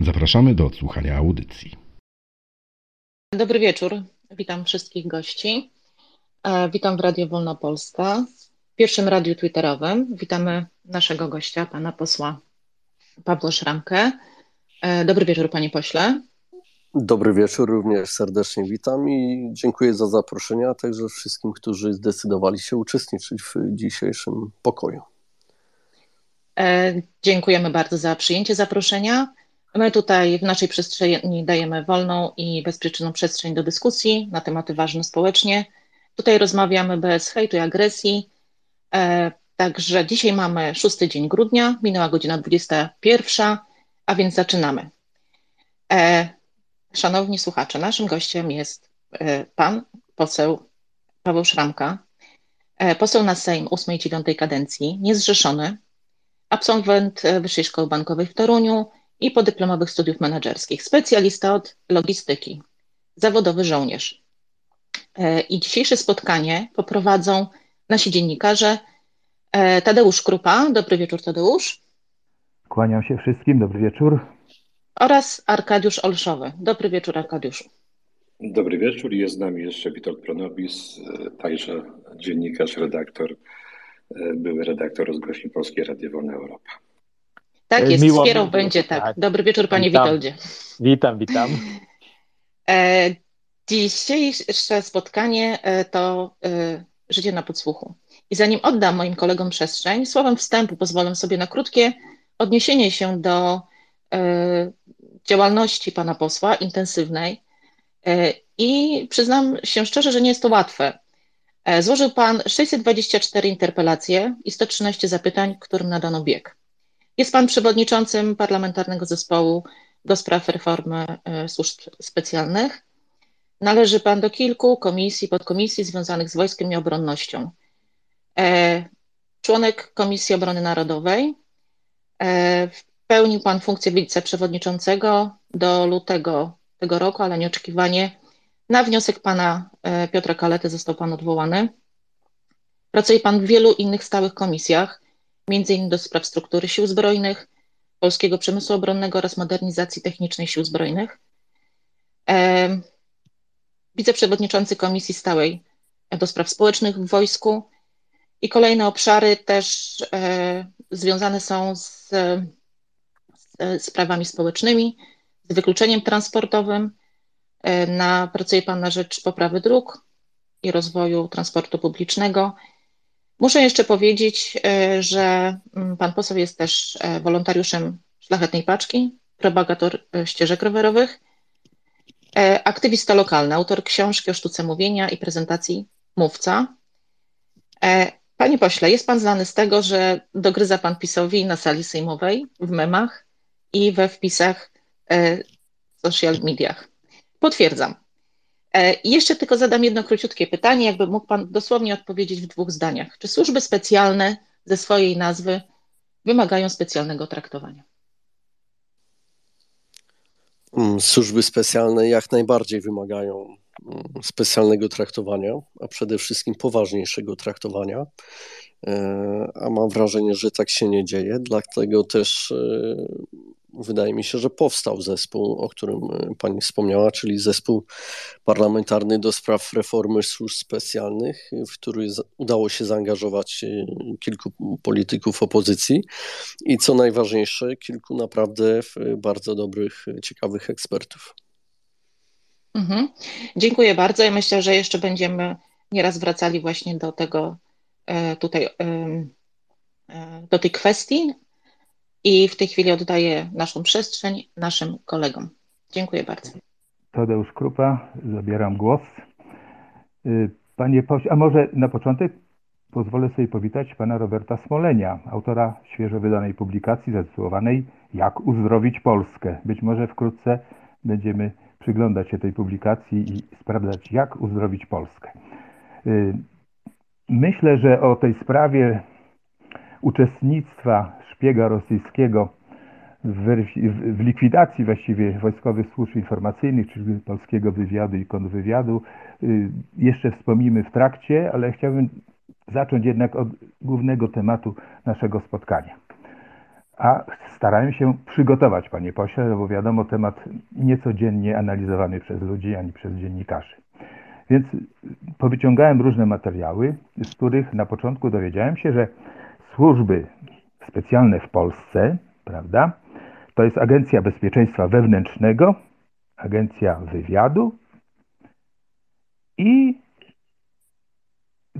Zapraszamy do odsłuchania audycji. Dobry wieczór. Witam wszystkich gości. E, witam w Radio Wolna Polska, pierwszym radiu twitterowym. Witamy naszego gościa, pana posła Pawła Szramkę. E, dobry wieczór, panie pośle. Dobry wieczór, również serdecznie witam i dziękuję za zaproszenie, a także wszystkim, którzy zdecydowali się uczestniczyć w dzisiejszym pokoju. E, dziękujemy bardzo za przyjęcie zaproszenia. My tutaj w naszej przestrzeni dajemy wolną i bezpieczną przestrzeń do dyskusji na tematy ważne społecznie. Tutaj rozmawiamy bez hejtu i agresji. E, także dzisiaj mamy szósty dzień grudnia, minęła godzina 21, a więc zaczynamy. E, szanowni słuchacze, naszym gościem jest e, pan poseł Paweł Szramka, poseł na Sejm 8 i 9 kadencji, niezrzeszony, absolwent Wyższej Szkoły Bankowej w Toruniu, i podyplomowych studiów menedżerskich, specjalista od logistyki, zawodowy żołnierz. E, I dzisiejsze spotkanie poprowadzą nasi dziennikarze e, Tadeusz Krupa. Dobry wieczór, Tadeusz. Kłaniam się wszystkim, dobry wieczór. Oraz Arkadiusz Olszowy. Dobry wieczór, Arkadiuszu. Dobry wieczór. Jest z nami jeszcze Witold Pronobis, e, także dziennikarz, redaktor, były redaktor rozgłośni Polskiej Radio Wolna Europa. Tak jest, Miło wspierał będzie tak. tak. Dobry wieczór, panie witam. Witoldzie. Witam, witam. E, dzisiejsze spotkanie e, to e, życie na podsłuchu. I zanim oddam moim kolegom przestrzeń, słowem wstępu pozwolę sobie na krótkie odniesienie się do działalności pana posła, intensywnej. I przyznam się szczerze, że nie jest to łatwe. Złożył pan 624 interpelacje i 113 zapytań, którym nadano bieg. Jest Pan przewodniczącym Parlamentarnego Zespołu do spraw reformy e, służb specjalnych. Należy Pan do kilku komisji, podkomisji związanych z wojskiem i obronnością. E, członek Komisji Obrony Narodowej. E, pełnił Pan funkcję wiceprzewodniczącego do lutego tego roku, ale nieoczekiwanie na wniosek Pana Piotra Kalety został Pan odwołany. Pracuje Pan w wielu innych stałych komisjach, innymi do spraw struktury sił zbrojnych, polskiego przemysłu obronnego oraz modernizacji technicznej sił zbrojnych. E, wiceprzewodniczący Komisji Stałej do Spraw Społecznych w wojsku i kolejne obszary też e, związane są z, z sprawami społecznymi, z wykluczeniem transportowym. E, na, pracuje Pan na rzecz poprawy dróg i rozwoju transportu publicznego Muszę jeszcze powiedzieć, e, że mm, pan poseł jest też e, wolontariuszem Szlachetnej Paczki, propagator e, ścieżek rowerowych, aktywista lokalny, autor książki o sztuce mówienia i prezentacji Mówca. Panie pośle, jest pan znany z tego, że dogryza pan PiSowi na sali sejmowej, w memach i we wpisach w social mediach. Potwierdzam. E, I jeszcze tylko zadam jedno króciutkie pytanie, jakby mógł Pan dosłownie odpowiedzieć w dwóch zdaniach. Czy służby specjalne ze swojej nazwy wymagają specjalnego traktowania? Mm, służby specjalne jak najbardziej wymagają mm, specjalnego traktowania, a przede wszystkim poważniejszego traktowania. E, a mam wrażenie, że tak się nie dzieje, dlatego też e, wydaje mi się, że powstał zespół, o którym e, pani wspomniała, czyli zespół parlamentarny do spraw reformy służb specjalnych, w który udało się zaangażować e, kilku polityków opozycji i co najważniejsze, kilku naprawdę bardzo dobrych, ciekawych ekspertów. Mhm. Dziękuję bardzo. Ja myślę, że jeszcze będziemy nieraz wracali właśnie do tego e, tutaj, do tej kwestii, i w tej chwili oddaję naszą przestrzeń naszym kolegom. Dziękuję bardzo. Tadeusz Krupa, zabieram głos. Y, panie pośle, a może na początek pozwolę sobie powitać pana Roberta Smolenia, autora świeżo wydanej publikacji zatytułowanej Jak uzdrowić Polskę. Być może wkrótce będziemy przyglądać się tej publikacji i sprawdzać, jak uzdrowić Polskę. Y, myślę, że o tej sprawie uczestnictwa szpiega rosyjskiego w, w, likwidacji właściwie wojskowych służb informacyjnych, czyli polskiego wywiadu i kontrwywiadu, y, jeszcze wspomnimy w trakcie, ale chciałbym zacząć jednak od głównego tematu naszego spotkania. A starałem się przygotować, panie pośle, bo wiadomo, temat niecodziennie analizowany przez ludzi ani przez dziennikarzy. Więc powyciągałem różne materiały, z których na początku dowiedziałem się, że służby specjalne w Polsce, prawda, to jest Agencja Bezpieczeństwa Wewnętrznego, Agencja Wywiadu i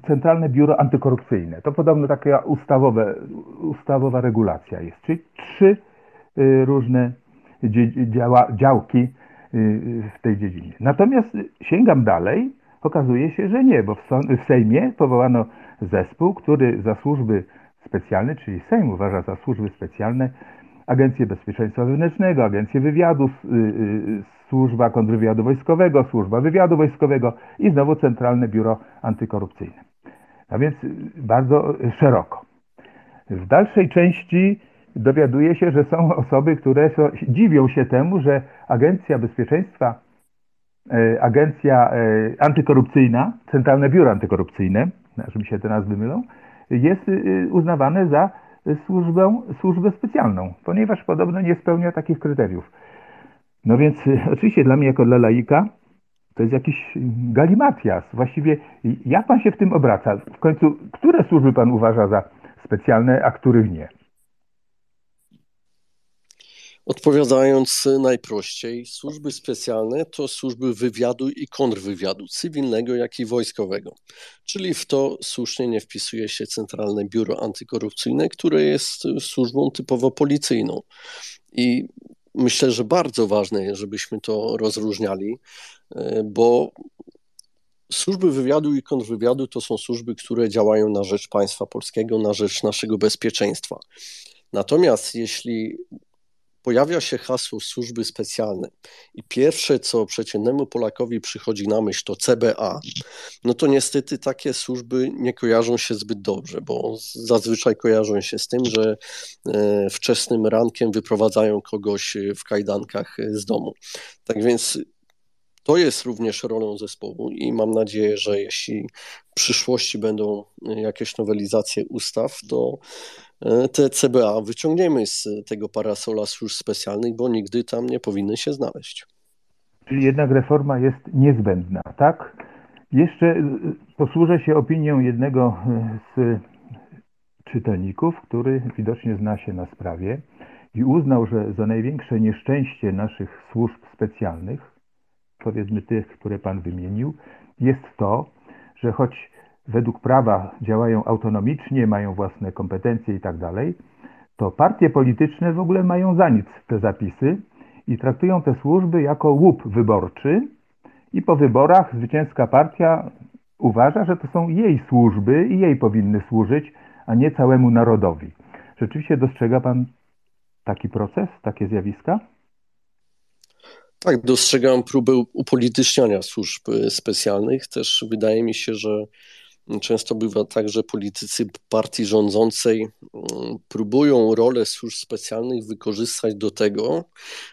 Centralne Biuro Antykorupcyjne. To podobno taka ustawowe, ustawowa regulacja jest, czyli trzy y, różne działa, działki y, w tej dziedzinie. Natomiast sięgam dalej, okazuje się, że nie, bo w Sejmie powołano zespół, który za służby specjalne, czyli Sejm uważa za służby specjalne Agencję Bezpieczeństwa Wewnętrznego, Agencję Wywiadu, Służba Kontrwywiadu Wojskowego, Służba Wywiadu Wojskowego i znowu Centralne Biuro Antykorupcyjne. A więc bardzo szeroko. W dalszej części dowiaduje się, że są osoby, które są, dziwią się temu, że Agencja Bezpieczeństwa, e, Agencja Antykorupcyjna, Centralne Biuro Antykorupcyjne, że mi się te nazwy mylą, jest e, uznawane za służbę, służbę specjalną, ponieważ podobno nie spełnia takich kryteriów. No więc oczywiście dla mnie jako dla laika to jest jakiś galimatias. Właściwie jak pan się w tym obraca? W końcu, które służby pan uważa za specjalne, a których nie? Odpowiadając najprościej, służby specjalne to służby wywiadu i kontrwywiadu, cywilnego jak i wojskowego. Czyli w to słusznie nie wpisuje się Centralne Biuro Antykorupcyjne, które jest służbą typowo policyjną. I myślę, że bardzo ważne jest, żebyśmy to rozróżniali, e, bo służby wywiadu i kontrwywiadu to są służby, które działają na rzecz państwa polskiego, na rzecz naszego bezpieczeństwa. Natomiast jeśli pojawia się hasło służby specjalne i pierwsze, co przeciętnemu Polakowi przychodzi na myśl, to CBA, no to niestety takie służby nie kojarzą się zbyt dobrze, bo zazwyczaj kojarzą się z tym, że e, wczesnym rankiem wyprowadzają kogoś w kajdankach z domu. Tak więc to jest również rolą zespołu i mam nadzieję, że jeśli w przyszłości będą jakieś nowelizacje ustaw, to e, te CBA wyciągniemy z tego parasola służb specjalnych, bo nigdy tam nie powinny się znaleźć. Czyli jednak reforma jest niezbędna, tak? Jeszcze e, posłużę się opinią jednego e, z czytelników, który widocznie zna się na sprawie i uznał, że za największe nieszczęście naszych służb specjalnych powiedzmy tych, które Pan wymienił, jest to, że choć według prawa działają autonomicznie, mają własne kompetencje i tak to partie polityczne w ogóle mają za nic te zapisy i traktują te służby jako łup wyborczy i po wyborach zwycięska partia uważa, że to są jej służby i jej powinny służyć, a nie całemu narodowi. Rzeczywiście dostrzega Pan taki proces, takie zjawiska? Tak, dostrzegam próbę upolityczniania służb specjalnych. Też wydaje mi się, że Często bywa tak, że politycy partii rządzącej mm, próbują rolę służb specjalnych wykorzystać do tego,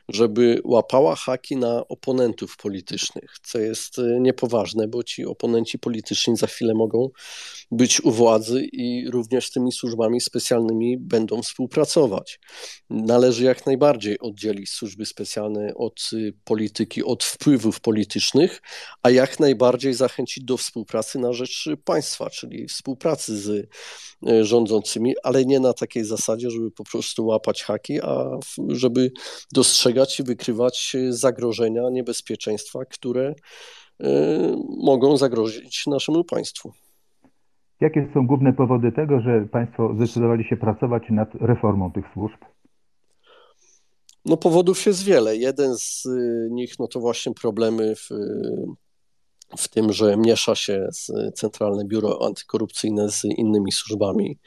żeby łapała haki na oponentów politycznych, co jest y, niepoważne, bo ci oponenci polityczni za chwilę mogą być u władzy i również z tymi służbami specjalnymi będą współpracować. Należy jak najbardziej oddzielić służby specjalne od y, polityki, od wpływów politycznych, a jak najbardziej zachęcić do współpracy na rzecz państwa czyli współpracy z e, rządzącymi, ale nie na takiej zasadzie, żeby po prostu łapać haki, a żeby dostrzegać i wykrywać zagrożenia, niebezpieczeństwa, które e, mogą zagrozić naszemu państwu. Jakie są główne powody tego, że Państwo zdecydowali się pracować nad reformą tych służb? No powodów jest wiele. Jeden z nich no to właśnie problemy w w tym, że miesza się z Centralne Biuro Antykorupcyjne z innymi służbami.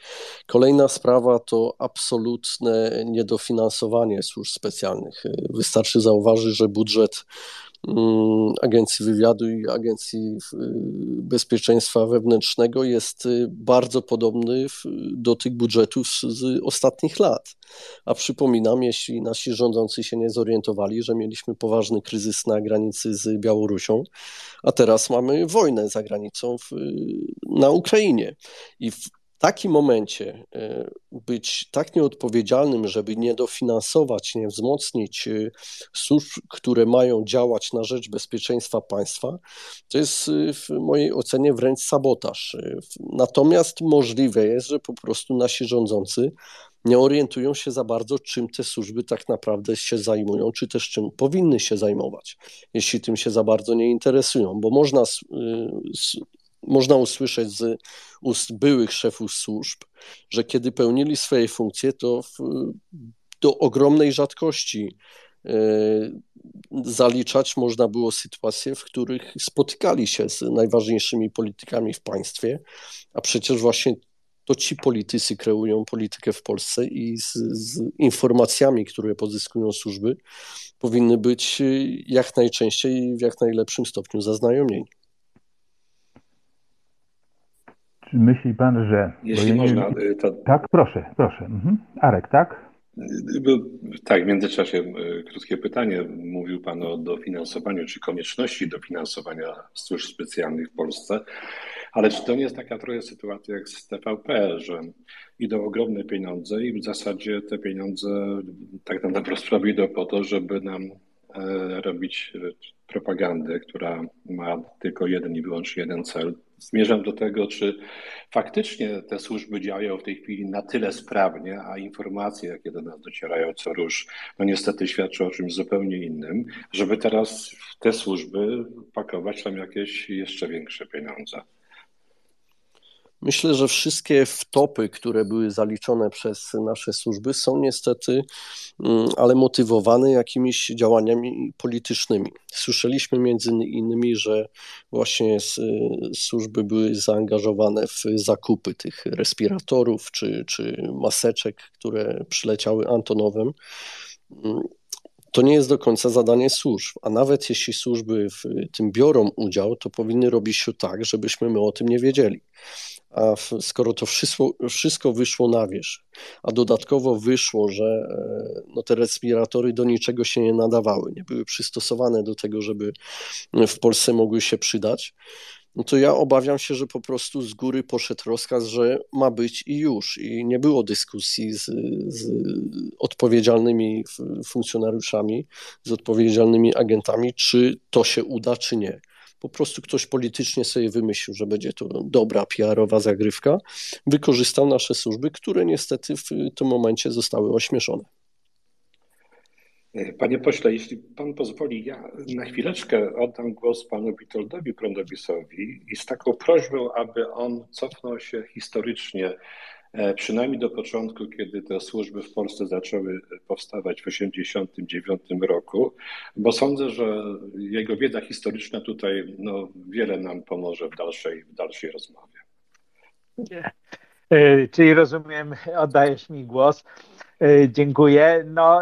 Kolejna sprawa to absolutne niedofinansowanie służb specjalnych. Wystarczy zauważyć, że budżet Agencji Wywiadu i Agencji y, Bezpieczeństwa Wewnętrznego jest y, bardzo podobny do tych budżetów z ostatnich lat. A przypominam, jeśli nasi rządzący się nie zorientowali, że mieliśmy poważny kryzys na granicy z Białorusią, a teraz mamy wojnę za granicą w, na Ukrainie. I w takim momencie e, być tak nieodpowiedzialnym, żeby nie dofinansować, nie wzmocnić e, służb, które mają działać na rzecz bezpieczeństwa państwa, to jest e, w mojej ocenie wręcz sabotaż. Natomiast możliwe jest, że po prostu nasi rządzący nie orientują się za bardzo, czym te służby tak naprawdę się zajmują, czy też czym powinny się zajmować, jeśli tym się za bardzo nie interesują, bo można można usłyszeć z ust byłych szefów służb, że kiedy pełnili swoje funkcje, to w, do ogromnej rzadkości e, zaliczać można było sytuacje, w których spotykali się z najważniejszymi politykami w państwie, a przecież właśnie to ci politycy kreują politykę w Polsce i z, z, informacjami, które pozyskują służby, powinny być jak najczęściej i w jak najlepszym stopniu zaznajomieni. Czy myśli pan, że. Jeśli można. Y, to... Tak, proszę, proszę. Mhm. Arek, tak? Tak, w międzyczasie y, krótkie pytanie. Mówił Pan o dofinansowaniu, czy konieczności dofinansowania służb specjalnych w Polsce, ale czy to nie jest taka trochę sytuacja jak z TVP, że idą ogromne pieniądze i w zasadzie te pieniądze tak naprawdę wprost idą po to, żeby nam e, robić propagandę, która ma tylko jeden i wyłącznie jeden cel, zmierzam do tego, czy faktycznie te służby działają w tej chwili na tyle sprawnie, a informacje, jakie do nas docierają co rusz, no niestety świadczą o czymś zupełnie innym, żeby teraz w te służby pakować tam jakieś jeszcze większe pieniądze. Myślę, że wszystkie wtopy, które były zaliczone przez nasze służby, są niestety, mm, ale motywowane jakimiś działaniami politycznymi. Słyszeliśmy między innymi, że właśnie służby były zaangażowane w zakupy tych respiratorów czy, czy maseczek, które przyleciały Antonowem mm, to nie jest do końca zadanie służb, a nawet jeśli służby w tym biorą udział, to powinny robić to tak, żebyśmy my o tym nie wiedzieli. A skoro to wszystko, wszystko wyszło na wierzch, a dodatkowo wyszło, że e, no, te respiratory do niczego się nie nadawały, nie były przystosowane do tego, żeby w Polsce mogły się przydać, no to ja obawiam się, że po prostu z góry poszedł rozkaz, że ma być i już. I nie było dyskusji z, z odpowiedzialnymi funkcjonariuszami, z odpowiedzialnymi agentami, czy to się uda, czy nie po prostu ktoś politycznie sobie wymyślił, że będzie to dobra PR-owa zagrywka, wykorzystał nasze służby, które niestety w tym momencie zostały ośmieszone. Panie pośle, jeśli pan pozwoli, ja na chwileczkę oddam głos panu Witoldowi Pronowisowi i z taką prośbą, aby on cofnął się historycznie przynajmniej do początku, kiedy te służby w Polsce zaczęły powstawać w 1989 roku, bo sądzę, że jego wiedza historyczna tutaj no, wiele nam pomoże w dalszej, w dalszej rozmowie. E, czyli rozumiem, oddajesz mi głos. E, dziękuję. No,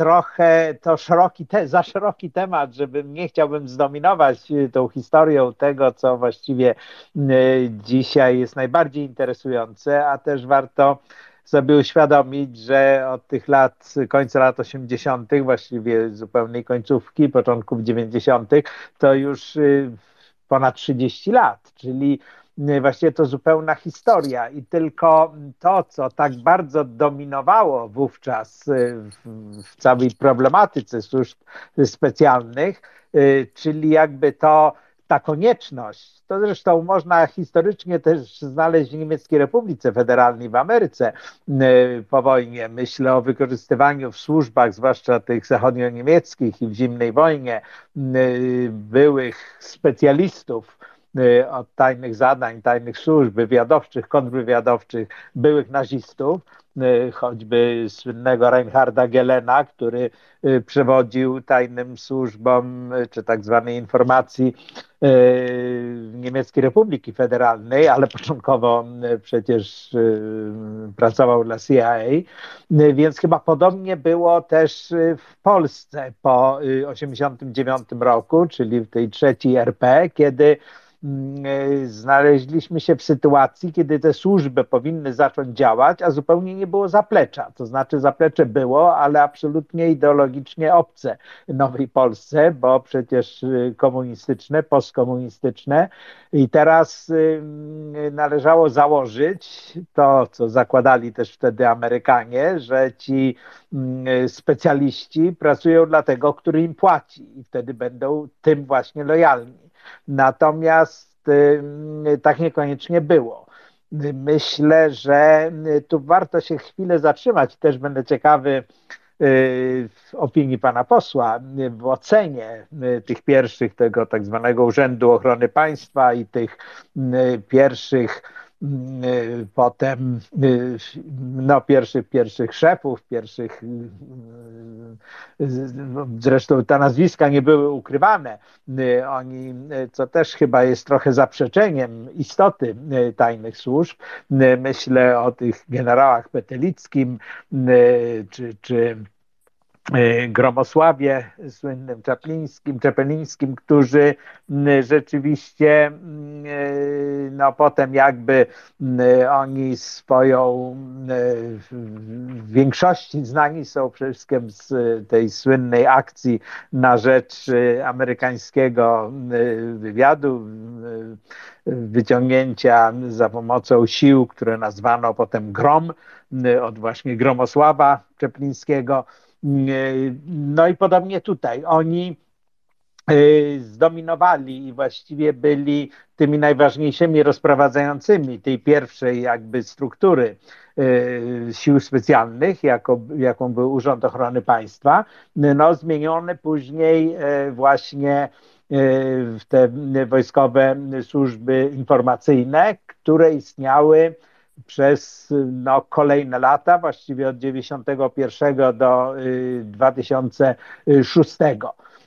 trochę to szeroki te, za szeroki temat, żebym nie chciałbym zdominować y, tą historią tego, co właściwie y, dzisiaj jest najbardziej interesujące, a też warto sobie uświadomić, że od tych lat, końca lat 80., właściwie zupełnej końcówki, początków 90., to już y, ponad 30 lat, czyli właściwie to zupełna historia i tylko to, co tak bardzo dominowało wówczas y, w, całej problematyce służb specjalnych, y, czyli jakby to ta konieczność, to zresztą można historycznie też znaleźć w Niemieckiej Republice Federalnej w Ameryce po wojnie. Myślę o wykorzystywaniu w służbach, zwłaszcza tych zachodnio-niemieckich i w zimnej wojnie, byłych specjalistów od tajnych zadań, tajnych służb wywiadowczych, kontrwywiadowczych byłych nazistów, choćby słynnego Reinharda Gelena, który przewodził tajnym służbom czy tak zwanej informacji Niemieckiej Republiki Federalnej, ale początkowo przecież pracował dla CIA, więc chyba podobnie było też w Polsce po 1989 roku, czyli w tej trzeciej RP, kiedy e, znaleźliśmy się w sytuacji, kiedy te służby powinny zacząć działać, a zupełnie nie było zaplecza. To znaczy zaplecze było, ale absolutnie ideologicznie obce Nowej Polsce, bo przecież y, komunistyczne, postkomunistyczne. I teraz y, należało założyć to, co zakładali też wtedy Amerykanie, że ci mm, specjaliści pracują dla tego, który im płaci i wtedy będą tym właśnie lojalni. Natomiast tak niekoniecznie było. Myślę, że tu warto się chwilę zatrzymać. Też będę ciekawy y, w opinii pana posła, w ocenie y, tych pierwszych, tego tak zwanego Urzędu Ochrony Państwa i tych y, pierwszych Y, potem y, no, pierwszych, pierwszych szefów, pierwszych y, zresztą te nazwiska nie były ukrywane. Oni, co też chyba jest trochę zaprzeczeniem istoty tajnych służb. Myślę o tych generałach Petelickim czy, czy Gromosławie, słynnym Czaplińskim, Czepelińskim, którzy rzeczywiście e, no potem jakby oni swoją w większości znani są przede wszystkim z tej słynnej akcji na rzecz amerykańskiego wywiadu wyciągnięcia za pomocą sił, które nazwano potem GROM od właśnie Gromosława Czeplińskiego no i podobnie tutaj. Oni e, zdominowali i właściwie byli tymi najważniejszymi rozprowadzającymi tej pierwszej jakby struktury e, sił specjalnych, jako, jaką był Urząd Ochrony Państwa, no zmienione później właśnie w te wojskowe służby informacyjne, które istniały przez no, kolejne lata, właściwie od 1991 do 2006.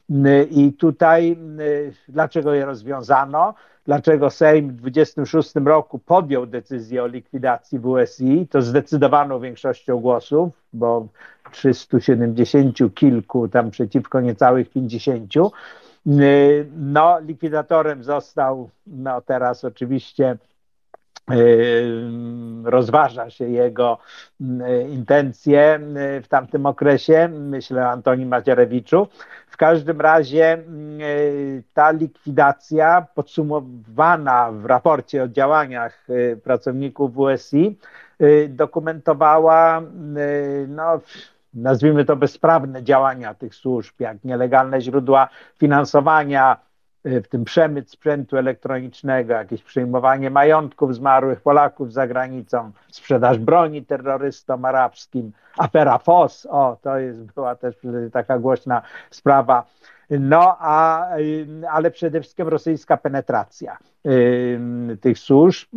Y, I tutaj y, dlaczego je rozwiązano? Dlaczego Sejm w 26 roku podjął decyzję o likwidacji WSI? To zdecydowaną większością głosów, bo 370 kilku tam przeciwko niecałych 50. Y, no, likwidatorem został no, teraz oczywiście rozważa się jego intencje w tamtym okresie, myślę o Antoni Macierewiczu. W każdym razie ta likwidacja podsumowana w raporcie o działaniach pracowników WSI dokumentowała no, nazwijmy to bezprawne działania tych służb, jak nielegalne źródła finansowania, Y, w tym przemyt sprzętu elektronicznego, jakieś przyjmowanie majątków zmarłych Polaków za granicą, sprzedaż broni terrorystom arabskim, afera FOS, o, to jest, była też taka głośna sprawa. No, a, y, ale przede wszystkim rosyjska penetracja y, tych służb,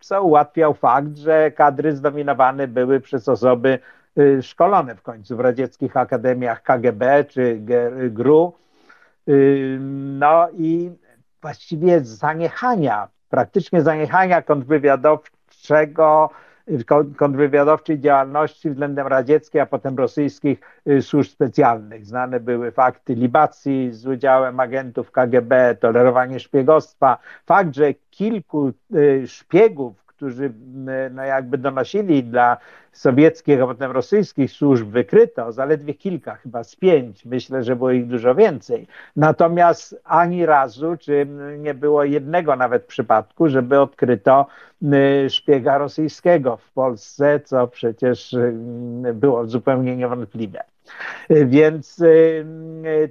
co ułatwiał fakt, że kadry zdominowane były przez osoby szkolone w końcu w radzieckich akademiach KGB czy GRU, no i właściwie zaniechania, praktycznie zaniechania kontrwywiadowczego, kontrwywiadowczej działalności względem radzieckiej, a potem rosyjskich y, służb specjalnych. Znane były fakty libacji z udziałem agentów KGB, tolerowanie szpiegostwa. Fakt, że kilku y, szpiegów, którzy no jakby donosili dla sowieckich, a potem rosyjskich służb wykryto, zaledwie kilka, chyba z pięć, myślę, że było ich dużo więcej. Natomiast ani razu, czy nie było jednego nawet przypadku, żeby odkryto szpiega rosyjskiego w Polsce, co przecież było zupełnie niewątpliwe. Więc y,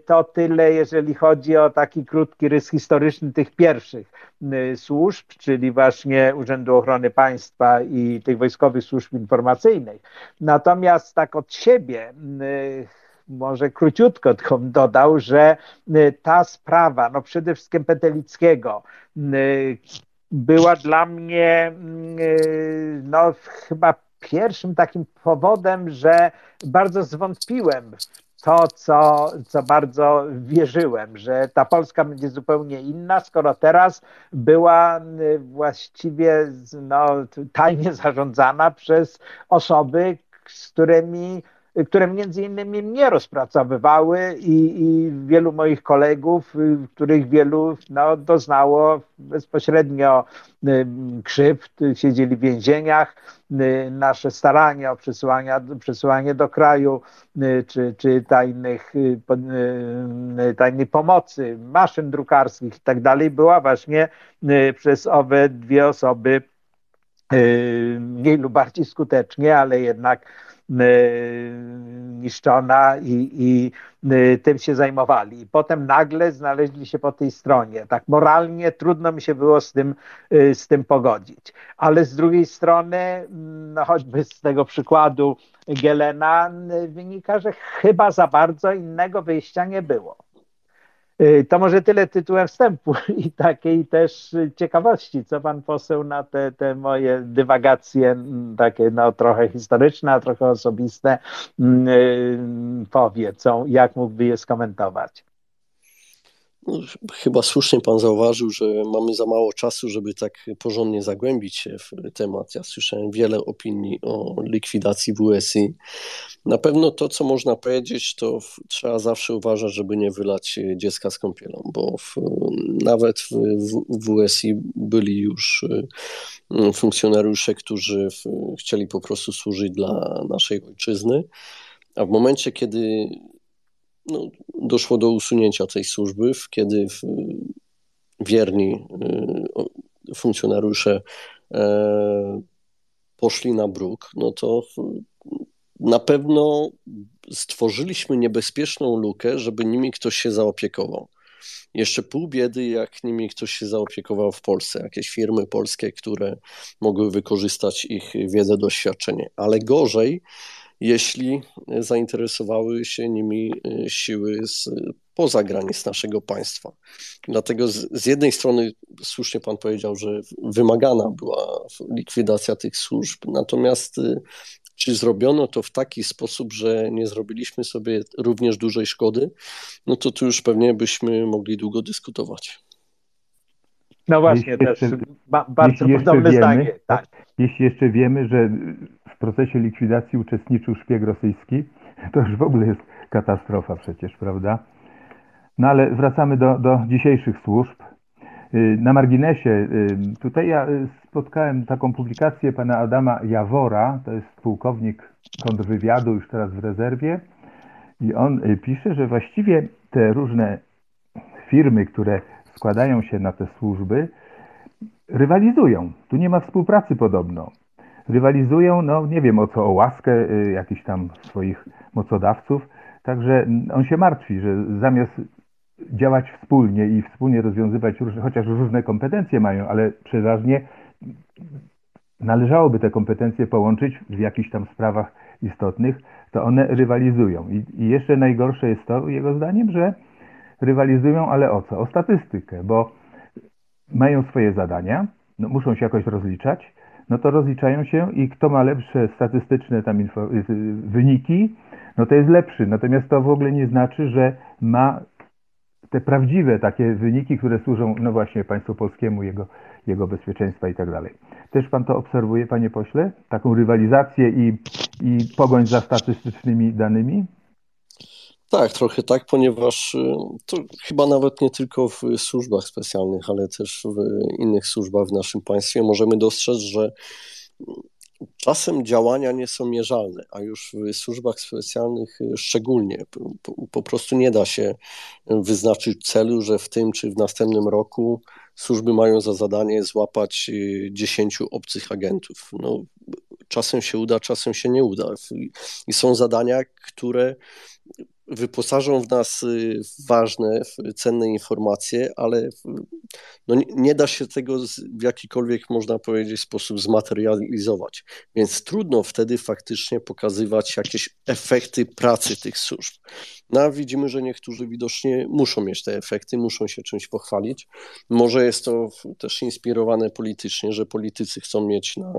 to tyle, jeżeli chodzi o taki krótki rys historyczny tych pierwszych y, służb, czyli właśnie Urzędu Ochrony Państwa i tych wojskowych służb informacyjnych. Natomiast tak od siebie y, może króciutko tylko dodał, że ta sprawa, no przede wszystkim Petelickiego, była dla mnie no, chyba pierwszym takim powodem, że bardzo zwątpiłem w to, co, co bardzo wierzyłem, że ta Polska będzie zupełnie inna, skoro teraz była y, właściwie no, tajnie zarządzana przez osoby, z którymi które między innymi mnie rozpracowywały i, i wielu moich kolegów, y, których wielu no, doznało bezpośrednio y, krzywd, siedzieli w więzieniach. Y, nasze starania o przesyłanie, do kraju czy, czy tajnych, tajnej pomocy, maszyn drukarskich i tak dalej była właśnie przez owe dwie osoby mniej lub bardziej skutecznie, ale jednak niszczona i, i tym się zajmowali. I potem nagle znaleźli się po tej stronie. Tak moralnie trudno mi się było z tym, y, z tym pogodzić. Ale z drugiej strony, no choćby z tego przykładu Gelena, wynika, że chyba za bardzo innego wyjścia nie było. Y, to może tyle tytułem wstępu i takiej też ciekawości, co pan poseł na te, te moje dywagacje, takie no, trochę historyczne, a trochę osobiste, yy, powie, co, jak mógłby je skomentować. No, chyba słusznie Pan zauważył, że mamy za mało czasu, żeby tak porządnie zagłębić się w temat. Ja słyszałem wiele opinii o likwidacji WSI. Na pewno to, co można powiedzieć, to trzeba zawsze uważać, żeby nie wylać dziecka z kąpielą, bo w, nawet w, w WSI byli już y, funkcjonariusze, którzy chcieli po prostu służyć dla naszej ojczyzny. A w momencie, kiedy no, doszło do usunięcia tej służby, kiedy wierni y, funkcjonariusze e, poszli na bruk, no to na pewno stworzyliśmy niebezpieczną lukę, żeby nimi ktoś się zaopiekował. Jeszcze pół biedy, jak nimi ktoś się zaopiekował w Polsce, jakieś firmy polskie, które mogły wykorzystać ich wiedzę, doświadczenie. Ale gorzej, jeśli zainteresowały się nimi e, siły z poza granic naszego państwa. Dlatego z, z, jednej strony słusznie pan powiedział, że wymagana była likwidacja tych służb, natomiast e, czy zrobiono to w taki sposób, że nie zrobiliśmy sobie również dużej szkody, no to tu już pewnie byśmy mogli długo dyskutować. No właśnie, jeśli też jeszcze, bardzo podobne wiemy, zdanie. Tak. Jeśli jeszcze wiemy, że w procesie likwidacji uczestniczył szpieg rosyjski, to już w ogóle jest katastrofa przecież, prawda? No ale wracamy do, do dzisiejszych służb. Y, na marginesie, y, tutaj ja y, spotkałem taką publikację pana Adama Jawora, to jest pułkownik kontrwywiadu, już teraz w rezerwie, i on pisze, że właściwie te różne firmy, które składają się na te służby, rywalizują. Tu nie ma współpracy podobno rywalizują, no nie wiem o co, o łaskę y, jakichś tam swoich mocodawców. Także on się martwi, że zamiast działać wspólnie i wspólnie rozwiązywać różne, chociaż różne kompetencje mają, ale przeważnie należałoby te kompetencje połączyć w jakichś tam sprawach istotnych, to one rywalizują. I, I, jeszcze najgorsze jest to, jego zdaniem, że rywalizują, ale o co? O statystykę, bo mają swoje zadania, no, muszą się jakoś rozliczać, no to rozliczają się i kto ma lepsze statystyczne tam info, y, wyniki, no to jest lepszy. Natomiast to w ogóle nie znaczy, że ma te prawdziwe takie wyniki, które służą, no właśnie, państwu polskiemu, jego, jego bezpieczeństwa i tak dalej. Też pan to obserwuje, panie pośle? Taką rywalizację i, i pogoń za statystycznymi danymi? Tak, trochę tak, ponieważ y, to chyba nawet nie tylko w służbach specjalnych, ale też w innych służbach w naszym państwie możemy dostrzec, że czasem działania nie są mierzalne, a już w służbach specjalnych szczególnie. Po, po prostu nie da się wyznaczyć celu, że w tym czy w następnym roku służby mają za zadanie złapać 10 y, obcych agentów. No, czasem się uda, czasem się nie uda. I są zadania, które wyposażą w nas y, ważne, cenne informacje, ale no nie, da się tego w jakikolwiek, można powiedzieć, sposób zmaterializować. Więc trudno wtedy faktycznie pokazywać jakieś efekty pracy tych służb. No widzimy, że niektórzy widocznie muszą mieć te efekty, muszą się czymś pochwalić. Może jest to też inspirowane politycznie, że politycy chcą mieć na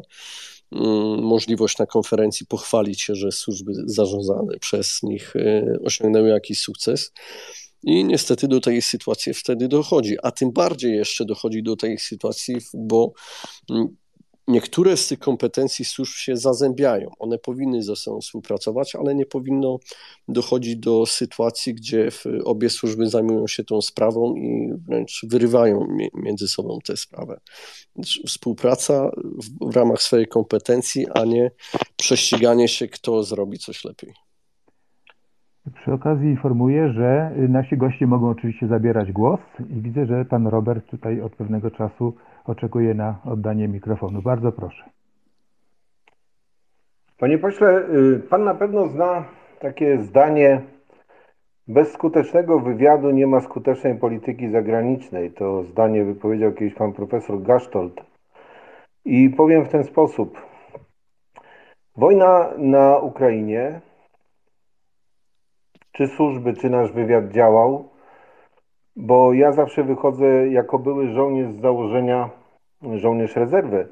możliwość na konferencji pochwalić się, że służby zarządzane przez nich e, osiągnęły jakiś sukces. I niestety do tej sytuacji wtedy dochodzi, a tym bardziej jeszcze dochodzi do tej sytuacji, bo mm, niektóre z tych kompetencji służb się zazębiają. One powinny ze sobą współpracować, ale nie powinno dochodzić do sytuacji, gdzie obie służby zajmują się tą sprawą i wręcz wyrywają między sobą tę sprawę. Współpraca w ramach swojej kompetencji, a nie prześciganie się, kto zrobi coś lepiej. Przy okazji informuję, że nasi goście mogą oczywiście zabierać głos i widzę, że pan Robert tutaj od pewnego czasu oczekuje na oddanie mikrofonu. Bardzo proszę. Panie pośle, y, pan na pewno zna takie zdanie: bez skutecznego wywiadu nie ma skutecznej polityki zagranicznej. To zdanie wypowiedział kiedyś pan profesor Gasztold. I powiem w ten sposób. Wojna na Ukrainie, czy służby, czy nasz wywiad działał, bo ja zawsze wychodzę jako były żołnierz z założenia, żołnierz rezerwy,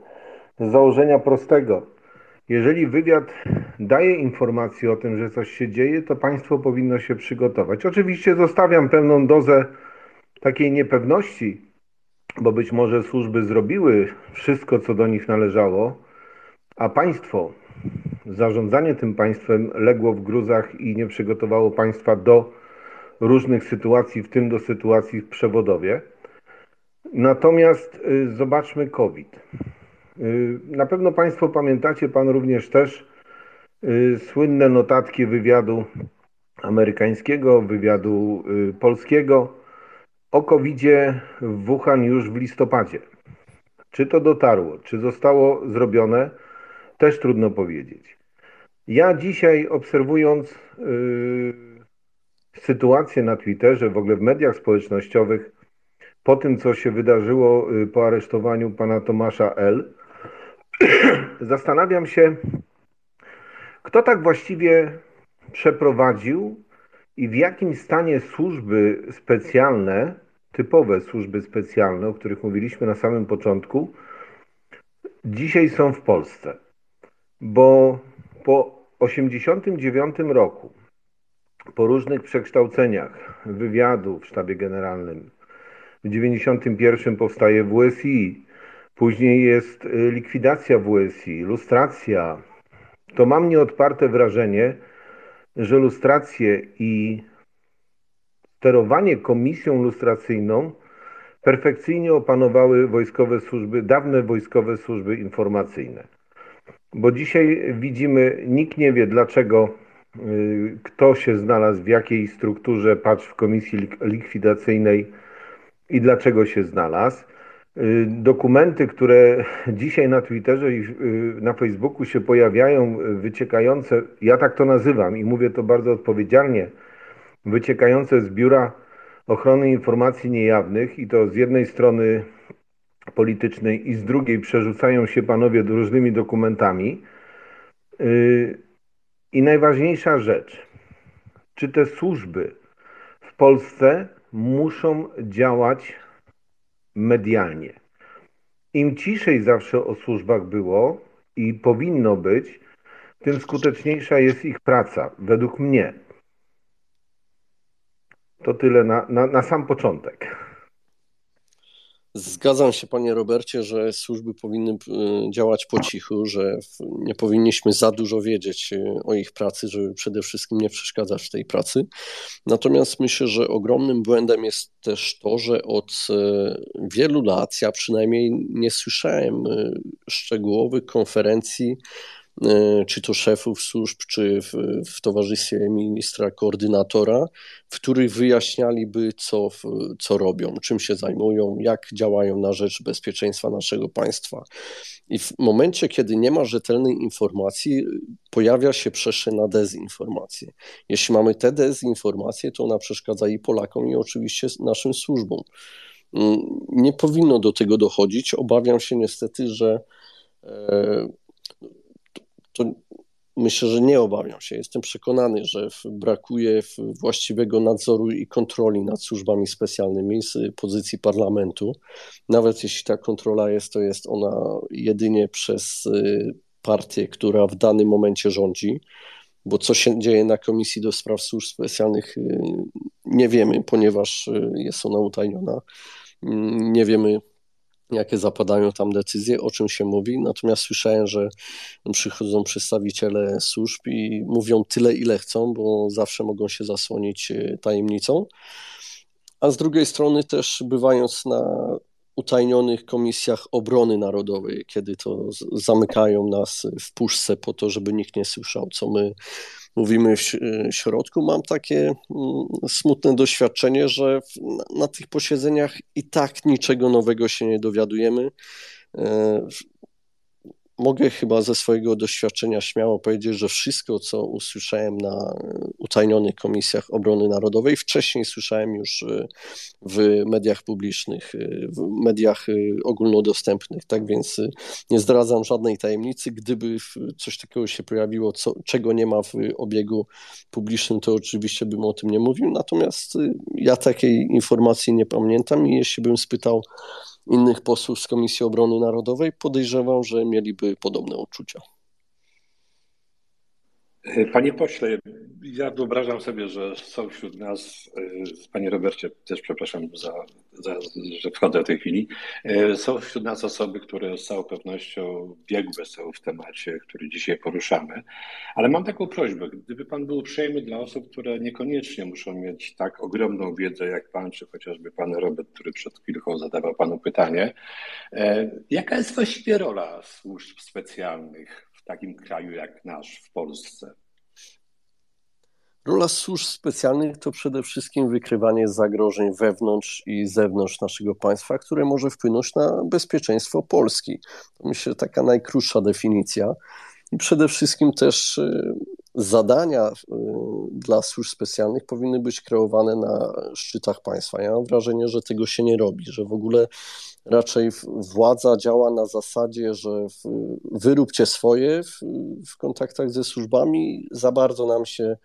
z założenia prostego. Jeżeli wywiad daje informację o tym, że coś się dzieje, to państwo powinno się przygotować. Oczywiście zostawiam pewną dozę takiej niepewności, bo być może służby zrobiły wszystko, co do nich należało, a państwo, zarządzanie tym państwem legło w gruzach i nie przygotowało państwa do różnych sytuacji, w tym do sytuacji w przewodowie. Natomiast y, zobaczmy COVID. Y, na pewno Państwo pamiętacie, Pan również też, y, słynne notatki wywiadu amerykańskiego, wywiadu polskiego o covid w Wuhan już w listopadzie. Czy to dotarło, czy zostało zrobione, też trudno powiedzieć. Ja dzisiaj obserwując sytuację na Twitterze, w ogóle w mediach społecznościowych, po tym, co się wydarzyło y, po aresztowaniu pana Tomasza L., zastanawiam się, kto tak właściwie przeprowadził i w jakim stanie służby specjalne, typowe służby specjalne, o których mówiliśmy na samym początku, dzisiaj są w Polsce. Bo po 1989 roku po różnych przekształceniach wywiadu w sztabie generalnym. W 1991 powstaje WSI, później jest y, likwidacja WSI, lustracja. To mam nieodparte wrażenie, że lustrację i sterowanie komisją lustracyjną perfekcyjnie opanowały wojskowe służby, dawne wojskowe służby informacyjne. Bo dzisiaj widzimy, nikt nie wie dlaczego kto się znalazł w jakiej strukturze, patrz w komisji likwidacyjnej i dlaczego się znalazł. Y, dokumenty, które dzisiaj na Twitterze i y, na Facebooku się pojawiają, wyciekające, ja tak to nazywam i mówię to bardzo odpowiedzialnie, wyciekające z Biura Ochrony Informacji Niejawnych i to z jednej strony politycznej i z drugiej przerzucają się panowie różnymi dokumentami. I najważniejsza rzecz, czy te służby w Polsce muszą działać medialnie? Im ciszej zawsze o służbach było i powinno być, tym skuteczniejsza jest ich praca, według mnie. To tyle na, na, na sam początek. Zgadzam się, panie Robercie, że służby powinny y, działać po cichu, że nie powinniśmy za dużo wiedzieć y, o ich pracy, żeby przede wszystkim nie przeszkadzać w tej pracy. Natomiast myślę, że ogromnym błędem jest też to, że od y, wielu lat, ja przynajmniej nie słyszałem szczegółowych konferencji e, czy to szefów służb, czy w, w towarzystwie ministra koordynatora, w których wyjaśnialiby, co, co robią, czym się zajmują, jak działają na rzecz bezpieczeństwa naszego państwa. I w momencie, kiedy nie ma rzetelnej informacji, pojawia się przestrzeń na dezinformację. Jeśli mamy te dezinformacje, to ona przeszkadza i Polakom, i oczywiście naszym służbom. Mm, nie powinno do tego dochodzić. Obawiam się niestety, że e, to myślę, że nie obawiam się. Jestem przekonany, że brakuje właściwego nadzoru i kontroli nad służbami specjalnymi z pozycji parlamentu. Nawet jeśli ta kontrola jest, to jest ona jedynie przez y, partię, która w danym momencie rządzi. Bo co się dzieje na Komisji do Spraw Służb Specjalnych, y, nie wiemy, ponieważ y, jest ona utajniona. Mm, nie wiemy, jakie zapadają tam decyzje, o czym się mówi. Natomiast słyszałem, że przychodzą przedstawiciele służb i mówią tyle, ile chcą, bo zawsze mogą się zasłonić e, tajemnicą. A z drugiej strony też bywając na utajnionych komisjach obrony narodowej, kiedy to zamykają nas w puszce po to, żeby nikt nie słyszał, co my mówimy w środku, mam takie mm, smutne doświadczenie, że na tych posiedzeniach i tak niczego nowego się nie dowiadujemy. E, mogę chyba ze swojego doświadczenia śmiało powiedzieć, że wszystko, co usłyszałem na utajnionych komisjach obrony narodowej, wcześniej słyszałem już e, w mediach publicznych, e, w mediach e, ogólnodostępnych. Tak więc nie zdradzam żadnej tajemnicy. Gdyby coś takiego się pojawiło, co, czego nie ma w obiegu publicznym, to oczywiście bym o tym nie mówił. Natomiast ja takiej informacji nie pamiętam i jeśli bym spytał innych posłów z Komisji Obrony Narodowej, podejrzewam, że mieliby podobne odczucia. Panie pośle, ja wyobrażam sobie, że są wśród nas, e, panie Robercie, też przepraszam za, za, że wchodzę w tej chwili, e, są wśród nas osoby, które z całą pewnością biegłe są w temacie, który dzisiaj poruszamy, ale mam taką prośbę, gdyby pan był uprzejmy dla osób, które niekoniecznie muszą mieć tak ogromną wiedzę jak pan, czy chociażby pan Robert, który przed chwilą zadawał panu pytanie, e, jaka jest właściwie rola służb specjalnych takim kraju jak nasz w Polsce? Rola służb specjalnych to przede wszystkim wykrywanie zagrożeń wewnątrz i zewnątrz naszego państwa, które może wpłynąć na bezpieczeństwo Polski. To myślę, taka najkrótsza definicja. I przede wszystkim też y, zadania y, dla służb specjalnych powinny być kreowane na szczytach państwa. Ja mam wrażenie, że tego się nie robi, że w ogóle raczej władza działa na zasadzie, że wyróbcie swoje w, w kontaktach ze służbami, za bardzo nam się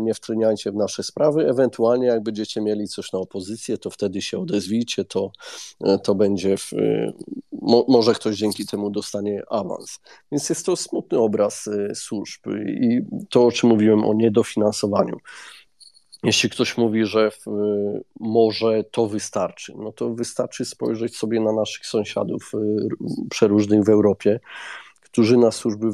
nie wtreniajcie w nasze sprawy. Ewentualnie, jak będziecie mieli coś na opozycję, to wtedy się odezwijcie, to, y, to będzie, w, y, mo, może ktoś dzięki temu dostanie awans. Więc jest to smutny obraz służb i to, o czym mówiłem o niedofinansowaniu. Jeśli ktoś mówi, że w, może to wystarczy, no to wystarczy spojrzeć sobie na naszych sąsiadów y, przeróżnych w Europie, którzy na służby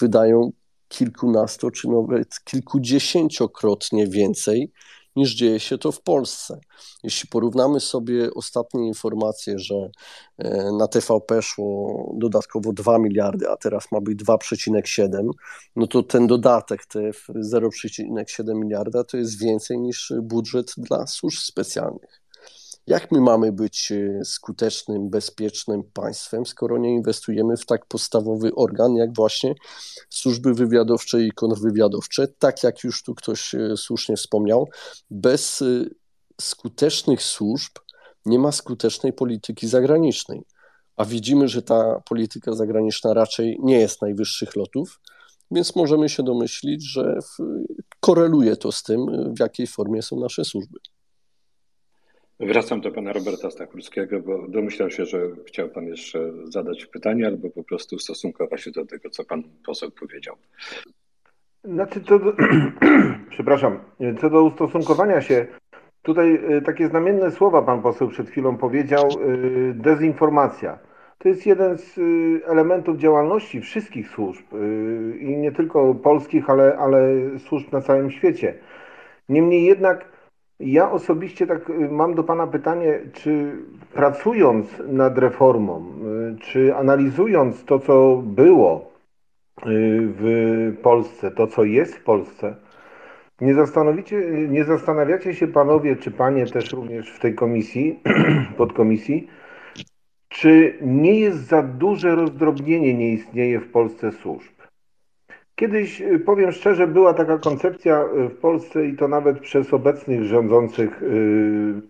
wydają kilkunasto czy nawet kilkudziesięciokrotnie więcej niż dzieje się to w Polsce. Jeśli porównamy sobie ostatnie informacje, że e, na TVP szło dodatkowo 2 miliardy, a teraz ma być 2,7, no to ten dodatek, te 0,7 miliarda, to jest więcej niż budżet dla służb specjalnych. Jak my mamy być e, skutecznym, bezpiecznym państwem, skoro nie inwestujemy w tak podstawowy organ, jak właśnie służby wywiadowcze i kontrwywiadowcze? Tak jak już tu ktoś e, słusznie wspomniał, bez e, skutecznych służb nie ma skutecznej polityki zagranicznej. A widzimy, że ta polityka zagraniczna raczej nie jest najwyższych lotów, więc możemy się domyślić, że koreluje to z tym, w jakiej formie są nasze służby. Wracam do pana Roberta Stachurskiego, bo domyślam się, że chciał pan jeszcze zadać pytanie albo po prostu ustosunkować się do tego, co pan poseł powiedział. Znaczy, co do, przepraszam, co do ustosunkowania się, tutaj y, takie znamienne słowa pan poseł przed chwilą powiedział, y, dezinformacja. To jest jeden z y, elementów działalności wszystkich służb i nie tylko polskich, ale, ale służb na całym świecie. Niemniej jednak ja osobiście tak y, mam do Pana pytanie, czy pracując nad reformą, y, czy analizując to, co było w Polsce, to co jest w Polsce, nie, zastanowicie, nie zastanawiacie się panowie, czy panie też również w tej komisji, podkomisji, czy nie jest za duże rozdrobnienie, nie istnieje w Polsce służb? Kiedyś, y, powiem szczerze, była taka koncepcja y, w Polsce i to nawet przez obecnych rządzących y,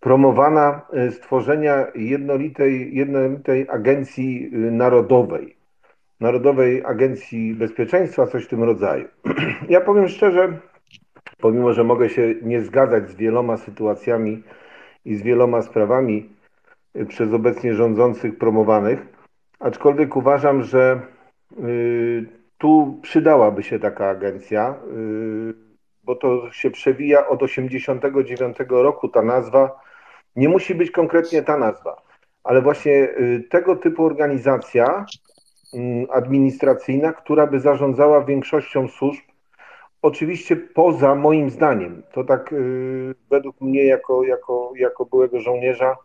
promowana stworzenia jednolitej, jednolitej agencji narodowej, Narodowej Agencji Bezpieczeństwa, coś w tym rodzaju. Ja powiem szczerze, pomimo, że mogę się nie zgadzać z wieloma sytuacjami i z wieloma sprawami przez obecnie rządzących promowanych, aczkolwiek uważam, że tu przydałaby się taka agencja, y, bo to się przewija od 89 roku ta nazwa. Nie musi być konkretnie ta nazwa, ale właśnie y, tego typu organizacja administracyjna, która by zarządzała większością służb, oczywiście poza moim zdaniem, to tak według mnie jako, jako, jako byłego żołnierza,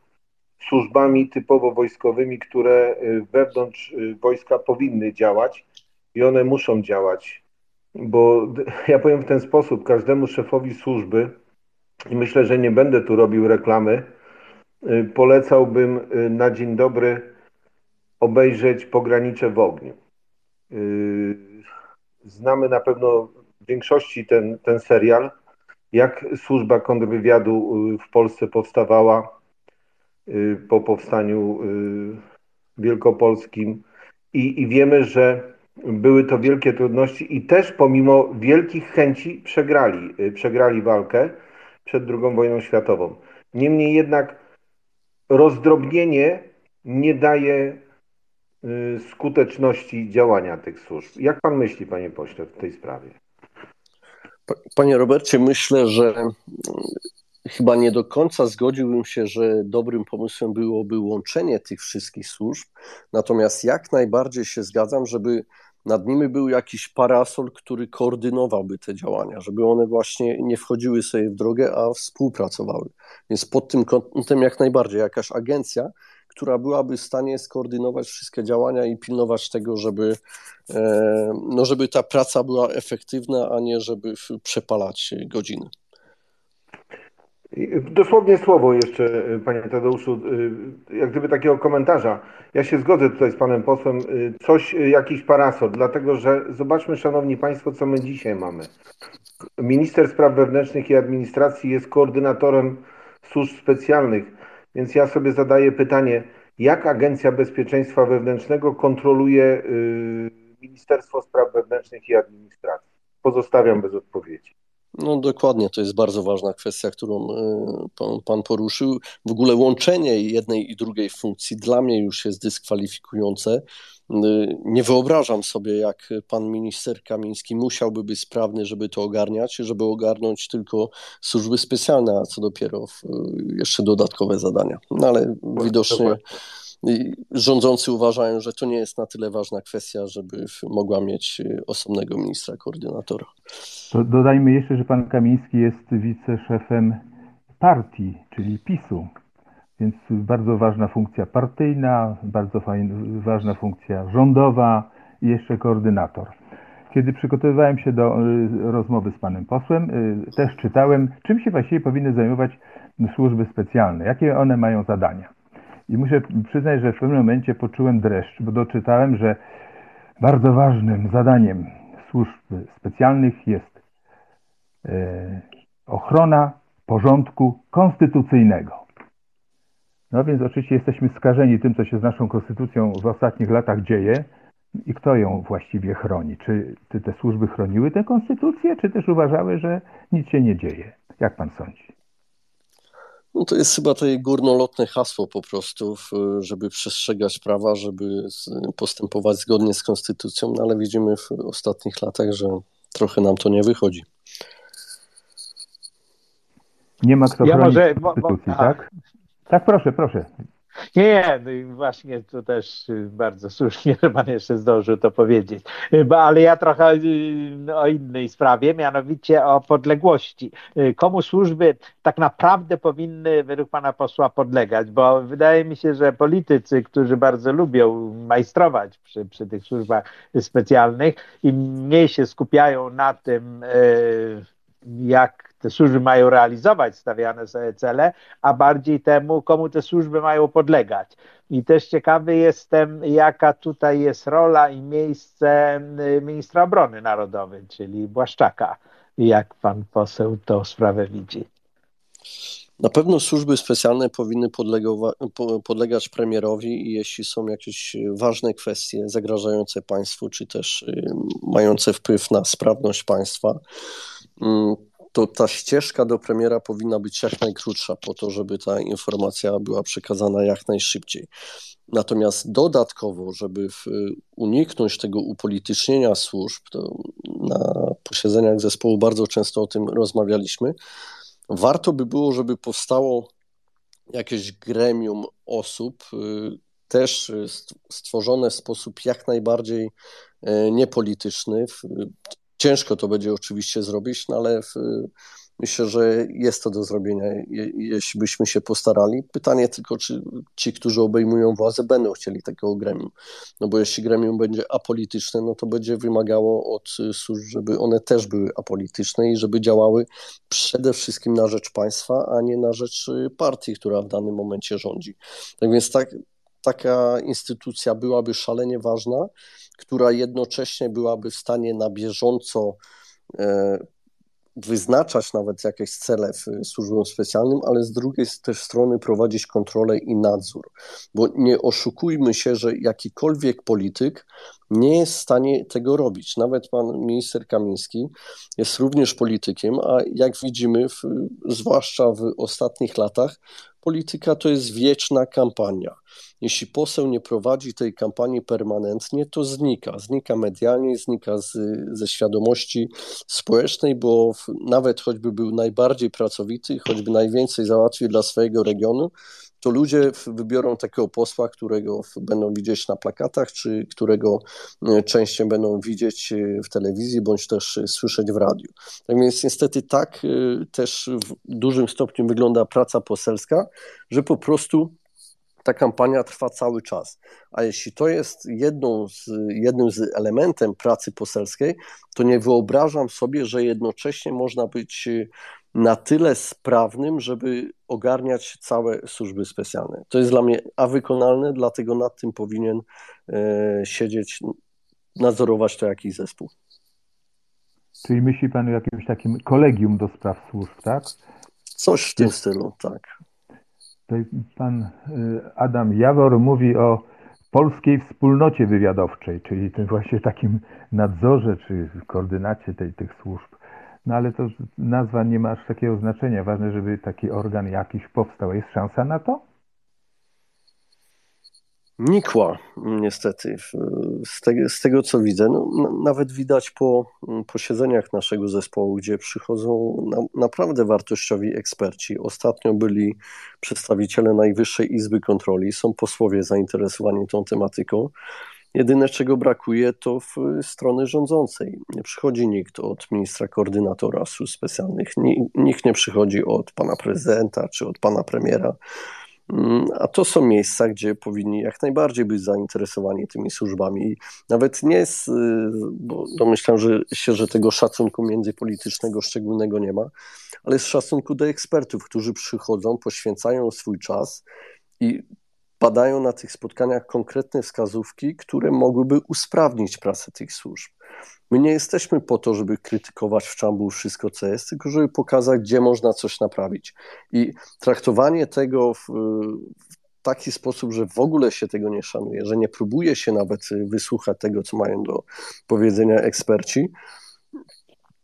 służbami typowo wojskowymi, które y, wewnątrz y, wojska powinny działać i one muszą działać. Bo ja powiem w ten sposób, każdemu szefowi służby, i myślę, że nie będę tu robił reklamy, y, polecałbym na dzień dobry obejrzeć Pogranicze w ogniu. Znamy na pewno w większości ten, ten serial, jak służba kontrwywiadu w Polsce powstawała, po powstaniu y, wielkopolskim i, i wiemy, że były to wielkie trudności i też pomimo wielkich chęci przegrali, y, przegrali walkę przed II wojną światową. Niemniej jednak rozdrobnienie nie daje skuteczności działania tych służb. Jak pan myśli, panie pośle, w tej sprawie? Panie Robercie, myślę, że chyba nie do końca zgodziłbym się, że dobrym pomysłem byłoby łączenie tych wszystkich służb, natomiast jak najbardziej się zgadzam, żeby nad nimi był jakiś parasol, który koordynowałby te działania, żeby one właśnie nie wchodziły sobie w drogę, a współpracowały. Więc pod tym kątem jak najbardziej jakaś agencja, która byłaby w stanie skoordynować wszystkie działania i pilnować tego, żeby, e, no żeby ta praca była efektywna, a nie żeby przepalać godziny. Dosłownie słowo jeszcze, panie Tadeuszu, y, jak gdyby takiego komentarza. Ja się zgodzę tutaj z panem posłem, y, coś, y, jakiś parasol, dlatego że zobaczmy, szanowni państwo, co my dzisiaj mamy. Minister Spraw Wewnętrznych i Administracji jest koordynatorem służb specjalnych, więc ja sobie zadaję pytanie, jak Agencja Bezpieczeństwa Wewnętrznego kontroluje Ministerstwo Spraw Wewnętrznych i Administracji? Pozostawiam bez odpowiedzi. No dokładnie, to jest bardzo ważna kwestia, którą e, pan, pan, poruszył. W ogóle łączenie jednej i drugiej funkcji dla mnie już jest dyskwalifikujące. E, nie wyobrażam sobie, jak pan minister Kamiński musiałby być sprawny, żeby to ogarniać, żeby ogarnąć tylko służby specjalne, a co dopiero jeszcze dodatkowe zadania. No ale widocznie rządzący uważają, że to nie jest na tyle ważna kwestia, żeby mogła mieć y, osobnego ministra koordynatora. To dodajmy jeszcze, że pan Kamiński jest wiceszefem partii, czyli PiSu. Więc bardzo ważna funkcja partyjna, bardzo fajna, ważna funkcja rządowa i jeszcze koordynator. Kiedy przygotowywałem się do y, rozmowy z panem posłem, y, też czytałem, czym się właściwie powinny zajmować służby specjalne, jakie one mają zadania. I muszę przyznać, że w pewnym momencie poczułem dreszcz, bo doczytałem, że bardzo ważnym zadaniem służb specjalnych jest e, ochrona porządku konstytucyjnego. No więc oczywiście jesteśmy skażeni tym, co się z naszą konstytucją w ostatnich latach dzieje i kto ją właściwie chroni. Czy, czy te służby chroniły tę konstytucję, czy też uważały, że nic się nie dzieje? Jak pan sądzi? No to jest chyba to górnolotne hasło po prostu, żeby przestrzegać prawa, żeby postępować zgodnie z konstytucją, no ale widzimy w ostatnich latach, że trochę nam to nie wychodzi. Nie ma kto ja chronić może, konstytucji, bo, bo, tak? Tak, proszę, proszę. Nie, no i właśnie to też y, bardzo słusznie, że pan jeszcze zdążył to powiedzieć. Y, ale ja trochę y, o innej sprawie, mianowicie o podległości. Komu służby tak naprawdę powinny według pana posła podlegać? Bo wydaje mi się, że politycy, którzy bardzo lubią majstrować przy, przy tych służbach specjalnych, im mniej się skupiają na tym, jak te służby mają realizować stawiane sobie cele, a bardziej temu, komu te służby mają podlegać. I też ciekawy jestem, jaka tutaj jest rola i miejsce y, ministra obrony narodowej, czyli Błaszczaka. Jak pan poseł tą sprawę widzi? Na pewno służby specjalne powinny podlegać premierowi i jeśli są jakieś ważne kwestie zagrażające państwu, czy też y, mające wpływ na sprawność państwa, mm, to ta ścieżka do premiera powinna być jak najkrótsza, po to, żeby ta informacja była przekazana jak najszybciej. Natomiast dodatkowo, żeby uniknąć tego upolitycznienia służb, na posiedzeniach zespołu bardzo często o tym rozmawialiśmy, warto by było, żeby powstało jakieś gremium osób, y, też stworzone w sposób jak najbardziej y, niepolityczny. Ciężko to będzie oczywiście zrobić, no ale w, myślę, że jest to do zrobienia, je, jeśli byśmy się postarali. Pytanie tylko, czy ci, którzy obejmują władzę, będą chcieli takiego gremium. No bo jeśli gremium będzie apolityczne, no to będzie wymagało od służb, żeby one też były apolityczne i żeby działały przede wszystkim na rzecz państwa, a nie na rzecz partii, która w danym momencie rządzi. Tak więc tak, taka instytucja byłaby szalenie ważna która jednocześnie byłaby w stanie na bieżąco e, wyznaczać nawet jakieś cele w służbom specjalnym, ale z drugiej też strony prowadzić kontrolę i nadzór. Bo nie oszukujmy się, że jakikolwiek polityk nie jest w stanie tego robić. Nawet pan minister Kamiński jest również politykiem, a jak widzimy, w, zwłaszcza w ostatnich latach, polityka to jest wieczna kampania. Jeśli poseł nie prowadzi tej kampanii permanentnie, to znika. Znika medialnie, znika z, ze świadomości społecznej, bo w, nawet choćby był najbardziej pracowity, choćby najwięcej załatwił dla swojego regionu, to ludzie wybiorą takiego posła, którego będą widzieć na plakatach, czy którego e, częściej będą widzieć e, w telewizji, bądź też e, słyszeć w radiu. Tak więc niestety tak też w dużym stopniu wygląda praca poselska, że po prostu ta kampania trwa cały czas. A jeśli to jest jedną z, jednym z elementem pracy poselskiej, to nie wyobrażam sobie, że jednocześnie można być na tyle sprawnym, żeby ogarniać całe służby specjalne. To jest dla mnie a wykonalne, dlatego nad tym powinien e, siedzieć, nadzorować to jakiś zespół. Czyli myśli Pan o jakimś takim kolegium do spraw służb, tak? Coś w tym stylu, tak. Tutaj pan e, Adam Jawor mówi o polskiej wspólnocie wywiadowczej, czyli tym właśnie takim nadzorze czy koordynacie tej, tych służb. No ale to nazwa nie ma aż takiego znaczenia. Ważne, żeby taki organ jakiś powstał. Jest szansa na to? Nikła, niestety. Z tego, z tego co widzę, no, nawet widać po posiedzeniach naszego zespołu, gdzie przychodzą na, naprawdę wartościowi eksperci. Ostatnio byli przedstawiciele Najwyższej Izby Kontroli, są posłowie zainteresowani tą tematyką. Jedyne, czego brakuje, to w strony rządzącej. Nie przychodzi nikt od ministra koordynatora służb specjalnych, nikt nie przychodzi od pana prezydenta czy od pana premiera. Mm, a to są miejsca, gdzie powinni jak najbardziej być zainteresowani tymi służbami. Nawet nie jest, y, bo domyślam że się, że tego szacunku międzypolitycznego szczególnego nie ma, ale z szacunku do ekspertów, którzy przychodzą, poświęcają swój czas i padają na tych spotkaniach konkretne wskazówki, które mogłyby usprawnić pracę tych służb. My nie jesteśmy po to, żeby krytykować w czambu wszystko, co jest, tylko żeby pokazać, gdzie można coś naprawić. I traktowanie tego w, w taki sposób, że w ogóle się tego nie szanuje, że nie próbuje się nawet wysłuchać tego, co mają do powiedzenia eksperci,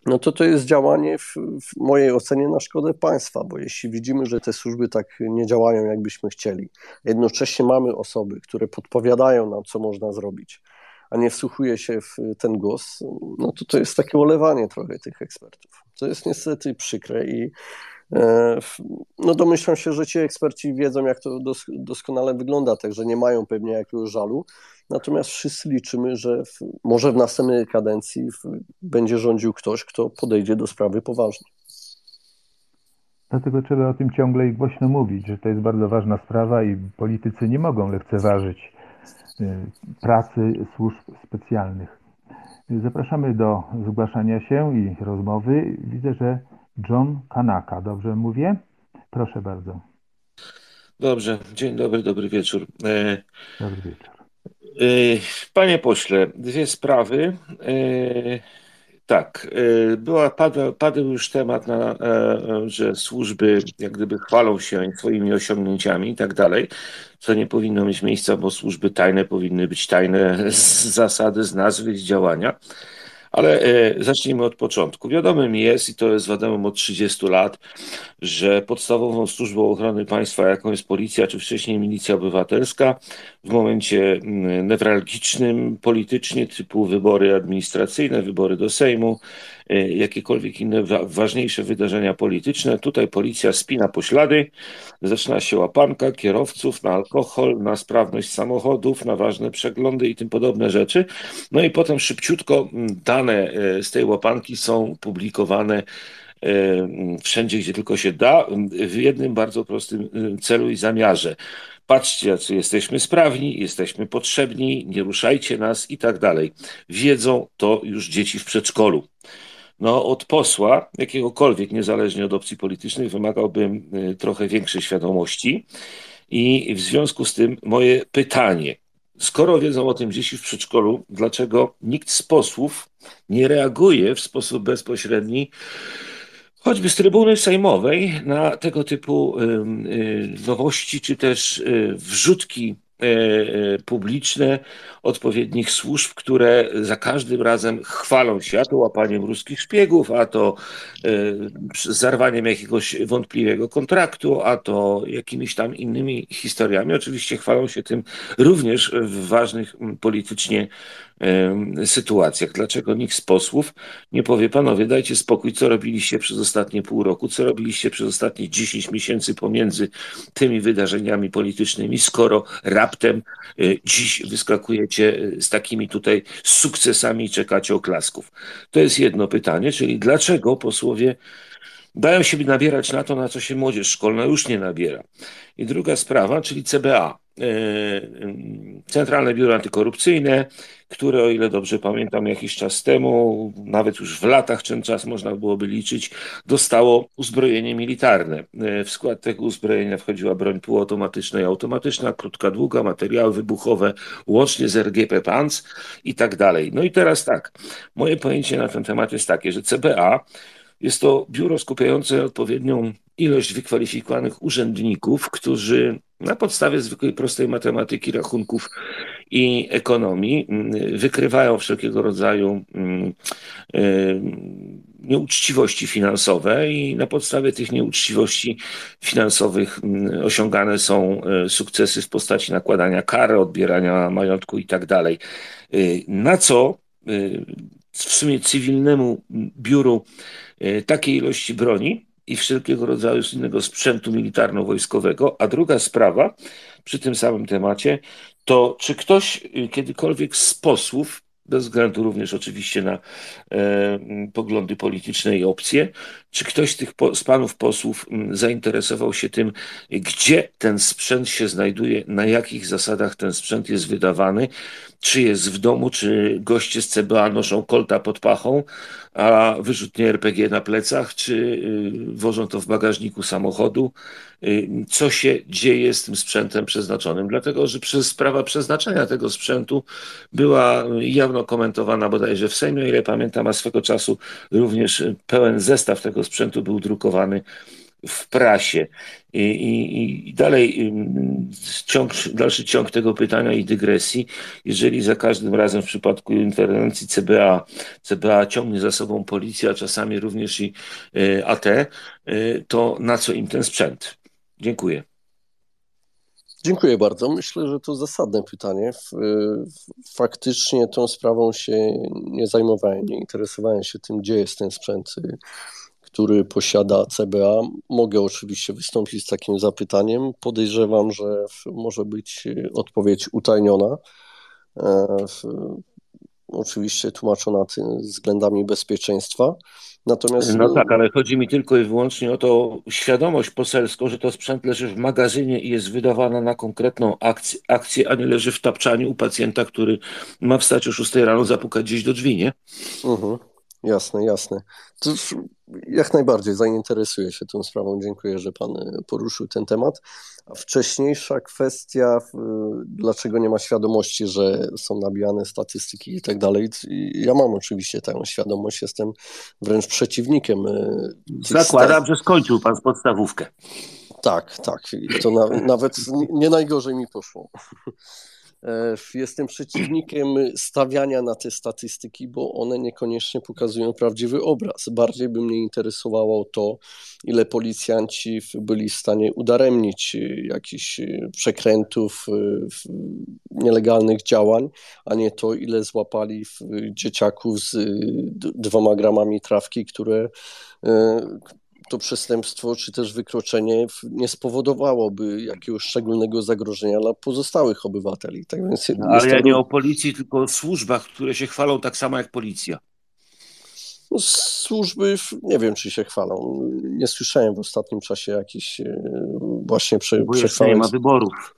no to to jest działanie w, w, mojej ocenie na szkodę państwa, bo jeśli widzimy, że te służby tak nie działają, jakbyśmy chcieli, jednocześnie mamy osoby, które podpowiadają nam, co można zrobić, a nie wsłuchuje się w ten głos, no to to jest takie olewanie trochę tych ekspertów. To jest niestety przykre i no domyślam się, że ci eksperci wiedzą, jak to doskonale wygląda, także nie mają pewnie jakiegoś żalu. Natomiast wszyscy liczymy, że w, może w następnej kadencji będzie rządził ktoś, kto podejdzie do sprawy poważnie. Dlatego trzeba o tym ciągle i głośno mówić, że to jest bardzo ważna sprawa i politycy nie mogą lekceważyć y, pracy służb specjalnych. Zapraszamy do zgłaszania się i rozmowy. Widzę, że John Kanaka, dobrze mówię? Proszę bardzo. Dobrze, dzień dobry, dobry wieczór. E, dobry wieczór. E, panie pośle, dwie sprawy. E, tak, była, padł, padł już temat, na, że służby jak gdyby chwalą się swoimi osiągnięciami i tak dalej, co nie powinno mieć miejsca, bo służby tajne powinny być tajne z zasady, z nazwy, z działania. Ale e, zacznijmy od początku. Wiadomym jest, i to jest wiadomym od 30 lat, że podstawową służbą ochrony państwa, jaką jest policja, czy wcześniej milicja obywatelska, w momencie mm, newralgicznym politycznie, typu wybory administracyjne, wybory do Sejmu, jakiekolwiek inne ważniejsze wydarzenia polityczne, tutaj policja spina poślady, zaczyna się łapanka kierowców na alkohol, na sprawność samochodów, na ważne przeglądy i tym podobne rzeczy. No i potem szybciutko mm, dane e, z tej łapanki są publikowane wszędzie, gdzie tylko się da, w jednym bardzo prostym celu i zamiarze. Patrzcie, jacy jesteśmy sprawni, jesteśmy potrzebni, nie ruszajcie nas i tak dalej. Wiedzą to już dzieci w przedszkolu. No, od posła, jakiegokolwiek, niezależnie od opcji politycznych, wymagałbym y, trochę większej świadomości. I w związku z tym moje pytanie, skoro wiedzą o tym dzieci w przedszkolu, dlaczego nikt z posłów nie reaguje w sposób bezpośredni choćby z trybuny sejmowej na tego typu y, nowości, czy też y, wrzutki E, e, publiczne odpowiednich służb, które za każdym razem chwalą się a to łapaniem ruskich szpiegów, a to e, zarwaniem jakiegoś wątpliwego kontraktu, a to jakimiś tam innymi historiami. Oczywiście chwalą się tym również w ważnych politycznie sytuacjach. Dlaczego nikt z posłów nie powie, panowie, dajcie spokój, co robiliście przez ostatnie pół roku, co robiliście przez ostatnie 10 miesięcy pomiędzy tymi wydarzeniami politycznymi, skoro raptem y, dziś wyskakujecie y, z takimi tutaj sukcesami i czekacie oklasków. To jest jedno pytanie, czyli dlaczego posłowie dają się nabierać na to, na co się młodzież szkolna już nie nabiera. I druga sprawa, czyli CBA. E, Centralne Biuro Antykorupcyjne, które, o ile dobrze pamiętam, jakiś czas temu, nawet już w latach ten czas można byłoby liczyć, dostało uzbrojenie militarne. E, w skład tego uzbrojenia wchodziła broń półautomatyczna i automatyczna, krótka, długa, materiały wybuchowe, łącznie z RGP PANC i tak dalej. No i teraz tak, moje pojęcie na ten temat jest takie, że CBA jest to biuro skupiające odpowiednią ilość wykwalifikowanych urzędników, którzy na podstawie zwykłej prostej matematyki, rachunków i ekonomii mm, wykrywają wszelkiego rodzaju mm, nieuczciwości finansowe i na podstawie tych nieuczciwości finansowych mm, osiągane są e, sukcesy w postaci nakładania kar, odbierania majątku i tak dalej. E, na co e, w sumie cywilnemu biuru takiej ilości broni i wszelkiego rodzaju innego sprzętu militarno-wojskowego. A druga sprawa przy tym samym temacie to, czy ktoś kiedykolwiek z posłów bez względu również oczywiście na e, poglądy polityczne i opcje. Czy ktoś z tych po, z panów posłów zainteresował się tym, gdzie ten sprzęt się znajduje, na jakich zasadach ten sprzęt jest wydawany, czy jest w domu, czy goście z CBA noszą kolta pod pachą, a wyrzutnie RPG na plecach, czy y, wożą to w bagażniku samochodu, y, co się dzieje z tym sprzętem przeznaczonym, dlatego że przez sprawa przeznaczenia tego sprzętu była jawno komentowana bodajże w Sejmie, ile pamiętam, a swego czasu również pełen zestaw tego sprzętu był drukowany w prasie. I, i, i dalej ciąg, dalszy ciąg tego pytania i dygresji, jeżeli za każdym razem w przypadku interwencji CBA, CBA ciągnie za sobą policja, a czasami również i e, AT, e, to na co im ten sprzęt? Dziękuję. Dziękuję bardzo. Myślę, że to zasadne pytanie. Faktycznie tą sprawą się nie zajmowałem, nie interesowałem się tym, gdzie jest ten sprzęt który posiada CBA. Mogę oczywiście wystąpić z takim zapytaniem. Podejrzewam, że może być odpowiedź utajniona. Oczywiście tłumaczona względami bezpieczeństwa. Natomiast... No tak, ale chodzi mi tylko i wyłącznie o to świadomość poselską, że to sprzęt leży w magazynie i jest wydawana na konkretną akcję, akcję a nie leży w tapczaniu u pacjenta, który ma wstać o 6 rano, zapukać gdzieś do drzwi, nie? Mhm. Jasne, jasne. To jak najbardziej zainteresuję się tą sprawą. Dziękuję, że Pan e, poruszył ten temat. A wcześniejsza kwestia, dlaczego nie ma świadomości, że są nabijane statystyki i tak dalej. Ja mam oczywiście tę świadomość, jestem wręcz przeciwnikiem. E, Zakładam, że skończył Pan z podstawówkę. Tak, tak. I to na, nawet nie najgorzej mi poszło. Jestem przeciwnikiem stawiania na te statystyki, bo one niekoniecznie pokazują prawdziwy obraz. Bardziej by mnie interesowało to, ile policjanci byli w stanie udaremnić e, jakichś e, przekrętów, nielegalnych działań, a nie to, ile złapali dzieciaków z dwoma gramami trawki, które to przestępstwo czy też wykroczenie nie spowodowałoby jakiegoś szczególnego zagrożenia dla pozostałych obywateli. Tak więc no, ale ja nie o policji, tylko o służbach, które się chwalą tak samo jak policja. No, służby, nie wiem, czy się chwalą. Nie słyszałem w ostatnim czasie jakichś e, właśnie prze, Bo przechwaleń. nie ma wyborów.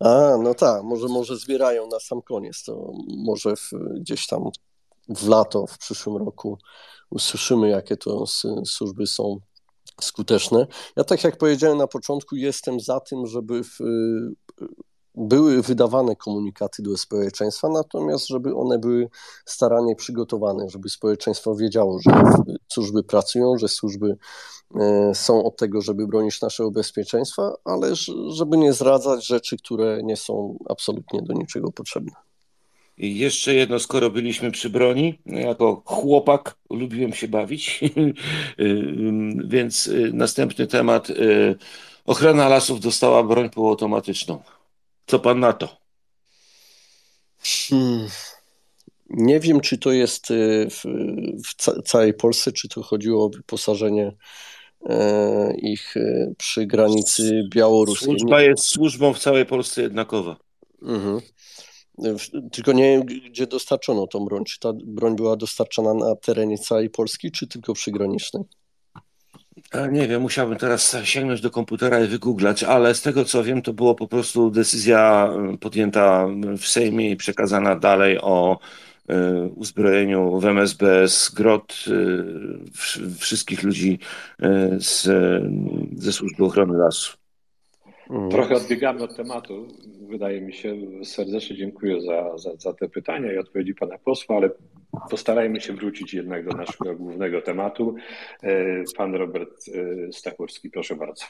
A, no tak, może, może zbierają na sam koniec, to może w, gdzieś tam w lato, w przyszłym roku usłyszymy, jakie to służby są skuteczne. Ja tak jak powiedziałem na początku, jestem za tym, żeby w, były wydawane komunikaty do społeczeństwa, natomiast żeby one były starannie przygotowane, żeby społeczeństwo wiedziało, że służby pracują, że służby e, są od tego, żeby bronić naszego bezpieczeństwa, ale żeby nie zdradzać rzeczy, które nie są absolutnie do niczego potrzebne. I jeszcze jedno, skoro byliśmy przy broni, jako chłopak lubiłem się bawić, więc y, następny temat. Y, ochrona lasów dostała broń półautomatyczną. Co pan na to? Hmm. Nie wiem, czy to jest y, w, w całej Polsce, czy to chodziło o wyposażenie e, ich przy granicy białoruskiej. Służba jest służbą w całej Polsce jednakowa. Mhm. Tylko nie wiem, gdzie dostarczono tą broń. Czy ta broń była dostarczana na terenie całej Polski, czy tylko przygranicznej? Nie wiem, musiałbym teraz sięgnąć do komputera i wygooglać, ale z tego co wiem, to było po prostu decyzja e, podjęta w Sejmie i przekazana dalej o e, uzbrojeniu w MSBS grot e, wszystkich ludzi z, ze służby ochrony lasu. Mhm. Trochę odbiegamy od tematu, wydaje mi się. Serdecznie dziękuję za, za, za te pytania i odpowiedzi pana posła, ale postarajmy się wrócić jednak do naszego głównego tematu. E, pan Robert e, Stachurski, proszę bardzo.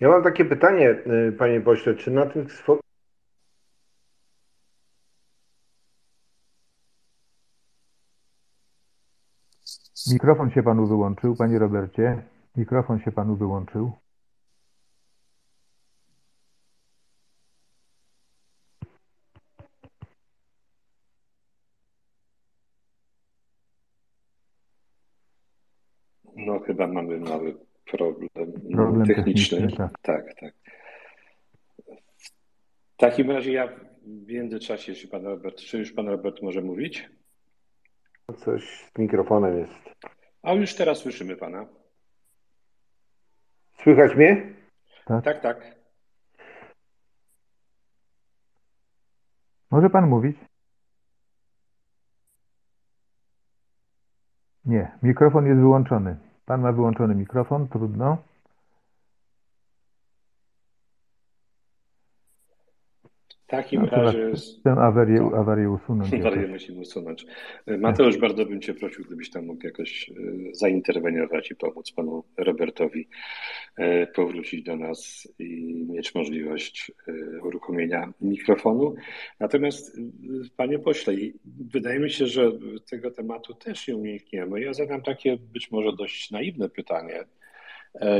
Ja mam takie pytanie, e, panie pośle, czy na tym Mikrofon się panu wyłączył, panie Robercie. Mikrofon się panu wyłączył. No chyba mamy mały problem, problem techniczny. techniczny tak. tak, tak. W takim razie ja w międzyczasie, jeśli pan Robert, czy już pan Robert może mówić? Coś z mikrofonem jest. A już teraz słyszymy pana. Słychać mnie? Tak, tak. tak. Może pan mówić? Nie, mikrofon jest wyłączony. Pan ma wyłączony mikrofon, trudno. Takim no, razie. Tę awarię, awarię usunąć. Awarię musimy usunąć. Mateusz, bardzo bym Cię prosił, gdybyś tam mógł jakoś e, zainterweniować i pomóc panu Robertowi e, powrócić do nas i mieć możliwość e, uruchomienia mikrofonu. Natomiast, panie pośle, wydaje mi się, że tego tematu też nie unikniemy. Ja zadam takie być może dość naiwne pytanie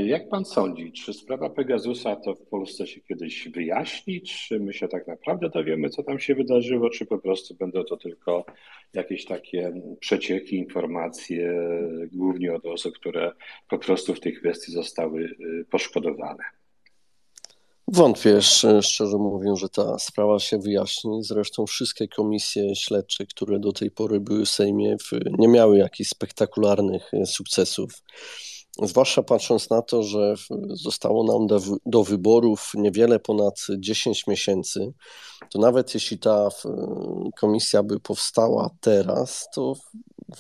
jak pan sądzi, czy sprawa Pegasusa to w Polsce się kiedyś wyjaśni, czy my się tak naprawdę dowiemy, co tam się wydarzyło, czy po prostu będą to tylko jakieś takie przecieki, informacje, głównie od osób, które po prostu w tej kwestii zostały y, poszkodowane? Wątpię, szczerze mówiąc, że ta sprawa się wyjaśni. Zresztą wszystkie komisje śledcze, które do tej pory były w Sejmie, nie miały jakichś spektakularnych y, sukcesów. Zwłaszcza patrząc na to, że zostało nam do, do, wyborów niewiele ponad 10 miesięcy, to nawet jeśli ta komisja by powstała teraz, to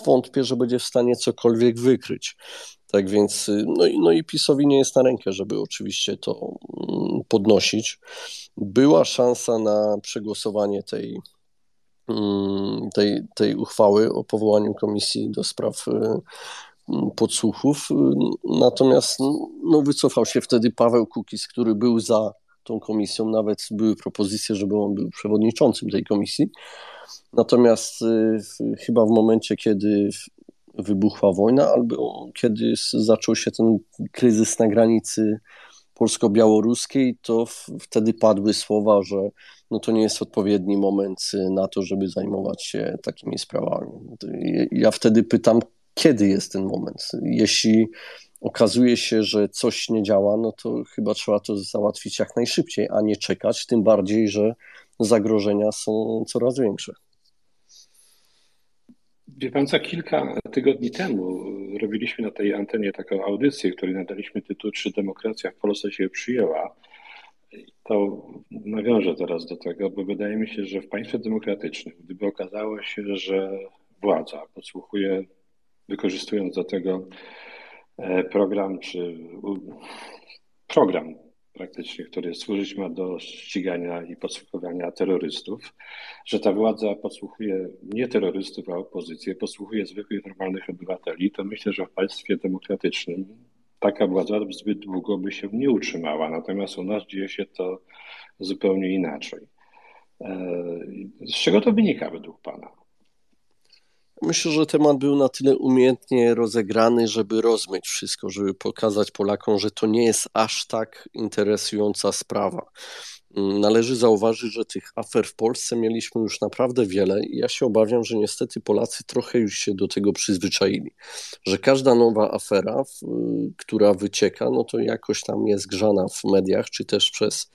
wątpię, że będzie w stanie cokolwiek wykryć. Tak więc, no i, no i PiSowi nie jest na rękę, żeby oczywiście to mm, podnosić. Była szansa na przegłosowanie tej, mm, tej, tej uchwały o powołaniu komisji do spraw podsłuchów. Natomiast no, wycofał się wtedy Paweł Kukiz, który był za tą komisją. Nawet były propozycje, żeby on był przewodniczącym tej komisji. Natomiast y, chyba w momencie, kiedy wybuchła wojna, albo kiedy zaczął się ten kryzys na granicy polsko-białoruskiej, to wtedy padły słowa, że no to nie jest odpowiedni moment na to, żeby zajmować się takimi sprawami. Ja wtedy pytam, kiedy jest ten moment. Jeśli okazuje się, że coś nie działa, no to chyba trzeba to załatwić jak najszybciej, a nie czekać, tym bardziej, że zagrożenia są coraz większe. Wie pan, za kilka tygodni temu robiliśmy na tej antenie taką audycję, której nadaliśmy tytuł Czy demokracja w Polsce się przyjęła? To nawiążę teraz do tego, bo wydaje mi się, że w państwie demokratycznym, gdyby okazało się, że władza podsłuchuje wykorzystując do tego e, program, czy program praktycznie, który służyć ma do ścigania i podsłuchiwania terrorystów, że ta władza podsłuchuje nie terrorystów, a opozycję, podsłuchuje zwykłych, normalnych obywateli, to myślę, że w państwie demokratycznym taka władza zbyt długo by się nie utrzymała. Natomiast u nas dzieje się to zupełnie inaczej. E, z czego to wynika według Pana? Myślę, że temat był na tyle umiejętnie rozegrany, żeby rozmyć wszystko, żeby pokazać Polakom, że to nie jest aż tak interesująca sprawa. Mm, należy zauważyć, że tych afer w Polsce mieliśmy już naprawdę wiele i ja się obawiam, że niestety Polacy trochę już się do tego przyzwyczaili, że każda nowa afera, która wycieka, no to jakoś tam jest grzana w mediach, czy też przez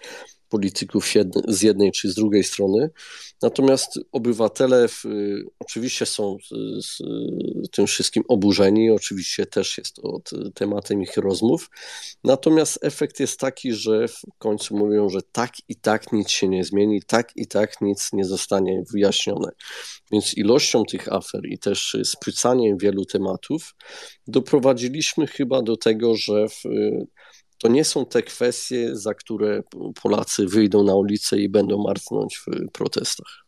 polityków z jednej czy z drugiej strony. Natomiast obywatele w, oczywiście są z, tym wszystkim oburzeni, oczywiście też jest to tematem ich rozmów. Natomiast efekt jest taki, że w końcu mówią, że tak i tak nic się nie zmieni, tak i tak nic nie zostanie wyjaśnione. Więc ilością tych afer i też sprycaniem wielu tematów doprowadziliśmy chyba do tego, że w, to nie są te kwestie, za które Polacy wyjdą na ulicę i będą martnąć w protestach.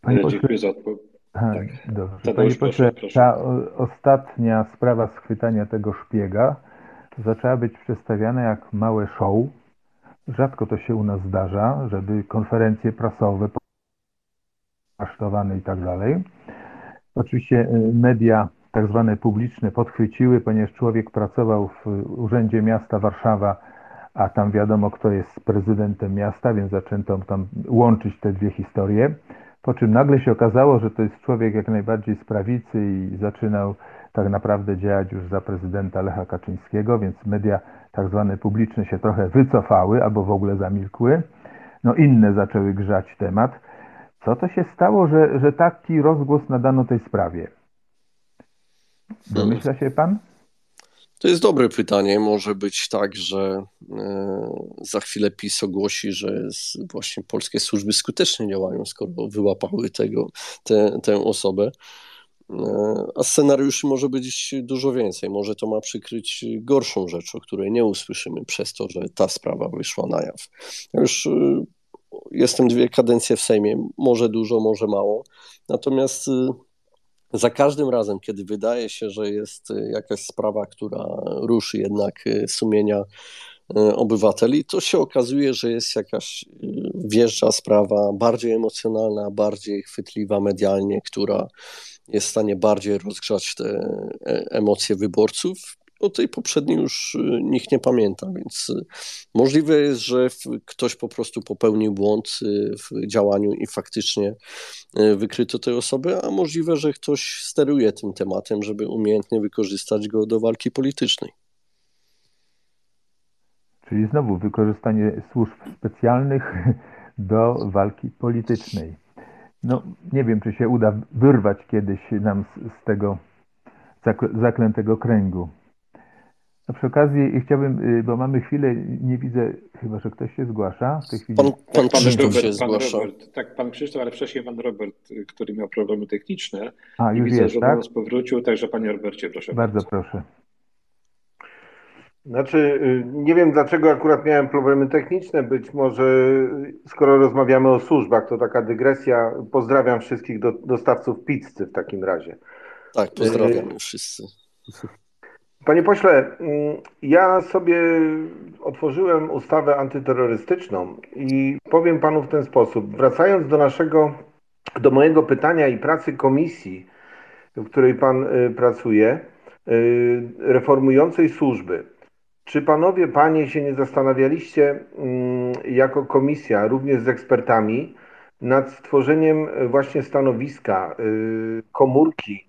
Panie pośle, Dziękuję za odpowiedź. Tak. Dobrze. Panie pośle, ta ostatnia sprawa schwytania tego szpiega zaczęła być przedstawiana jak małe show. Rzadko to się u nas zdarza, żeby konferencje prasowe, pasztowane i tak dalej. Oczywiście y, media tak zwane publiczne podchwyciły, ponieważ człowiek pracował w Urzędzie Miasta Warszawa, a tam wiadomo, kto jest prezydentem miasta, więc zaczęto tam łączyć te dwie historie. Po czym nagle się okazało, że to jest człowiek jak najbardziej z prawicy i zaczynał tak naprawdę działać już za prezydenta Lecha Kaczyńskiego, więc media tak zwane publiczne się trochę wycofały albo w ogóle zamilkły. No inne zaczęły grzać temat. Co to się stało, że, że taki rozgłos nadano tej sprawie? Domyśla się pan? To jest dobre pytanie. Może być tak, że e, za chwilę PiS ogłosi, że właśnie polskie służby skutecznie działają, skoro wyłapały tego, tę, tę osobę. E, a scenariuszy może być dużo więcej. Może to ma przykryć gorszą rzecz, o której nie usłyszymy przez to, że ta sprawa wyszła na jaw. Ja już e, jestem dwie kadencje w Sejmie, może dużo, może mało. Natomiast za każdym razem, kiedy wydaje się, że jest y, jakaś sprawa, która ruszy jednak y, sumienia y, obywateli, to się okazuje, że jest jakaś wjeżdża sprawa bardziej emocjonalna, bardziej chwytliwa medialnie, która jest w stanie bardziej rozgrzać te e, emocje wyborców o tej poprzedniej już nikt nie pamięta, więc możliwe jest, że ktoś po prostu popełnił błąd w działaniu i faktycznie wykryto tę osobę, a możliwe, że ktoś steruje tym tematem, żeby umiejętnie wykorzystać go do walki politycznej. Czyli znowu wykorzystanie służb specjalnych do walki politycznej. No, nie wiem, czy się uda wyrwać kiedyś nam z, z tego zaklętego kręgu. A przy okazji chciałbym, y, bo mamy chwilę, nie widzę, chyba że ktoś się zgłasza w tej chwili. Pan, pan Krzysztof się zgłasza. Robert, tak, pan Krzysztof, ale wcześniej pan Robert, y, który miał problemy techniczne. A, już I widzę, jest, że tak? nas powrócił, także panie Robercie, proszę bardzo. Bardzo proszę. Znaczy, y, nie wiem dlaczego akurat miałem problemy techniczne. Być może, skoro rozmawiamy o służbach, to taka dygresja. Pozdrawiam wszystkich do, dostawców pizzy w takim razie. Tak, pozdrawiam wszyscy. Panie pośle, mm, ja sobie otworzyłem ustawę antyterrorystyczną i powiem panu w ten sposób. Wracając do naszego, do mojego pytania i pracy komisji, w której pan y, pracuje, y, reformującej służby. Czy panowie, panie się nie zastanawialiście mm, jako komisja, również z ekspertami, nad stworzeniem właśnie stanowiska y, komórki,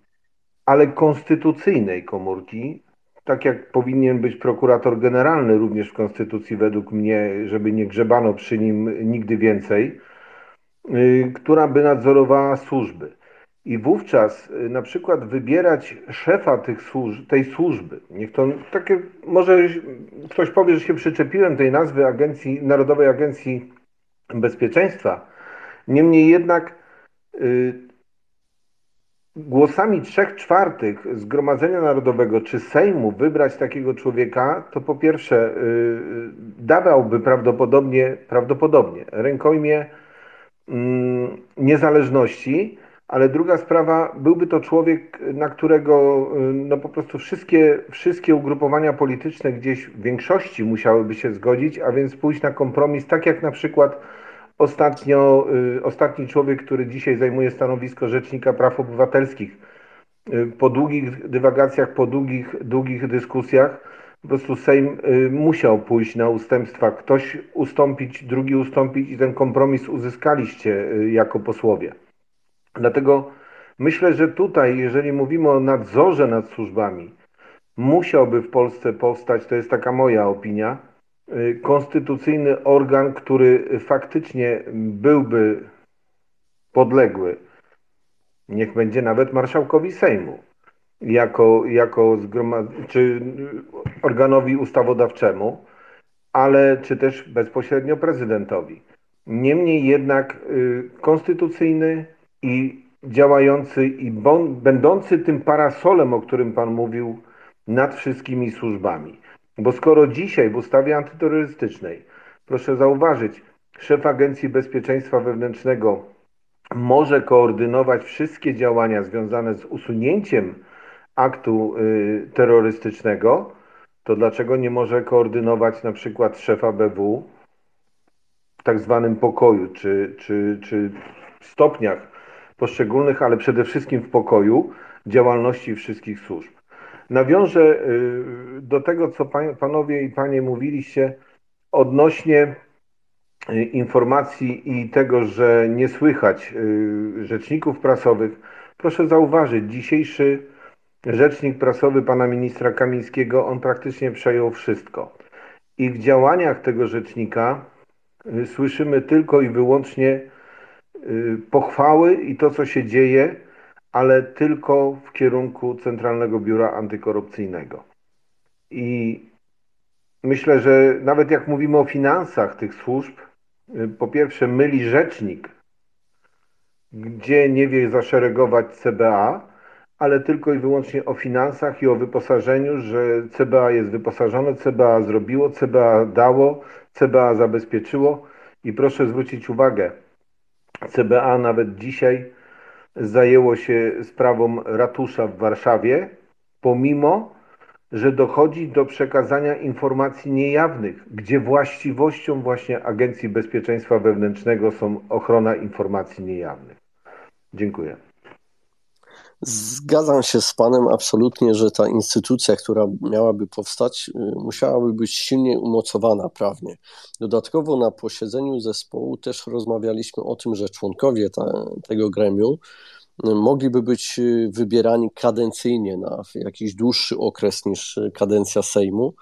ale konstytucyjnej komórki, tak jak powinien być prokurator generalny również w konstytucji według mnie, żeby nie grzebano przy nim nigdy więcej, y, która by nadzorowała służby. I wówczas y, na przykład wybierać szefa tej służby, niech to takie, może ktoś powie, że się przyczepiłem tej nazwy Agencji, Narodowej Agencji Bezpieczeństwa, niemniej jednak y, głosami trzech czwartych Zgromadzenia Narodowego czy Sejmu wybrać takiego człowieka, to po pierwsze y, dawałby prawdopodobnie, prawdopodobnie rękojmie mm, niezależności, ale druga sprawa, byłby to człowiek, na którego no po prostu wszystkie, wszystkie ugrupowania polityczne gdzieś w większości musiałyby się zgodzić, a więc pójść na kompromis, tak jak na przykład ostatnio, ostatni człowiek, który dzisiaj zajmuje stanowisko Rzecznika Praw Obywatelskich, po długich dywagacjach, po długich, długich dyskusjach, po prostu Sejm musiał pójść na ustępstwa. Ktoś ustąpić, drugi ustąpić i ten kompromis uzyskaliście jako posłowie. Dlatego myślę, że tutaj, jeżeli mówimy o nadzorze nad służbami, musiałby w Polsce powstać, to jest taka moja opinia, konstytucyjny organ, który faktycznie byłby podległy, niech będzie nawet marszałkowi Sejmu, jako, jako czy organowi ustawodawczemu, ale czy też bezpośrednio prezydentowi. Niemniej jednak konstytucyjny, i działający i będący tym parasolem, o którym Pan mówił, nad wszystkimi służbami. Bo skoro dzisiaj w ustawie antyterrorystycznej, proszę zauważyć, szef Agencji Bezpieczeństwa Wewnętrznego może koordynować wszystkie działania związane z usunięciem aktu y, terrorystycznego, to dlaczego nie może koordynować na przykład szefa BW w tak zwanym pokoju, czy, czy, czy stopniach poszczególnych, ale przede wszystkim w pokoju działalności wszystkich służb. Nawiążę do tego, co panowie i panie mówiliście odnośnie informacji i tego, że nie słychać rzeczników prasowych. Proszę zauważyć, dzisiejszy rzecznik prasowy pana ministra Kamińskiego, on praktycznie przejął wszystko. I w działaniach tego rzecznika słyszymy tylko i wyłącznie pochwały i to, co się dzieje, ale tylko w kierunku Centralnego Biura Antykorupcyjnego. I myślę, że nawet jak mówimy o finansach tych służb, po pierwsze myli rzecznik, gdzie nie wie zaszeregować CBA, ale tylko i wyłącznie o finansach i o wyposażeniu, że CBA jest wyposażone, CBA zrobiło, CBA dało, CBA zabezpieczyło. I proszę zwrócić uwagę, CBA nawet dzisiaj zajęło się sprawą ratusza w Warszawie, pomimo że dochodzi do przekazania informacji niejawnych, gdzie właściwością właśnie Agencji Bezpieczeństwa Wewnętrznego są ochrona informacji niejawnych. Dziękuję. Zgadzam się z Panem absolutnie, że ta instytucja, która miałaby powstać, y, musiałaby być silnie umocowana prawnie. Dodatkowo na posiedzeniu zespołu też rozmawialiśmy o tym, że członkowie ta, tego gremium y, mogliby być y, wybierani kadencyjnie na jakiś dłuższy okres niż kadencja Sejmu,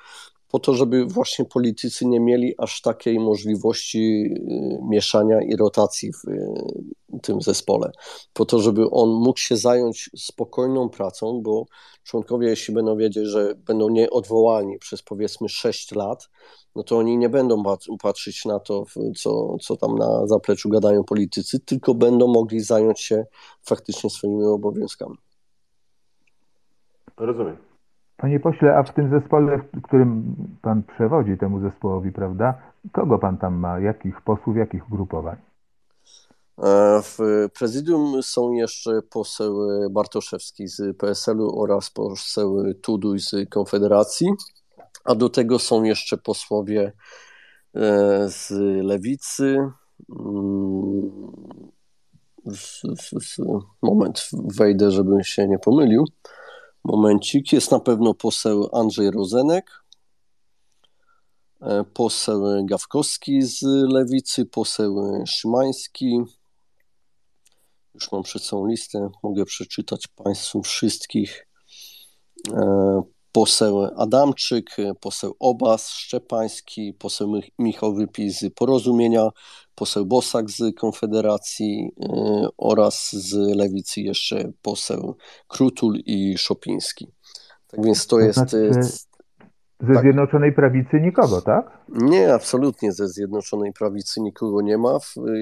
po to, żeby właśnie politycy nie mieli aż takiej możliwości y, mieszania i rotacji w y, tym zespole, po to, żeby on mógł się zająć spokojną pracą, bo członkowie, jeśli będą wiedzieć, że będą nieodwołani przez powiedzmy 6 lat, no to oni nie będą patrzeć na to, co, co tam na zapleczu gadają politycy, tylko będą mogli zająć się faktycznie swoimi obowiązkami. Rozumiem. Panie pośle, a w tym zespole, w którym pan przewodzi temu zespołowi, prawda? Kogo pan tam ma? Jakich posłów, jakich ugrupowań? E, w prezydium są jeszcze poseł Bartoszewski z PSL-u oraz poseł Tuduj z Konfederacji, a do tego są jeszcze posłowie e, z Lewicy. Mm, moment, wejdę, żebym się nie pomylił. Momencik. Jest na pewno poseł Andrzej Rozenek, e, poseł Gawkowski z Lewicy, poseł Szymański. Już mam przed sobą listę, mogę przeczytać Państwu wszystkich. E, poseł Adamczyk, poseł Obas Szczepański, poseł Michał Wypis z Porozumienia, poseł Bosak z Konfederacji y, oraz z Lewicy jeszcze poseł Krutul i Szopiński. Tak więc to, to jest... Znaczy, ze tak. Zjednoczonej Prawicy nikogo, tak? Nie, absolutnie ze Zjednoczonej Prawicy nikogo nie ma.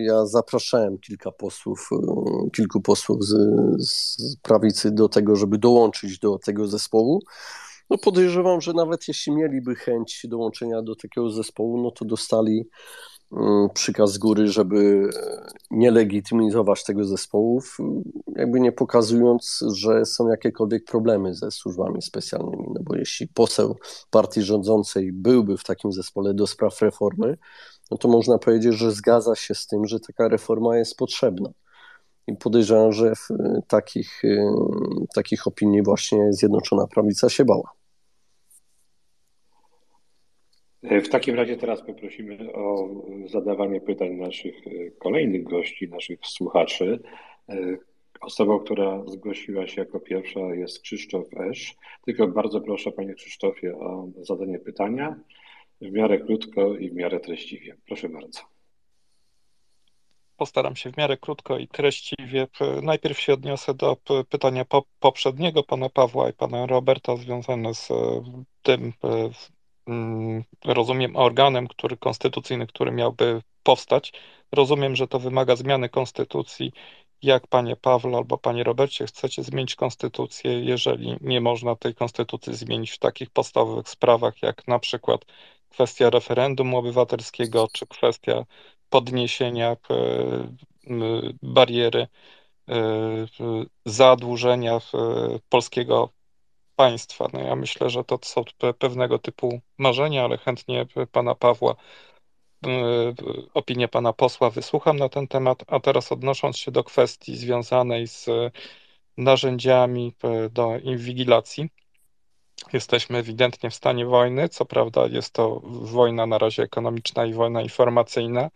Ja zapraszałem kilka posłów, y, kilku posłów z, z prawicy do tego, żeby dołączyć do tego zespołu. No podejrzewam, że nawet jeśli mieliby chęć dołączenia do takiego zespołu, no to dostali mm, przykaz z góry, żeby nie legitymizować tego zespołu, jakby nie pokazując, że są jakiekolwiek problemy ze służbami specjalnymi. No bo jeśli poseł partii rządzącej byłby w takim zespole do spraw reformy, no to można powiedzieć, że zgadza się z tym, że taka reforma jest potrzebna. I podejrzewam, że w takich, takich opinii właśnie Zjednoczona Prawica się bała. E, w takim razie teraz poprosimy o zadawanie pytań naszych e, kolejnych gości, naszych słuchaczy. E, osobą, która zgłosiła się jako pierwsza jest Krzysztof Esz. Tylko bardzo proszę, panie Krzysztofie, o zadanie pytania w miarę krótko i w miarę treściwie. Proszę bardzo. Postaram się w miarę krótko i treściwie. Najpierw się odniosę do pytania poprzedniego pana Pawła i pana Roberta związane z tym, Mm, rozumiem, organem który, konstytucyjny, który miałby powstać. Rozumiem, że to wymaga zmiany konstytucji. Jak panie Pawle albo panie Robercie chcecie zmienić konstytucję, jeżeli nie można tej konstytucji zmienić w takich podstawowych sprawach, jak na przykład kwestia referendum obywatelskiego, czy kwestia podniesienia e, bariery e, zadłużenia polskiego państwa. No ja myślę, że to są pewnego typu marzenia, ale chętnie pana Pawła, e, opinię pana posła wysłucham na ten temat, a teraz odnosząc się do kwestii związanej z narzędziami e, do inwigilacji. Jesteśmy ewidentnie w stanie wojny. Co prawda, jest to wojna na razie ekonomiczna i wojna informacyjna.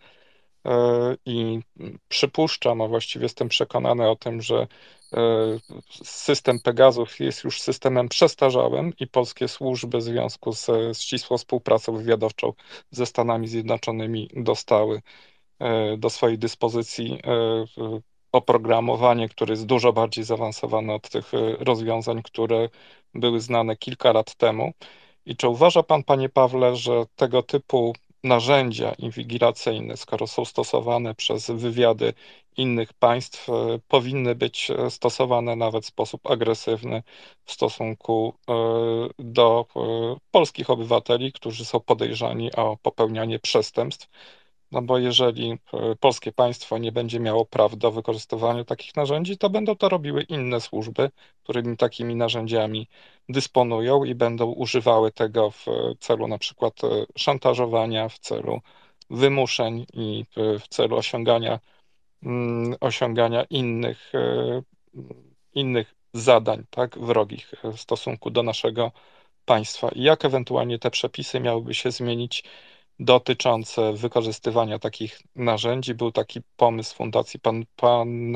E, I przypuszczam, a właściwie jestem przekonany o tym, że E, system Pegazów jest już systemem przestarzałym i polskie służby w związku z ścisłą współpracą wywiadowczą ze Stanami Zjednoczonymi dostały e, do swojej dyspozycji oprogramowanie, które jest dużo bardziej zaawansowane od tych rozwiązań, które były znane kilka lat temu. I czy uważa Pan, Panie Pawle, że tego typu narzędzia inwigilacyjne, skoro są stosowane przez wywiady innych państw, e, powinny być e, stosowane nawet w sposób agresywny w stosunku e, do polskich obywateli, którzy są podejrzani o popełnianie przestępstw. No bo jeżeli polskie państwo nie będzie miało praw do wykorzystywania takich narzędzi, to będą to robiły inne służby, którymi takimi narzędziami dysponują i będą używały tego w celu na przykład szantażowania, w celu wymuszeń i w celu osiągania Mm, osiągania innych, e, innych zadań, tak, wrogich w stosunku do naszego państwa. I jak ewentualnie te przepisy miałyby się zmienić dotyczące wykorzystywania takich narzędzi. Był taki pomysł Fundacji Pan, Pan,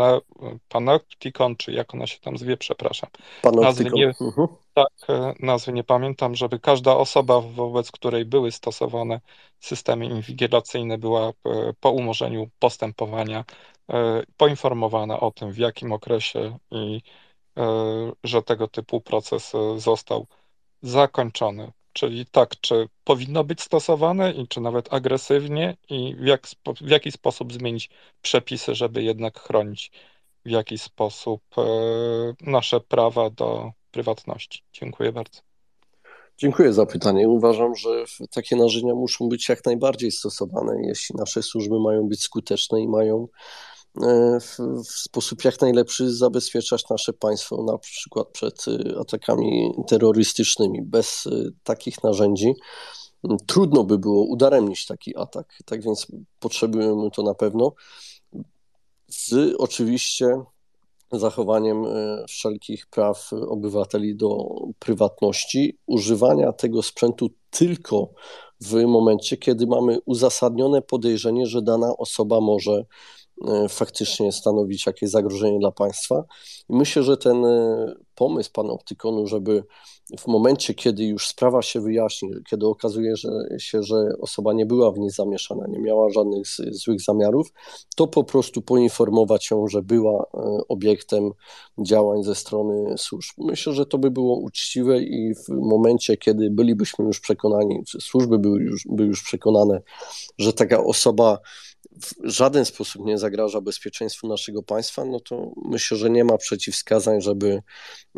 Panopticon, czy jak ona się tam zwie, przepraszam. Nazwy nie, mhm. Tak, e, nazwy nie pamiętam, żeby każda osoba, wobec której były stosowane systemy inwigilacyjne, była e, po umorzeniu postępowania e, poinformowana o tym, w jakim okresie i że tego typu proces został zakończony. Czyli tak, czy powinno być stosowane i czy nawet agresywnie i w, jak, w jaki sposób zmienić przepisy, żeby jednak chronić w jakiś sposób nasze prawa do prywatności. Dziękuję bardzo. Dziękuję za pytanie. Uważam, że takie narzędzia muszą być jak najbardziej stosowane, jeśli nasze służby mają być skuteczne i mają e, w, w sposób jak najlepszy zabezpieczać nasze państwo, na przykład przed e, atakami terrorystycznymi. Bez e, takich narzędzi trudno by było udaremnić taki atak. Tak więc potrzebujemy to na pewno. Z oczywiście zachowaniem e, wszelkich praw obywateli do prywatności, używania tego sprzętu tylko w momencie, kiedy mamy uzasadnione podejrzenie, że dana osoba może E, faktycznie stanowić jakieś zagrożenie dla państwa. I myślę, że ten e, pomysł pana Optykonu, żeby w momencie, kiedy już sprawa się wyjaśni, kiedy okazuje się, że osoba nie była w niej zamieszana, nie miała żadnych złych zamiarów, to po prostu poinformować ją, że była e, obiektem działań ze strony służb. Myślę, że to by było uczciwe i w momencie, kiedy bylibyśmy już przekonani, czy służby były już, były już przekonane, że taka osoba w żaden sposób nie zagraża bezpieczeństwu naszego państwa, no to myślę, że nie ma przeciwwskazań, żeby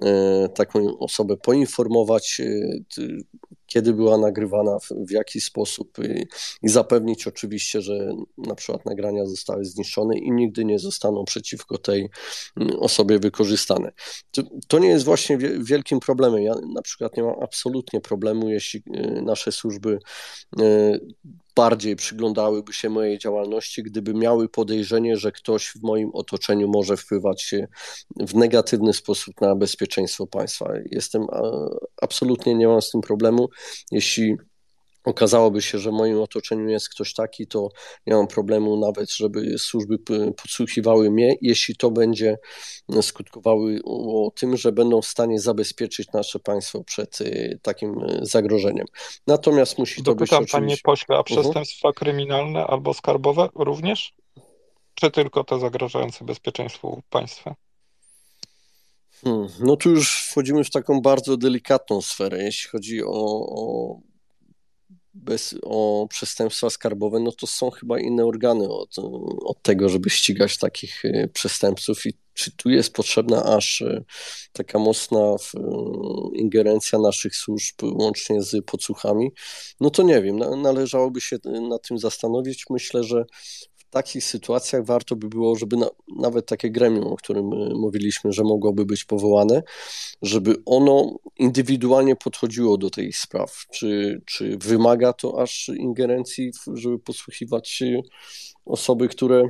e, taką osobę poinformować, e, kiedy była nagrywana, w jaki sposób i zapewnić oczywiście, że na przykład nagrania zostały zniszczone i nigdy nie zostaną przeciwko tej osobie wykorzystane. To nie jest właśnie wielkim problemem. Ja na przykład nie mam absolutnie problemu, jeśli e, nasze służby bardziej przyglądałyby się mojej działalności, gdyby miały podejrzenie, że ktoś w moim otoczeniu może wpływać w negatywny sposób na bezpieczeństwo państwa. Jestem absolutnie nie mam z tym problemu. Jeśli okazałoby się, że w moim otoczeniu jest ktoś taki, to nie mam problemu nawet, żeby służby podsłuchiwały mnie, jeśli to będzie skutkowało tym, że będą w stanie zabezpieczyć nasze państwo przed y, takim y, zagrożeniem. Natomiast musi to Dopytam, być oczywiście... panie pośle, a mhm. przestępstwa uh -huh. kryminalne albo skarbowe również? Czy tylko te zagrażające bezpieczeństwu państwa? Hmm, no tu już wchodzimy w taką bardzo delikatną sferę, jeśli chodzi o, o bez, o przestępstwa skarbowe, no to są chyba inne organy od, od tego, żeby ścigać takich e, przestępców i czy tu jest potrzebna aż e, taka mocna e, ingerencja naszych służb łącznie z podsłuchami? No to nie wiem, należałoby się nad tym zastanowić. Myślę, że takich sytuacjach warto by było, żeby na, nawet takie gremium, o którym e, mówiliśmy, że mogłoby być powołane, żeby ono indywidualnie podchodziło do tych spraw. Czy, czy wymaga to aż ingerencji, żeby posłuchiwać osoby, które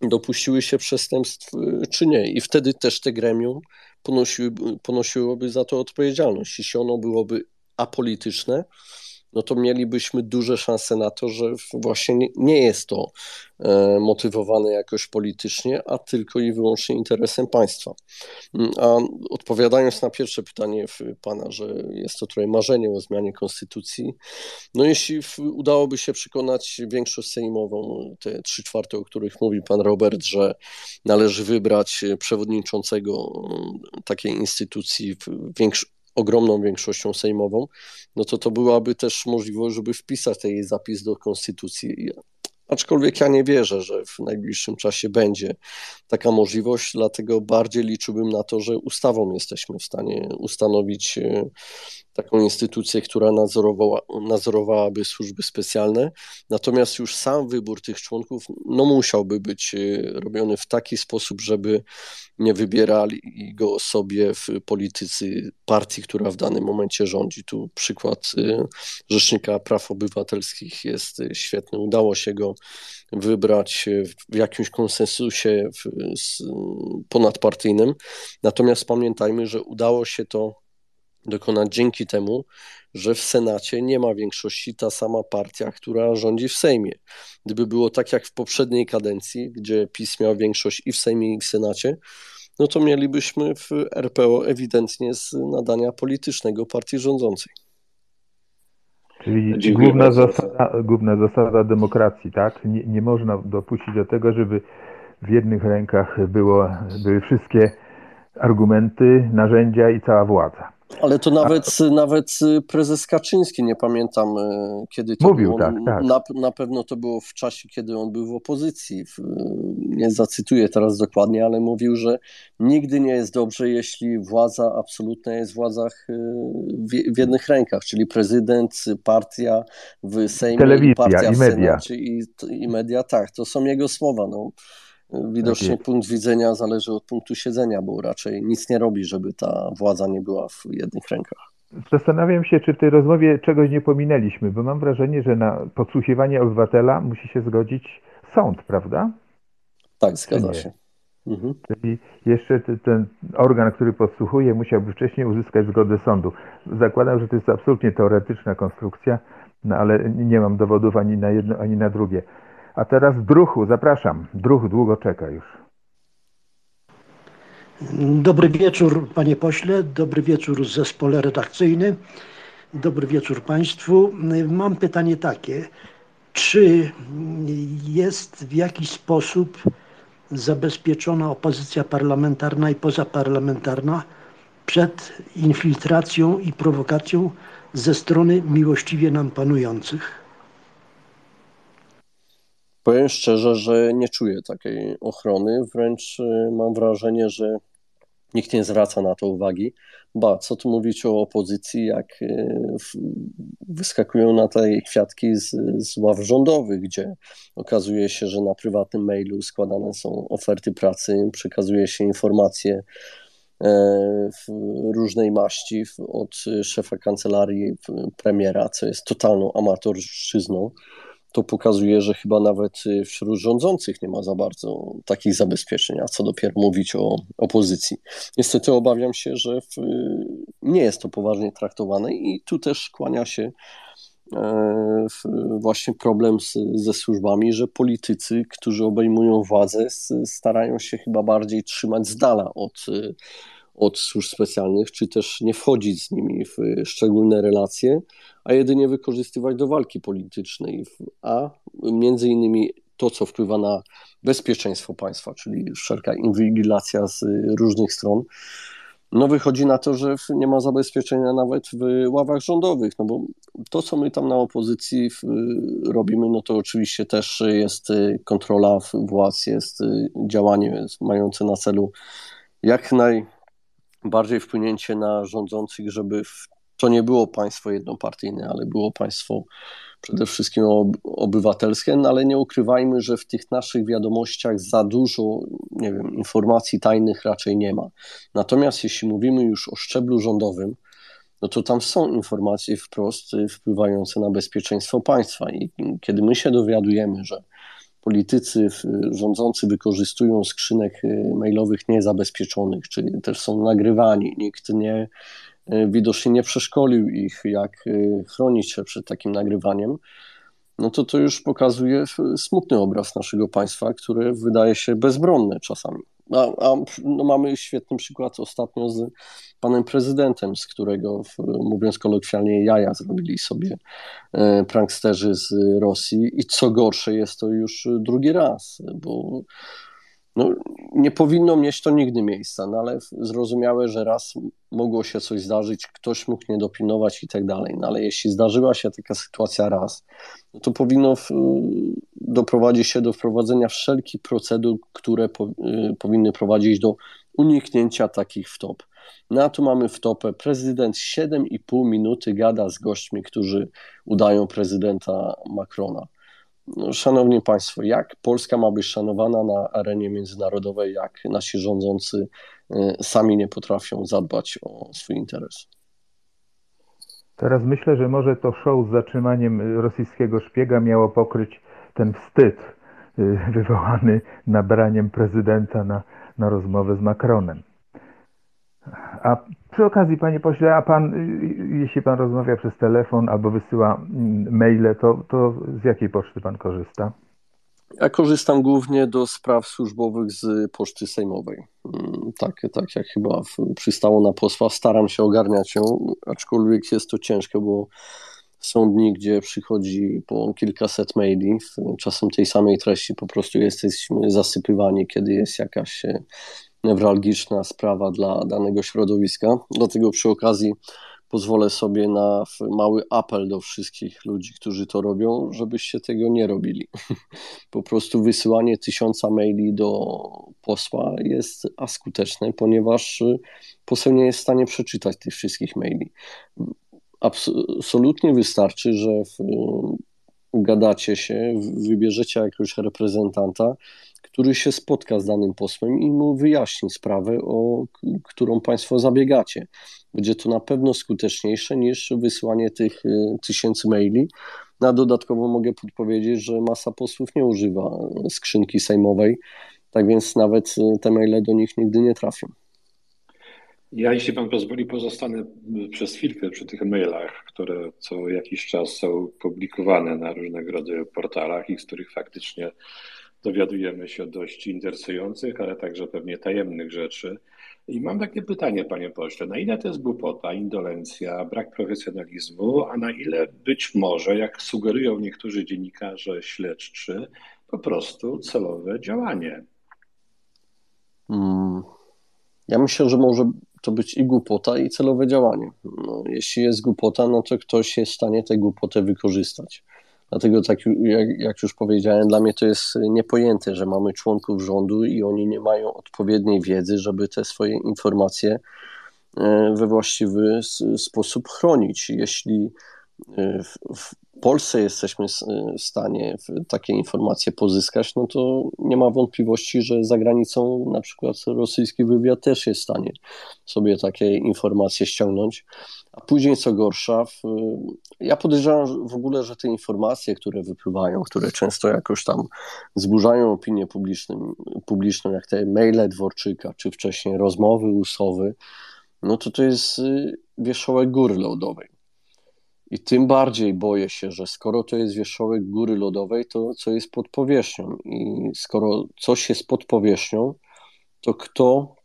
dopuściły się przestępstw, e, czy nie. I wtedy też te gremium ponosiłoby za to odpowiedzialność. Jeśli ono byłoby apolityczne, no to mielibyśmy duże szanse na to, że właśnie nie jest to e, motywowane jakoś politycznie, a tylko i wyłącznie interesem państwa. Mm, a odpowiadając na pierwsze pytanie pana, że jest to trochę marzenie o zmianie konstytucji, no jeśli udałoby się przekonać większość sejmową, te trzy czwarte, o których mówi pan Robert, że należy wybrać przewodniczącego mm, takiej instytucji ogromną większością sejmową, no to to byłaby też możliwość, żeby wpisać ten zapis do konstytucji. Aczkolwiek ja nie wierzę, że w najbliższym czasie będzie taka możliwość, dlatego bardziej liczyłbym na to, że ustawą jesteśmy w stanie ustanowić e, taką instytucję, która nadzorowała, nadzorowałaby służby specjalne. Natomiast już sam wybór tych członków no, musiałby być e, robiony w taki sposób, żeby nie wybierali go sobie w politycy partii, która w danym momencie rządzi. Tu przykład e, Rzecznika Praw Obywatelskich jest świetny. Udało się go wybrać w jakimś konsensusie ponadpartyjnym. Natomiast pamiętajmy, że udało się to dokonać dzięki temu, że w Senacie nie ma większości ta sama partia, która rządzi w Sejmie. Gdyby było tak jak w poprzedniej kadencji, gdzie PiS miał większość i w Sejmie, i w Senacie, no to mielibyśmy w RPO ewidentnie z nadania politycznego partii rządzącej. Czyli główna zasada, główna zasada demokracji, tak? Nie, nie można dopuścić do tego, żeby w jednych rękach było, były wszystkie argumenty, narzędzia i cała władza. Ale to nawet, A... nawet prezes Kaczyński, nie pamiętam e, kiedy to Mówił, było. Tak, tak. Na, na pewno to było w czasie, kiedy on był w opozycji. Nie zacytuję teraz dokładnie, ale mówił, że nigdy nie jest dobrze, jeśli władza absolutna jest w władzach w, w jednych rękach, czyli prezydent, partia w Sejmie, Telewizja partia i w media. Senacie i, i media. Tak, to są jego słowa. No. Widocznie punkt widzenia zależy od punktu siedzenia, bo raczej nic nie robi, żeby ta władza nie była w jednych rękach. Zastanawiam się, czy w tej rozmowie czegoś nie pominęliśmy, bo mam wrażenie, że na podsłuchiwanie obywatela musi się zgodzić sąd, prawda? Tak, zgadza się. Mhm. Czyli jeszcze ten organ, który podsłuchuje, musiałby wcześniej uzyskać zgodę sądu. Zakładam, że to jest absolutnie teoretyczna konstrukcja, no ale nie mam dowodów ani na jedno, ani na drugie. A teraz druhu, zapraszam. Druh długo czeka już. Dobry wieczór, panie pośle, dobry wieczór zespole redakcyjny, dobry wieczór państwu. Mam pytanie takie. Czy jest w jakiś sposób zabezpieczona opozycja parlamentarna i pozaparlamentarna przed infiltracją i prowokacją ze strony miłościwie nam panujących? Powiem szczerze, że nie czuję takiej ochrony, wręcz y, mam wrażenie, że nikt nie zwraca na to uwagi. Ba, co tu mówić o opozycji, jak y, wyskakują na tej kwiatki z, z ław rządowych, gdzie okazuje się, że na prywatnym mailu składane są oferty pracy, przekazuje się informacje e, w różnej maści od szefa kancelarii premiera, co jest totalną amatorszczyzną to pokazuje, że chyba nawet y, wśród rządzących nie ma za bardzo takich zabezpieczeń, a co dopiero mówić o opozycji. Niestety obawiam się, że w, nie jest to poważnie traktowane i tu też kłania się e, właśnie problem z, ze służbami, że politycy, którzy obejmują władzę, starają się chyba bardziej trzymać z dala od od służb specjalnych, czy też nie wchodzić z nimi w szczególne relacje, a jedynie wykorzystywać do walki politycznej, a między innymi to, co wpływa na bezpieczeństwo państwa, czyli wszelka inwigilacja z różnych stron, no wychodzi na to, że nie ma zabezpieczenia nawet w ławach rządowych, no bo to, co my tam na opozycji robimy, no to oczywiście też jest kontrola władz, jest działanie mające na celu jak naj bardziej wpłynięcie na rządzących, żeby to nie było państwo jednopartyjne, ale było państwo przede wszystkim obywatelskie, no ale nie ukrywajmy, że w tych naszych wiadomościach za dużo, nie wiem, informacji tajnych raczej nie ma. Natomiast jeśli mówimy już o szczeblu rządowym, no to tam są informacje wprost wpływające na bezpieczeństwo państwa i kiedy my się dowiadujemy, że politycy rządzący wykorzystują skrzynek y, mailowych niezabezpieczonych, czyli też są nagrywani. Nikt nie, y, widocznie nie przeszkolił ich, jak y, chronić się przed takim nagrywaniem. No to to już pokazuje smutny obraz naszego państwa, które wydaje się bezbronne czasami. A, a no mamy świetny przykład ostatnio z panem prezydentem, z którego, mówiąc kolokwialnie, jaja zrobili sobie e, pranksterzy z Rosji. I co gorsze, jest to już drugi raz, bo no, nie powinno mieć to nigdy miejsca, no ale zrozumiałe, że raz mogło się coś zdarzyć, ktoś mógł nie dopilnować i tak dalej. No ale jeśli zdarzyła się taka sytuacja raz, no to powinno w, doprowadzić się do wprowadzenia wszelkich procedur, które po, y, powinny prowadzić do uniknięcia takich wtop. Na to mamy wtopę. Prezydent 7,5 minuty gada z gośćmi, którzy udają prezydenta Macrona. No, szanowni Państwo, jak Polska ma być szanowana na arenie międzynarodowej, jak nasi rządzący y, sami nie potrafią zadbać o swój interes? Teraz myślę, że może to show z zatrzymaniem rosyjskiego szpiega miało pokryć ten wstyd y, wywołany nabraniem prezydenta na, na rozmowę z Macronem. A przy okazji, panie pośle, a pan, jeśli pan rozmawia przez telefon albo wysyła mm, maile, to, to z jakiej poczty pan korzysta? Ja korzystam głównie do spraw służbowych z poczty sejmowej. Mm, tak, tak jak chyba przystało na posła, staram się ogarniać ją, aczkolwiek jest to ciężkie, bo są dni, gdzie przychodzi po kilkaset maili, czasem tej samej treści, po prostu jesteśmy zasypywani, kiedy jest jakaś e, newralgiczna sprawa dla danego środowiska. Dlatego przy okazji pozwolę sobie na mały apel do wszystkich ludzi, którzy to robią, żebyście tego nie robili. Po prostu wysyłanie tysiąca maili do posła jest askuteczne, ponieważ poseł nie jest w stanie przeczytać tych wszystkich maili. Absolutnie wystarczy, że gadacie się, wybierzecie jakiegoś reprezentanta, który się spotka z danym posłem i mu wyjaśni sprawę, o którą Państwo zabiegacie. Będzie to na pewno skuteczniejsze niż wysyłanie tych y, tysięcy maili. Na dodatkowo mogę podpowiedzieć, że masa posłów nie używa skrzynki sejmowej, tak więc nawet y, te maile do nich nigdy nie trafią. Ja, jeśli Pan pozwoli, pozostanę przez chwilkę przy tych mailach, które co jakiś czas są publikowane na różnego rodzaju portalach i z których faktycznie dowiadujemy się dość interesujących, ale także pewnie tajemnych rzeczy. I mam takie pytanie, panie pośle, na ile to jest głupota, indolencja, brak profesjonalizmu, a na ile być może, jak sugerują niektórzy dziennikarze śledczy, po prostu celowe działanie? Hmm. Ja myślę, że może to być i głupota, i celowe działanie. No, jeśli jest głupota, no to ktoś jest w stanie tę głupotę wykorzystać. Dlatego, tak jak, jak, już powiedziałem, dla mnie to jest niepojęte, że mamy członków rządu i oni nie mają odpowiedniej wiedzy, żeby te swoje informacje e, we właściwy sposób chronić. Jeśli e, w Polsce jesteśmy w stanie takie informacje pozyskać, no to nie ma wątpliwości, że za granicą na przykład rosyjski wywiad też jest w stanie sobie takie informacje ściągnąć. A później, co gorsza, w, ja podejrzewam w ogóle, że te informacje, które wypływają, które często jakoś tam zburzają opinię publiczną, publiczną jak te maile Dworczyka, czy wcześniej rozmowy Usowy, no to to jest y, wierzchołek góry lodowej. I tym bardziej boję się, że skoro to jest wierzchołek góry lodowej, to co jest pod powierzchnią. I skoro coś jest pod powierzchnią, to kto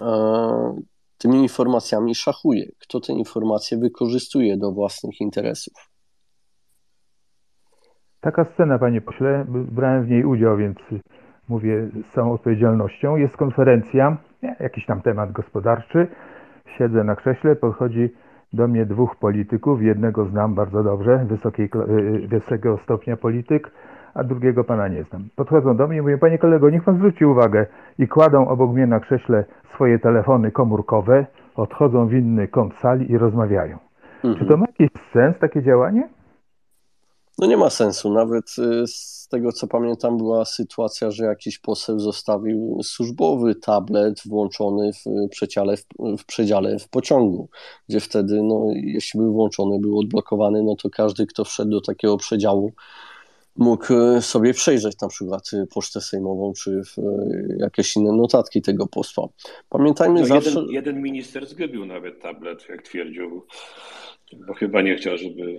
e, tymi informacjami szachuje, kto te informacje wykorzystuje do własnych interesów. Taka scena, panie pośle, brałem w niej udział, więc mówię z całą odpowiedzialnością. Jest konferencja, jakiś tam temat gospodarczy. Siedzę na krześle, podchodzi do mnie dwóch polityków. Jednego znam bardzo dobrze, wysokiej, y, y, wysokiego stopnia polityk, a drugiego pana nie znam. Podchodzą do mnie i mówią, panie kolego, niech pan zwróci uwagę i kładą obok mnie na krześle swoje telefony komórkowe, odchodzą w inny kąt sali i rozmawiają. Mhm. Czy to ma jakiś sens, takie działanie? No nie ma sensu. Nawet y, z tego co pamiętam, była sytuacja, że jakiś poseł zostawił służbowy tablet włączony w przedziale w, w, przedziale w pociągu, gdzie wtedy, no, jeśli był włączony, był odblokowany, no to każdy, kto wszedł do takiego przedziału, mógł e, sobie przejrzeć na przykład pocztę sejmową, czy jakieś inne notatki tego posła. Pamiętajmy no zawsze... Jeden, jeden minister zgubił nawet tablet, jak twierdził, bo chyba nie chciał, żeby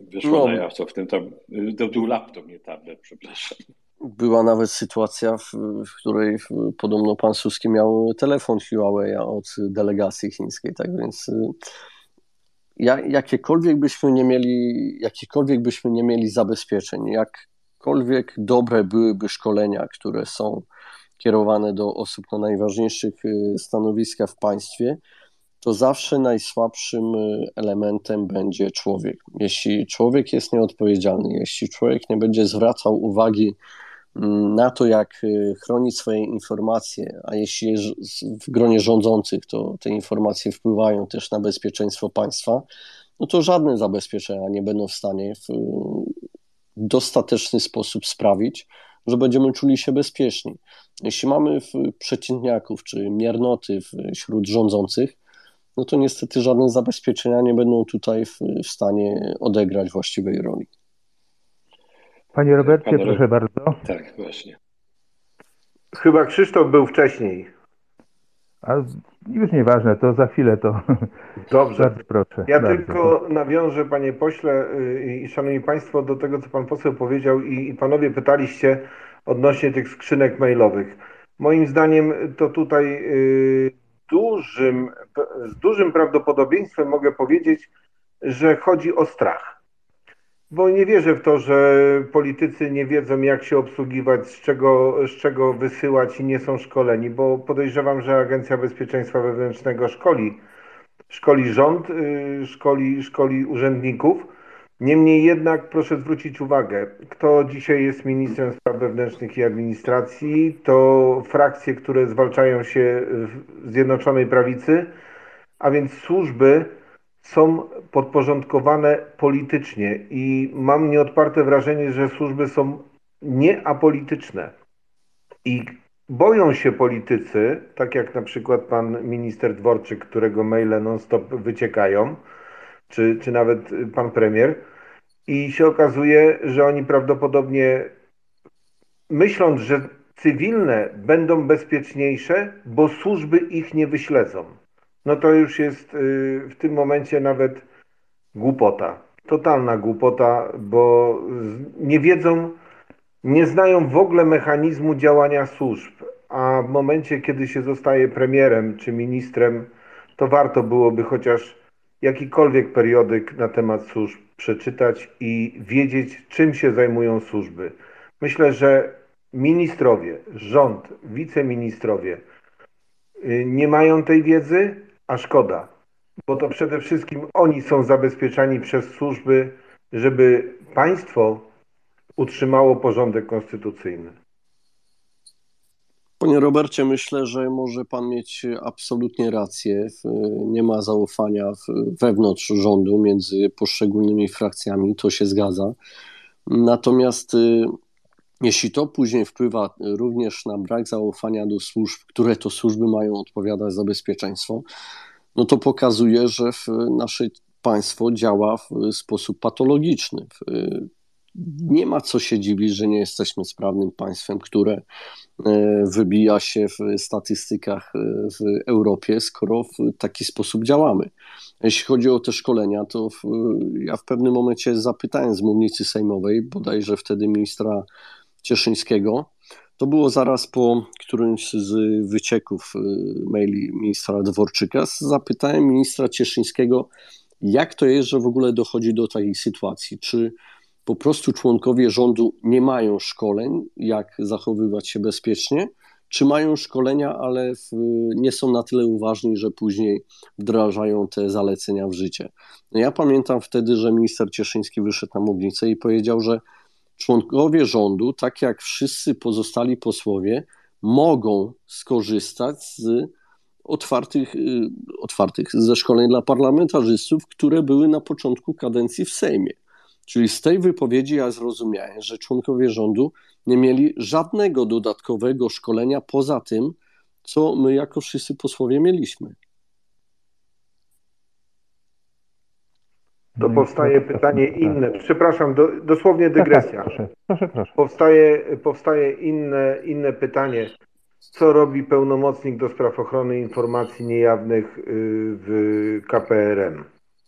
wyszło no. na jaw, co w tym tam... To był laptop, nie tablet, przepraszam. Była nawet sytuacja, w, w której podobno pan Suski miał telefon Huawei od delegacji chińskiej, tak więc jakiekolwiek byśmy nie mieli, jakiekolwiek byśmy nie mieli zabezpieczeń, jakkolwiek dobre byłyby szkolenia, które są kierowane do osób na najważniejszych y, stanowiskach w państwie, to zawsze najsłabszym y, elementem będzie człowiek. Jeśli człowiek jest nieodpowiedzialny, jeśli człowiek nie będzie zwracał uwagi na to, jak y, chronić swoje informacje, a jeśli w gronie rządzących, to te informacje wpływają też na bezpieczeństwo państwa, no to żadne zabezpieczenia nie będą w stanie w dostateczny sposób sprawić, że będziemy czuli się bezpieczni. Jeśli mamy przeciętniaków czy miernoty wśród rządzących, no to niestety żadne zabezpieczenia nie będą tutaj w, w stanie odegrać właściwej roli. Panie Robercie, Panie proszę bardzo. Tak, właśnie. Chyba Krzysztof był wcześniej. A już nieważne, to za chwilę to. Dobrze. Bardzo proszę. Ja bardzo. tylko nawiążę, panie pośle y, i szanowni państwo, do tego, co pan poseł powiedział i, i panowie pytaliście odnośnie tych skrzynek mailowych. Moim zdaniem to tutaj y, dużym, z dużym prawdopodobieństwem mogę powiedzieć, że chodzi o strach. Bo nie wierzę w to, że politycy nie wiedzą, jak się obsługiwać, z czego, z czego wysyłać i nie są szkoleni, bo podejrzewam, że Agencja Bezpieczeństwa Wewnętrznego szkoli szkoli rząd, y, szkoli, szkoli urzędników. Niemniej jednak proszę zwrócić uwagę, kto dzisiaj jest ministrem spraw wewnętrznych i administracji, to frakcje, które zwalczają się w Zjednoczonej Prawicy, a więc służby są podporządkowane politycznie i mam nieodparte wrażenie, że służby są nieapolityczne. I boją się politycy, tak jak na przykład pan minister Dworczyk, którego maile non-stop wyciekają, czy, czy nawet pan premier, i się okazuje, że oni prawdopodobnie myśląc, że cywilne będą bezpieczniejsze, bo służby ich nie wyśledzą. No to już jest y, w tym momencie nawet głupota. Totalna głupota, bo nie wiedzą, nie znają w ogóle mechanizmu działania służb, a w momencie, kiedy się zostaje premierem czy ministrem, to warto byłoby chociaż jakikolwiek periodyk na temat służb przeczytać i wiedzieć, czym się zajmują służby. Myślę, że ministrowie, rząd, wiceministrowie y, nie mają tej wiedzy, a szkoda, bo to przede wszystkim oni są zabezpieczani przez służby, żeby państwo utrzymało porządek konstytucyjny. Panie Robercie, myślę, że może pan mieć absolutnie rację. Nie ma zaufania wewnątrz rządu między poszczególnymi frakcjami, to się zgadza. Natomiast y, jeśli to później wpływa również na brak zaufania do służb, które to służby mają odpowiadać za bezpieczeństwo, no to pokazuje, że nasze państwo działa w sposób patologiczny nie ma co się dziwić, że nie jesteśmy sprawnym państwem, które e, wybija się w statystykach e, w Europie, skoro w taki sposób działamy. Jeśli chodzi o te szkolenia, to w, ja w pewnym momencie zapytałem z mównicy sejmowej, bodajże wtedy ministra Cieszyńskiego, to było zaraz po którymś z wycieków e, maili ministra Dworczyka. Zapytałem ministra Cieszyńskiego, jak to jest, że w ogóle dochodzi do takiej sytuacji? Czy po prostu członkowie rządu nie mają szkoleń, jak zachowywać się bezpiecznie, czy mają szkolenia, ale w, nie są na tyle uważni, że później wdrażają te zalecenia w życie. No ja pamiętam wtedy, że minister Cieszyński wyszedł na mównicę i powiedział, że członkowie rządu, tak jak wszyscy pozostali posłowie, mogą skorzystać z otwartych, y, otwartych ze szkoleń dla parlamentarzystów, które były na początku kadencji w Sejmie. Czyli z tej wypowiedzi ja zrozumiałem, że członkowie rządu nie mieli żadnego dodatkowego szkolenia poza tym, co my jako wszyscy posłowie mieliśmy. To powstaje pytanie inne. Przepraszam, do, dosłownie dygresja. Proszę, proszę, proszę. Powstaje, powstaje inne, inne pytanie. Co robi pełnomocnik do spraw ochrony informacji niejawnych y, w KPRM?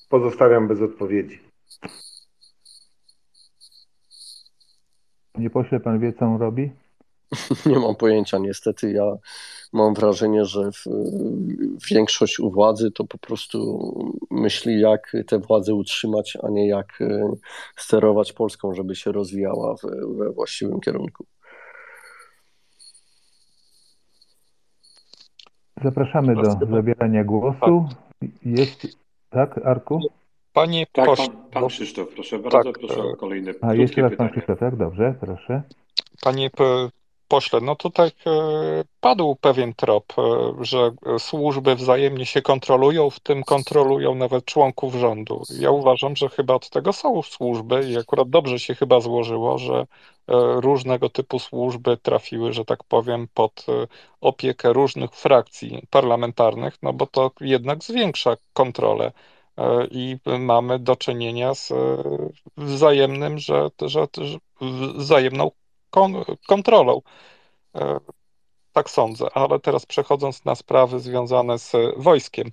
Pozostawiam bez odpowiedzi. Nie pośle, pan wie, co on robi? Nie mam pojęcia, niestety. Ja mam wrażenie, że w, większość u władzy to po prostu myśli, jak tę władzę utrzymać, a nie jak e, sterować Polską, żeby się rozwijała we, we właściwym kierunku. Zapraszamy do zabierania głosu. Jest, tak, Arku? Panie tak, pośle, pan, pan Krzysztof, proszę bardzo, tak, proszę o kolejne A jeszcze raz pan Krzysztof, tak? Dobrze, proszę. Panie pośle, no tutaj e, padł pewien trop, e, że służby wzajemnie się kontrolują, w tym kontrolują nawet członków rządu. Ja uważam, że chyba od tego są służby i akurat dobrze się chyba złożyło, że różnego typu służby trafiły, że tak powiem, pod opiekę różnych frakcji parlamentarnych, no bo to jednak zwiększa kontrolę i mamy do czynienia z wzajemnym, że, że, że wzajemną kon kontrolą. Tak sądzę, ale teraz przechodząc na sprawy związane z wojskiem.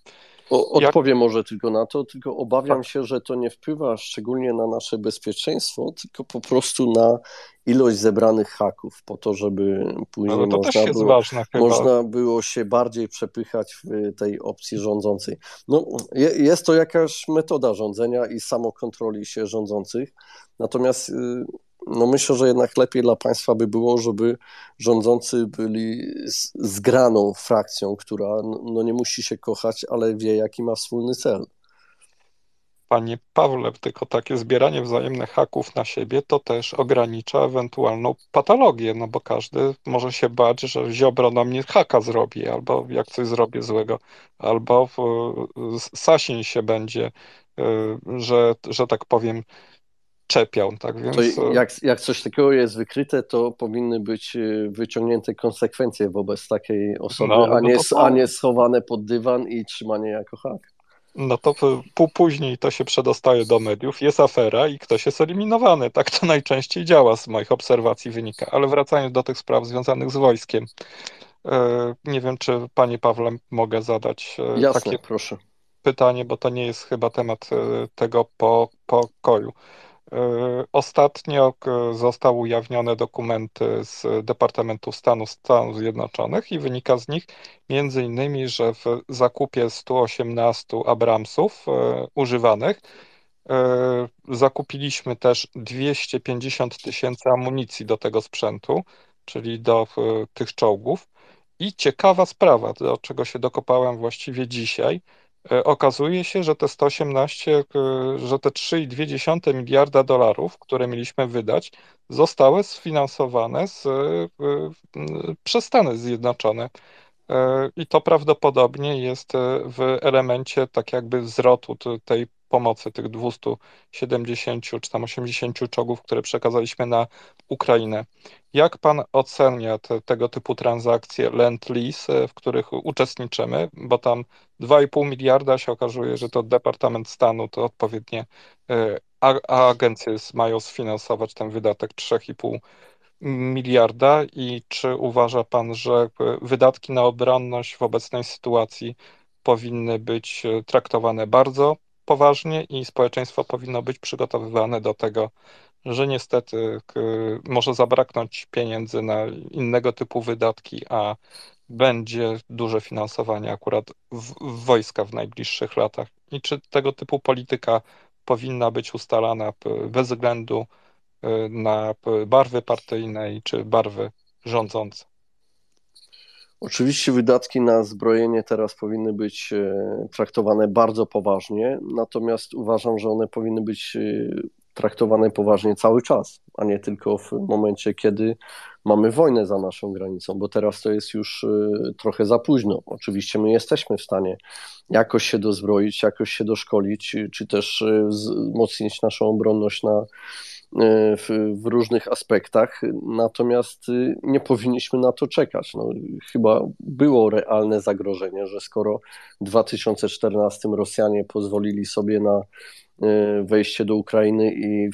O, odpowiem Jak... może tylko na to, tylko obawiam tak. się, że to nie wpływa szczególnie na nasze bezpieczeństwo, tylko po prostu na ilość zebranych haków, po to, żeby później no, można, było, można było się bardziej przepychać w tej opcji rządzącej. No, jest to jakaś metoda rządzenia i samokontroli się rządzących, natomiast y, no myślę, że jednak lepiej dla państwa by było, żeby rządzący byli zgraną frakcją, która no nie musi się kochać, ale wie, jaki ma wspólny cel. Panie Pawle, tylko takie zbieranie wzajemnych haków na siebie to też ogranicza ewentualną patologię, no bo każdy może się bać, że Ziobro na mnie haka zrobi, albo jak coś zrobię złego, albo Sasin się będzie, y, że, że tak powiem, czepiał. Tak więc... To jak, jak coś takiego jest wykryte, to powinny być wyciągnięte konsekwencje wobec takiej osoby, no, no a, nie, a nie schowane pod dywan i trzymanie jako hak. No to później to się przedostaje do mediów, jest afera i ktoś jest eliminowany. Tak to najczęściej działa z moich obserwacji wynika. Ale wracając do tych spraw związanych z wojskiem. E, nie wiem, czy Panie Pawle mogę zadać e, Jasne, takie proszę. pytanie, bo to nie jest chyba temat e, tego pokoju. E, ostatnio zostały ujawnione dokumenty z Departamentu Stanu Stanów Zjednoczonych i wynika z nich między innymi, że w zakupie 118 Abramsów e, używanych e, zakupiliśmy też 250 tysięcy amunicji do tego sprzętu, czyli do tych czołgów. I ciekawa sprawa, do czego się dokopałem właściwie dzisiaj, E, okazuje się, że te 118, e, że te 3,2 miliarda dolarów, które mieliśmy wydać, zostały sfinansowane z, e, przez Stany Zjednoczone. I to prawdopodobnie jest w elemencie tak jakby zwrotu tej pomocy, tych 270 czy tam 80 czołgów, które przekazaliśmy na Ukrainę. Jak pan ocenia te, tego typu transakcje Lend-Lease, w których uczestniczymy, bo tam 2,5 miliarda się okazuje, że to Departament Stanu, to odpowiednie e, a, a agencje mają sfinansować ten wydatek 3,5 miliarda i czy uważa pan, że wydatki na obronność w obecnej sytuacji powinny być traktowane bardzo poważnie i społeczeństwo powinno być przygotowywane do tego, że niestety może zabraknąć pieniędzy na innego typu wydatki, a będzie duże finansowanie akurat w, wojska w najbliższych latach. I czy tego typu polityka powinna być ustalana bez względu y, na barwy partyjne czy barwy rządzące? Oczywiście wydatki na zbrojenie teraz powinny być e, traktowane bardzo poważnie, natomiast uważam, że one powinny być e, traktowane poważnie cały czas, a nie tylko w momencie, kiedy mamy wojnę za naszą granicą, bo teraz to jest już e, trochę za późno. Oczywiście my jesteśmy w stanie jakoś się dozbroić, jakoś się doszkolić, czy też wzmocnić naszą obronność na w, w, różnych aspektach, natomiast y, nie powinniśmy na to czekać. No, chyba było realne zagrożenie, że skoro w 2014 Rosjanie pozwolili sobie na e, wejście do Ukrainy i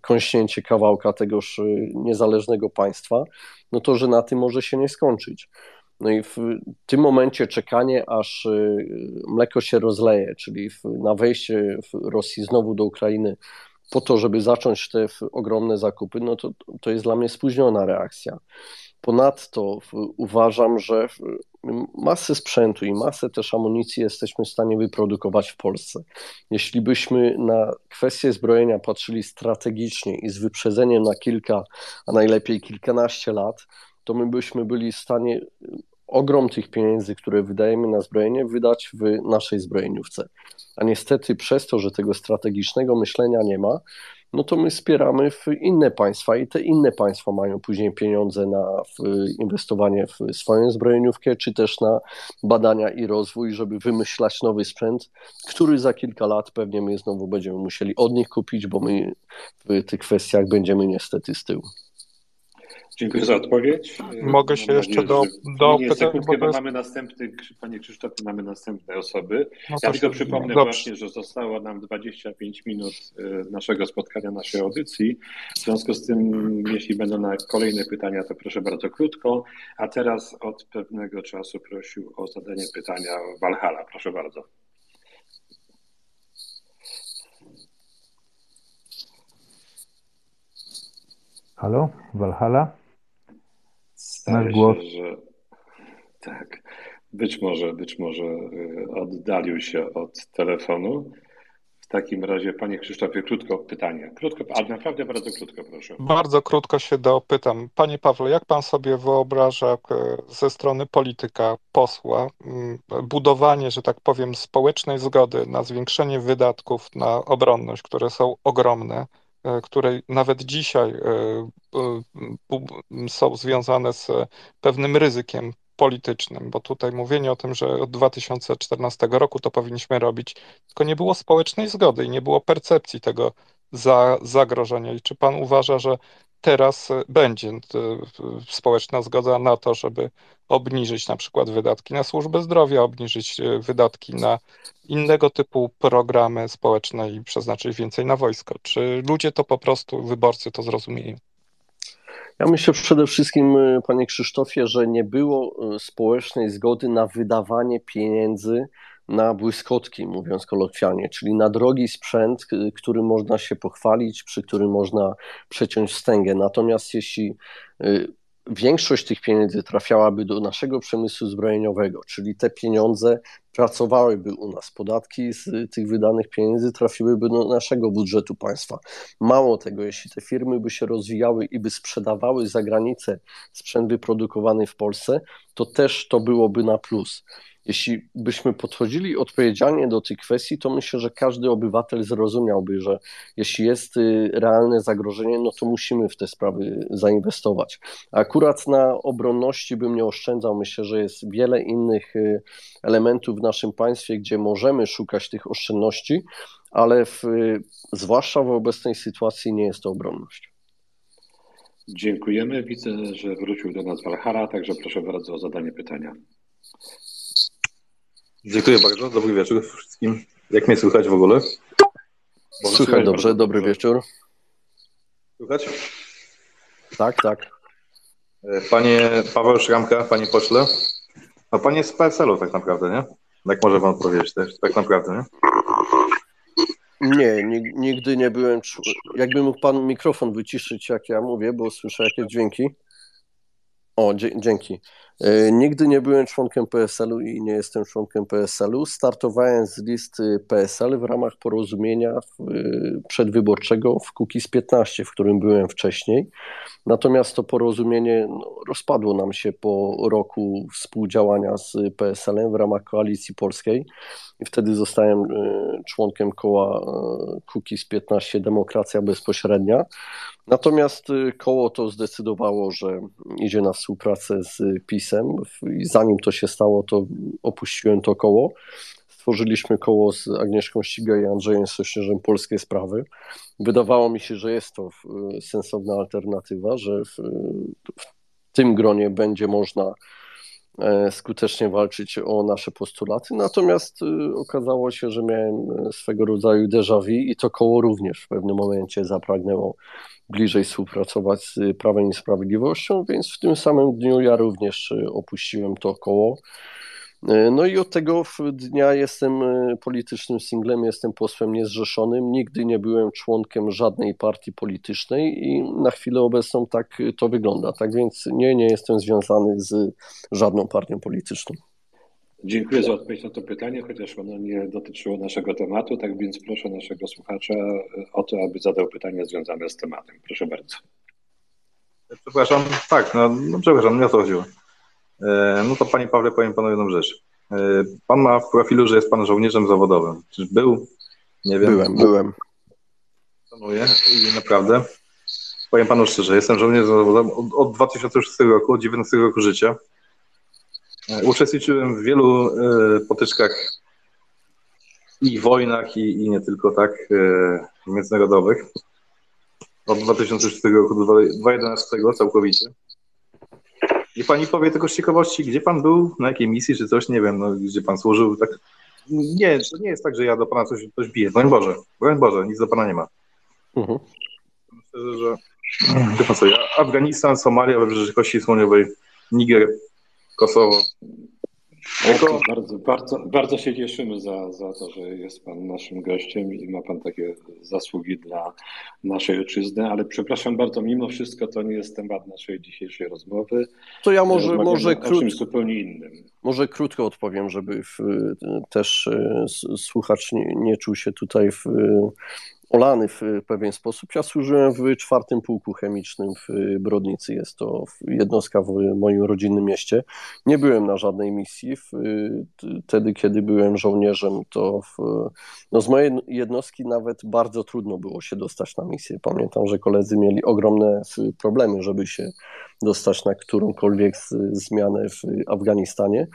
kąśnięcie kawałka tegoż niezależnego państwa, no to że na tym może się nie skończyć. No i w tym momencie czekanie, aż mleko się rozleje, czyli na wejście Rosji znowu do Ukrainy po to, żeby zacząć te ogromne zakupy, no to, to jest dla mnie spóźniona reakcja. Ponadto uważam, że masę sprzętu i masę też amunicji jesteśmy w stanie wyprodukować w Polsce. Jeśli byśmy na kwestię zbrojenia patrzyli strategicznie i z wyprzedzeniem na kilka, a najlepiej kilkanaście lat, to my byśmy byli w stanie ogrom tych pieniędzy, które wydajemy na zbrojenie, wydać w naszej zbrojeniówce. A niestety przez to, że tego strategicznego myślenia nie ma, no to my wspieramy w inne państwa i te inne państwa mają później pieniądze na inwestowanie w swoją zbrojeniówkę, czy też na badania i rozwój, żeby wymyślać nowy sprzęt, który za kilka lat pewnie my znowu będziemy musieli od nich kupić, bo my w tych kwestiach będziemy niestety z tyłu. Dziękuję za odpowiedź. Mogę się jeszcze do, do nie, pytania, bo jest... mamy następny, panie Krzysztofie, mamy następne osoby. No ja tylko przypomnę dobrze. właśnie, że zostało nam 25 minut y, naszego spotkania, naszej audycji. W związku z tym, jeśli będą na kolejne pytania, to proszę bardzo krótko. A teraz od pewnego czasu prosił o zadanie pytania Walhala. Proszę bardzo. Halo, Walhala? Masz głos. się, że tak. Być może, być może y, oddalił się od telefonu. W takim razie, panie Krzysztofie, krótko pytanie. Krótko, a naprawdę bardzo krótko, proszę. Bardzo krótko się dopytam. Panie Pawle, jak pan sobie wyobraża e, ze strony polityka, posła, m, budowanie, że tak powiem, społecznej zgody na zwiększenie wydatków na obronność, które są ogromne, które nawet dzisiaj e, e, są związane z pewnym ryzykiem politycznym, bo tutaj mówienie o tym, że od 2014 roku to powinniśmy robić, tylko nie było społecznej zgody i nie było percepcji tego za, zagrożenia. I czy pan uważa, że teraz e, będzie e, społeczna zgoda na to, żeby obniżyć na przykład wydatki na służbę zdrowia, obniżyć e, wydatki na innego typu programy społeczne i przeznaczyć więcej na wojsko? Czy ludzie to po prostu, wyborcy to zrozumieją? Ja myślę przede wszystkim, y, panie Krzysztofie, że nie było y, społecznej zgody na wydawanie pieniędzy na błyskotki, mówiąc kolokwialnie, czyli na drogi sprzęt, y, którym można się pochwalić, przy którym można przeciąć wstęgę. Natomiast jeśli większość tych pieniędzy trafiałaby do naszego przemysłu zbrojeniowego, czyli te pieniądze pracowałyby u nas, podatki z tych wydanych pieniędzy trafiłyby do naszego budżetu państwa. Mało tego, jeśli te firmy by się rozwijały i by sprzedawały za granicę sprzęt wyprodukowany w Polsce, to też to byłoby na plus. Jeśli byśmy podchodzili odpowiedzialnie do tych kwestii, to myślę, że każdy obywatel zrozumiałby, że jeśli jest y, realne zagrożenie, no to musimy w te sprawy zainwestować. Akurat na obronności bym nie oszczędzał. Myślę, że jest wiele innych y, elementów w naszym państwie, gdzie możemy szukać tych oszczędności, ale w, y, zwłaszcza w obecnej sytuacji nie jest to obronność. Dziękujemy. Widzę, że wrócił do nas Walhara, także proszę bardzo o zadanie pytania. Dziękuję bardzo. Dobry wieczór wszystkim. Jak mnie słychać w ogóle? Słychać dobrze, dobry wieczór. Słychać? Tak, tak. E, Panie Paweł Szramka, panie pośle. No pan jest z PSL-u tak naprawdę, nie? Jak może pan powiedzieć też, tak naprawdę, nie? Nie, nig- nigdy nie byłem. Jakby mógł pan mikrofon wyciszyć, jak ja mówię, bo słyszę jakieś dźwięki. O, dzięki. E, Nigdy nie byłem członkiem PSL-u i nie jestem członkiem PSL-u. Startowałem z listy PSL w ramach porozumienia y, przedwyborczego w Kukiz 15, w którym byłem wcześniej. Natomiast to porozumienie no, rozpadło nam się po roku współdziałania z PSL-em w ramach Koalicji Polskiej i wtedy zostałem y, członkiem koła Kukiz 15 Demokracja Bezpośrednia. Natomiast koło to zdecydowało, że idzie na współpracę z I zanim to się stało, to opuściłem to koło. Stworzyliśmy koło z Agnieszką Ścigaj i Andrzejem Sośnierzem Polskie Sprawy. Wydawało mi się, że jest to y, sensowna alternatywa, że w, w tym gronie będzie można e, skutecznie walczyć o nasze postulaty. Natomiast y, okazało się, że miałem e, swego rodzaju déjà vu i to koło również w pewnym momencie zapragnęło bliżej współpracować z Prawem i Sprawiedliwością, więc w tym samym dniu ja również opuściłem to koło. Y, No i od tego dnia jestem y, politycznym singlem, jestem posłem niezrzeszonym, nigdy nie byłem członkiem żadnej partii politycznej i na chwilę obecną tak to wygląda. Tak więc nie, nie jestem związany z żadną partią polityczną. Dziękuję za odpowiedź na to pytanie, chociaż ono nie dotyczyło naszego tematu, tak więc proszę naszego słuchacza o to, aby zadał pytanie związane z tematem. Proszę bardzo. Przepraszam, tak, no, no przepraszam, nie o to chodziło. E, No to panie Pawle, powiem panu jedną rzecz. E, Pan ma w profilu, że jest pan żołnierzem zawodowym. Czyż był? Nie wiem. Byłem, byłem. Szanuję i naprawdę. Powiem panu szczerze, jestem żołnierzem zawodowym od, od 2006 roku, od 19 roku życia. E, Uczestniczyłem w wielu potyczkach i wojnach, i, i nie tylko tak, międzynarodowych. od 2006 roku do 2011 całkowicie. I pani powie tylko z ciekawości, gdzie pan był, na jakiej misji, czy coś, nie wiem, no, gdzie pan służył, tak. Nie, to nie jest tak, że ja do pana coś, coś biję. Broń Boże, broń Boże, nic do pana nie ma. Mhm. Myślę, że wie pan co, ja, Afganistan, Somalia, Wybrzeże Kości Słoniowej, Niger, Kosowo. Jako... Bardzo, bardzo, bardzo się cieszymy za, za to, że jest Pan naszym gościem i ma Pan takie zasługi dla naszej ojczyzny, ale przepraszam bardzo, mimo wszystko to nie jest temat naszej dzisiejszej rozmowy. To ja może, może, krót... zupełnie innym. może krótko odpowiem, żeby w, też e, słuchacz nie, nie czuł się tutaj w, olany w pewien sposób. Ja służyłem w czwartym pułku chemicznym w Brodnicy. Jest to jednostka w moim rodzinnym mieście. Nie byłem na żadnej misji. Wtedy, kiedy byłem żołnierzem, to w, no z mojej jednostki nawet bardzo trudno było się dostać na misję. Pamiętam, że koledzy mieli ogromne problemy, żeby się dostać na którąkolwiek zmianę w Afganistanie.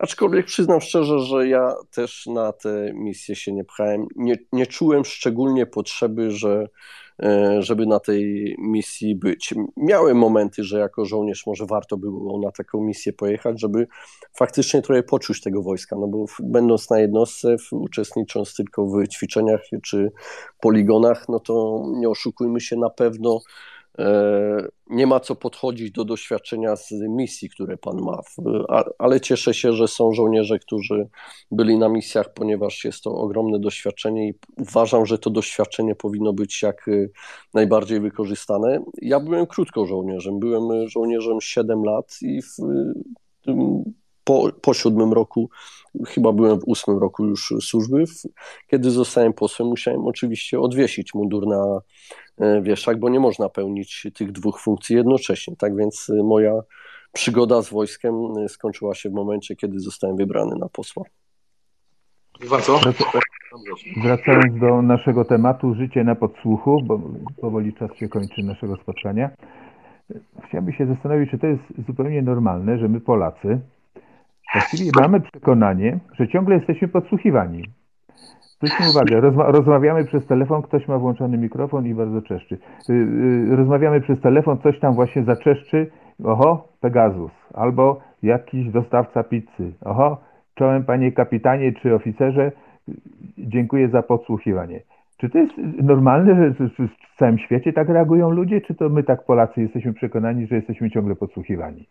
Aczkolwiek przyznam szczerze, że ja też na tę misję się nie pchałem. Nie, nie czułem szczególnie potrzeby, że, e, żeby na tej misji być. Miałem momenty, że jako żołnierz może warto było na taką misję pojechać, żeby faktycznie trochę poczuć tego wojska, no bo będąc na jednostce, uczestnicząc tylko w ćwiczeniach czy poligonach, no to nie oszukujmy się, na pewno nie ma co podchodzić do doświadczenia z misji, które pan ma, ale cieszę się, że są żołnierze, którzy byli na misjach, ponieważ jest to ogromne doświadczenie i uważam, że to doświadczenie powinno być jak y, najbardziej wykorzystane. Ja byłem krótko żołnierzem, byłem żołnierzem 7 lat i w, po, po siódmym roku, chyba byłem w ósmym roku już służby. Kiedy zostałem posłem, musiałem oczywiście odwiesić mundur na wieszak, bo nie można pełnić tych dwóch funkcji jednocześnie. Tak więc e, moja przygoda z wojskiem e, skończyła się w momencie, kiedy zostałem wybrany na posła. co? Wracając do naszego tematu, życie na podsłuchu, bo powoli czas się kończy naszego spotkania. Chciałbym się zastanowić, czy to jest zupełnie normalne, że my Polacy właściwie mamy przekonanie, że ciągle jesteśmy podsłuchiwani. Zwróćmy uwagę, rozma rozmawiamy przez telefon, ktoś ma włączony mikrofon i bardzo czeszczy. Yy, rozmawiamy przez telefon, coś tam właśnie zaczeszczy, oho, Pegasus, albo jakiś dostawca pizzy, oho, czołem panie kapitanie czy oficerze, dziękuję za podsłuchiwanie. Czy to jest normalne, że w całym świecie tak reagują ludzie, czy to my tak Polacy jesteśmy przekonani, że jesteśmy ciągle podsłuchiwani?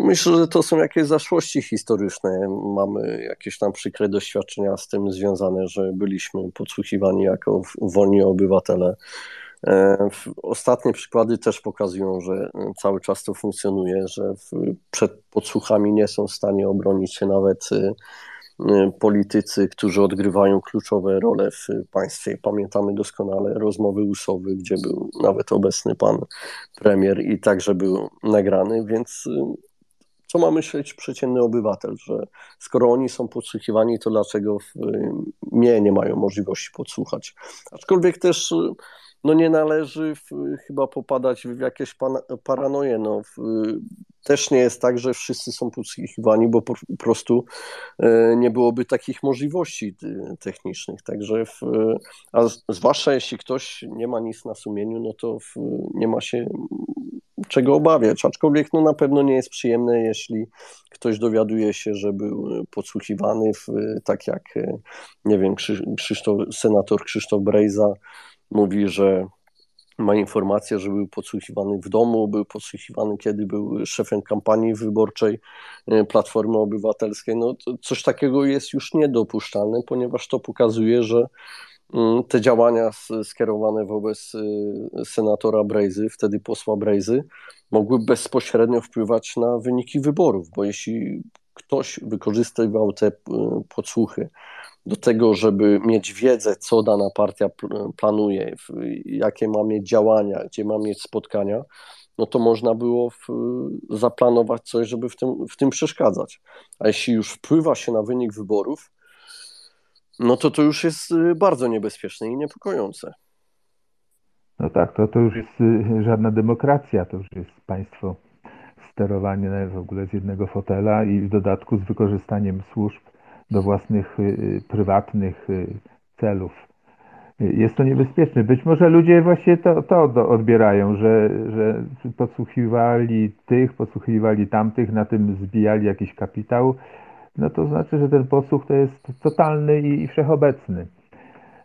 Myślę, że to są jakieś zaszłości historyczne. Mamy jakieś tam przykre doświadczenia z tym związane, że byliśmy podsłuchiwani jako wolni obywatele. E, ostatnie przykłady też pokazują, że cały czas to funkcjonuje, że przed podsłuchami nie są w stanie obronić się nawet e, politycy, którzy odgrywają kluczowe role w państwie. Pamiętamy doskonale rozmowy usowy, gdzie był nawet obecny pan premier i także był nagrany, więc co ma myśleć przeciętny obywatel, że skoro oni są podsłuchiwani, to dlaczego mnie nie mają możliwości podsłuchać? Aczkolwiek też no nie należy w, chyba popadać w jakieś paranoje. No, w, też nie jest tak, że wszyscy są podsłuchiwani, bo po, prostu e, nie byłoby takich możliwości technicznych. Także, w, a zwłaszcza jeśli ktoś nie ma nic na sumieniu, no to nie ma się czego obawiać, aczkolwiek no, na pewno nie jest przyjemne, jeśli ktoś dowiaduje się, że był podsłuchiwany, w, tak jak, nie wiem, Krzysztof, senator Krzysztof Brejza mówi, że ma informację, że był podsłuchiwany w domu, był podsłuchiwany, kiedy był szefem kampanii wyborczej e, Platformy Obywatelskiej. No, coś takiego jest już niedopuszczalne, ponieważ to pokazuje, że Mm, te działania skierowane wobec y, senatora Brejzy, wtedy posła Brejzy, mogły bezpośrednio wpływać na wyniki wyborów, bo jeśli ktoś wykorzystywał te y, podsłuchy do tego, żeby mieć wiedzę, co dana partia planuje, jakie ma mieć działania, gdzie ma mieć spotkania, no to można było w, zaplanować coś, żeby w tym, w tym przeszkadzać. A jeśli już wpływa się na wynik wyborów, no to to już jest y, bardzo niebezpieczne i niepokojące. No tak, to, to już jest y, żadna demokracja, to już jest państwo sterowanie w ogóle z jednego fotela i w dodatku z wykorzystaniem służb do własnych y, prywatnych celów. jest to niebezpieczne. Być może ludzie właśnie to, to odbierają, że, że podsłuchiwali tych, podsłuchiwali tamtych, na tym zbijali jakiś kapitał. No to znaczy, że ten posłuch to jest totalny i wszechobecny.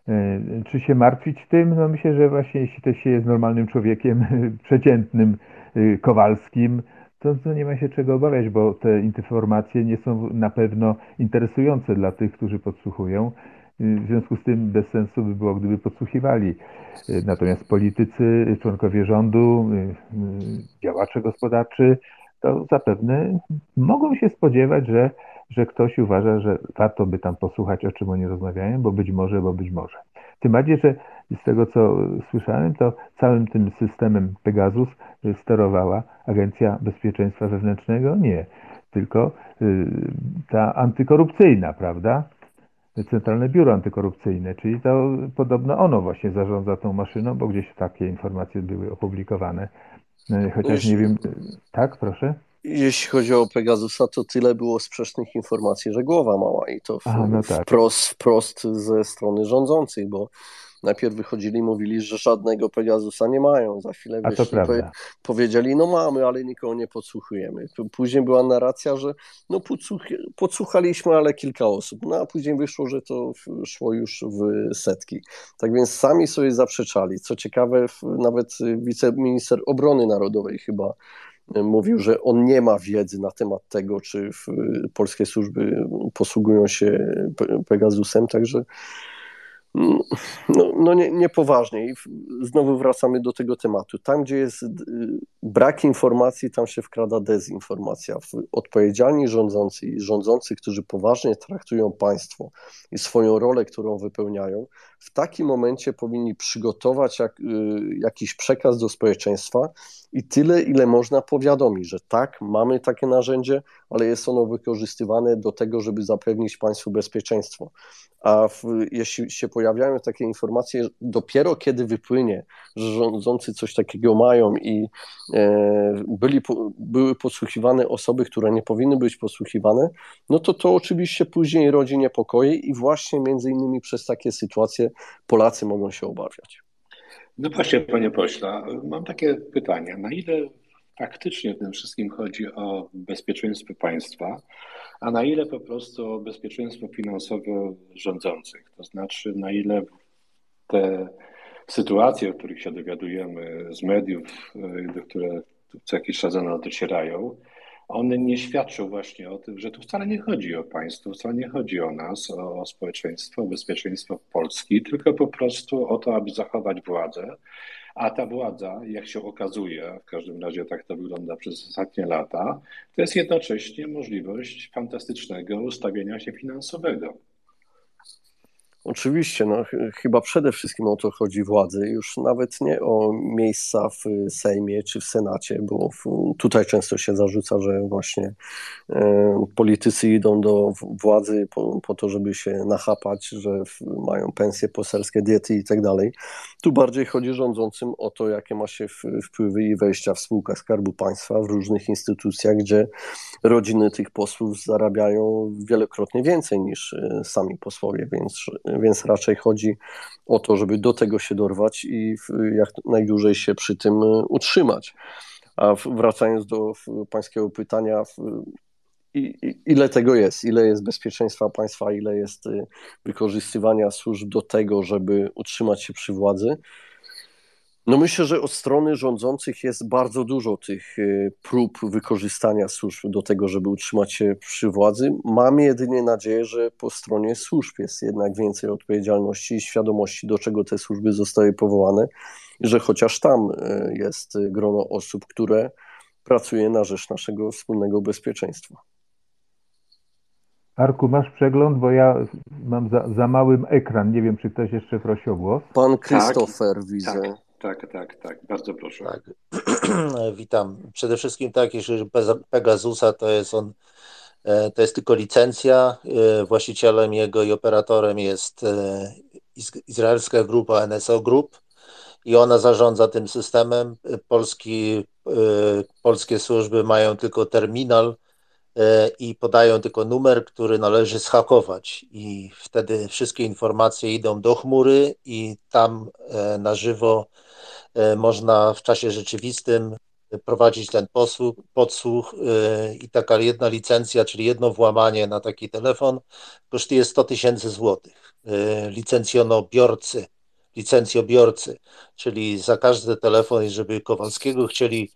E, czy się martwić tym? No myślę, że właśnie jeśli to się jest normalnym człowiekiem, przeciętnym, y, Kowalskim, to, to nie ma się czego obawiać, bo te informacje nie są na pewno interesujące dla tych, którzy podsłuchują. W związku z tym bez sensu by było, gdyby podsłuchiwali. Natomiast politycy, członkowie rządu, działacze gospodarczy, to zapewne mogą się spodziewać, że, że ktoś uważa, że warto by tam posłuchać, o czym oni rozmawiają, bo być może, bo być może. Tym bardziej, że z tego co słyszałem, to całym tym systemem Pegasus sterowała Agencja Bezpieczeństwa Wewnętrznego? Nie, tylko y, ta antykorupcyjna, prawda? Centralne Biuro Antykorupcyjne, czyli to podobno ono właśnie zarządza tą maszyną, bo gdzieś takie informacje były opublikowane. Y, chociaż nie wiem, tak, proszę. Jeśli chodzi o Pegasusa, to tyle było sprzecznych informacji, że głowa mała i to w, Aha, no tak. wprost, wprost ze strony rządzącej, bo najpierw wychodzili i mówili, że żadnego Pegasusa nie mają. Za chwilę powie, powiedzieli, no mamy, ale nikogo nie podsłuchujemy. Później była narracja, że no podsłuch, podsłuchaliśmy, ale kilka osób. No a później wyszło, że to szło już w setki. Tak więc sami sobie zaprzeczali. Co ciekawe, nawet wiceminister obrony narodowej chyba mówił, że on nie ma wiedzy na temat tego, czy polskie służby posługują się Pegasusem, także no, no nie, niepoważnie. I znowu wracamy do tego tematu. Tam, gdzie jest brak informacji, tam się wkrada dezinformacja. Odpowiedzialni rządzący i rządzący, którzy poważnie traktują państwo i swoją rolę, którą wypełniają, w takim momencie powinni przygotować jak, y, jakiś przekaz do społeczeństwa i tyle, ile można powiadomić, że tak, mamy takie narzędzie, ale jest ono wykorzystywane do tego, żeby zapewnić państwu bezpieczeństwo. A w, jeśli się pojawiają takie informacje, dopiero kiedy wypłynie, że rządzący coś takiego mają i e, byli, były podsłuchiwane osoby, które nie powinny być podsłuchiwane, no to to oczywiście później rodzi niepokoje i właśnie między innymi przez takie sytuacje Polacy mogą się obawiać. No właśnie, panie pośle, mam takie pytanie. Na ile faktycznie w tym wszystkim chodzi o bezpieczeństwo państwa, a na ile po prostu o bezpieczeństwo finansowe rządzących? To znaczy, na ile te sytuacje, o których się dowiadujemy z mediów, do które co jakiś czas do nas docierają, one nie świadczą właśnie o tym, że tu wcale nie chodzi o państwo, wcale nie chodzi o nas, o społeczeństwo, o bezpieczeństwo Polski, tylko po prostu o to, aby zachować władzę. A ta władza, jak się okazuje, w każdym razie tak to wygląda przez ostatnie lata, to jest jednocześnie możliwość fantastycznego ustawienia się finansowego. Oczywiście, no, chyba przede wszystkim o to chodzi władzy, już nawet nie o miejsca w Sejmie czy w Senacie, bo tutaj często się zarzuca, że właśnie e, politycy idą do władzy po, po, to, żeby się nachapać, że mają pensje poselskie, diety i tak dalej. Tu bardziej chodzi rządzącym o to, jakie ma się wpływy i wejścia w spółkach Skarbu Państwa w różnych instytucjach, gdzie rodziny tych posłów zarabiają wielokrotnie więcej niż e, sami posłowie, więc więc raczej chodzi o to, żeby do tego się dorwać i jak najdłużej się przy tym e, utrzymać. A wracając do pańskiego pytania, ile tego jest, ile jest bezpieczeństwa państwa, ile jest e, wykorzystywania służb do tego, żeby utrzymać się przy władzy, no myślę, że od strony rządzących jest bardzo dużo tych y, prób wykorzystania służb do tego, żeby utrzymać się przy władzy. Mam jedynie nadzieję, że po stronie służb jest jednak więcej odpowiedzialności i świadomości, do czego te służby zostały powołane, że chociaż tam y, jest grono osób, które pracuje na rzecz naszego wspólnego bezpieczeństwa. Arku, masz przegląd, bo ja mam za, za małym ekran. Nie wiem, czy ktoś jeszcze prosi o głos. Pan Krzysztofer tak, widzę. Tak. Tak, tak, tak. Bardzo proszę. Tak. Witam. Przede wszystkim tak, jeżeli Pegasusa to jest on, e, to jest tylko licencja. E, właścicielem jego i operatorem jest e, izraelska grupa NSO Group i ona zarządza tym systemem. Polski, polskie służby mają tylko terminal i podają tylko numer, który należy schakować, i wtedy wszystkie informacje idą do chmury, i tam na żywo można w czasie rzeczywistym prowadzić ten posłuch, podsłuch i taka jedna licencja, czyli jedno włamanie na taki telefon kosztuje 100 tysięcy złotych. Licencjonobiorcy, licencjobiorcy, czyli za każdy telefon, jeżeli Kowalskiego chcieli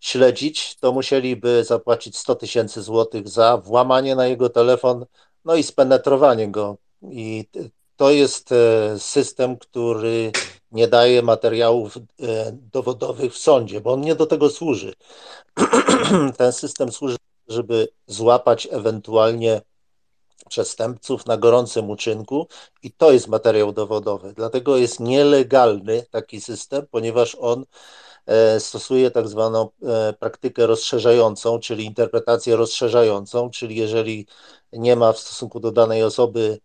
śledzić, to musieliby zapłacić 100 tysięcy złotych za włamanie na jego telefon, no i spenetrowanie go. I to jest system, który nie daje materiałów e, dowodowych w sądzie, bo on nie do tego służy. Ten system służy, żeby złapać ewentualnie przestępców na gorącym uczynku i to jest materiał dowodowy. Dlatego jest nielegalny taki system, ponieważ on e, stosuje tak zwaną e, praktykę rozszerzającą, czyli interpretację rozszerzającą, czyli jeżeli nie ma w stosunku do danej osoby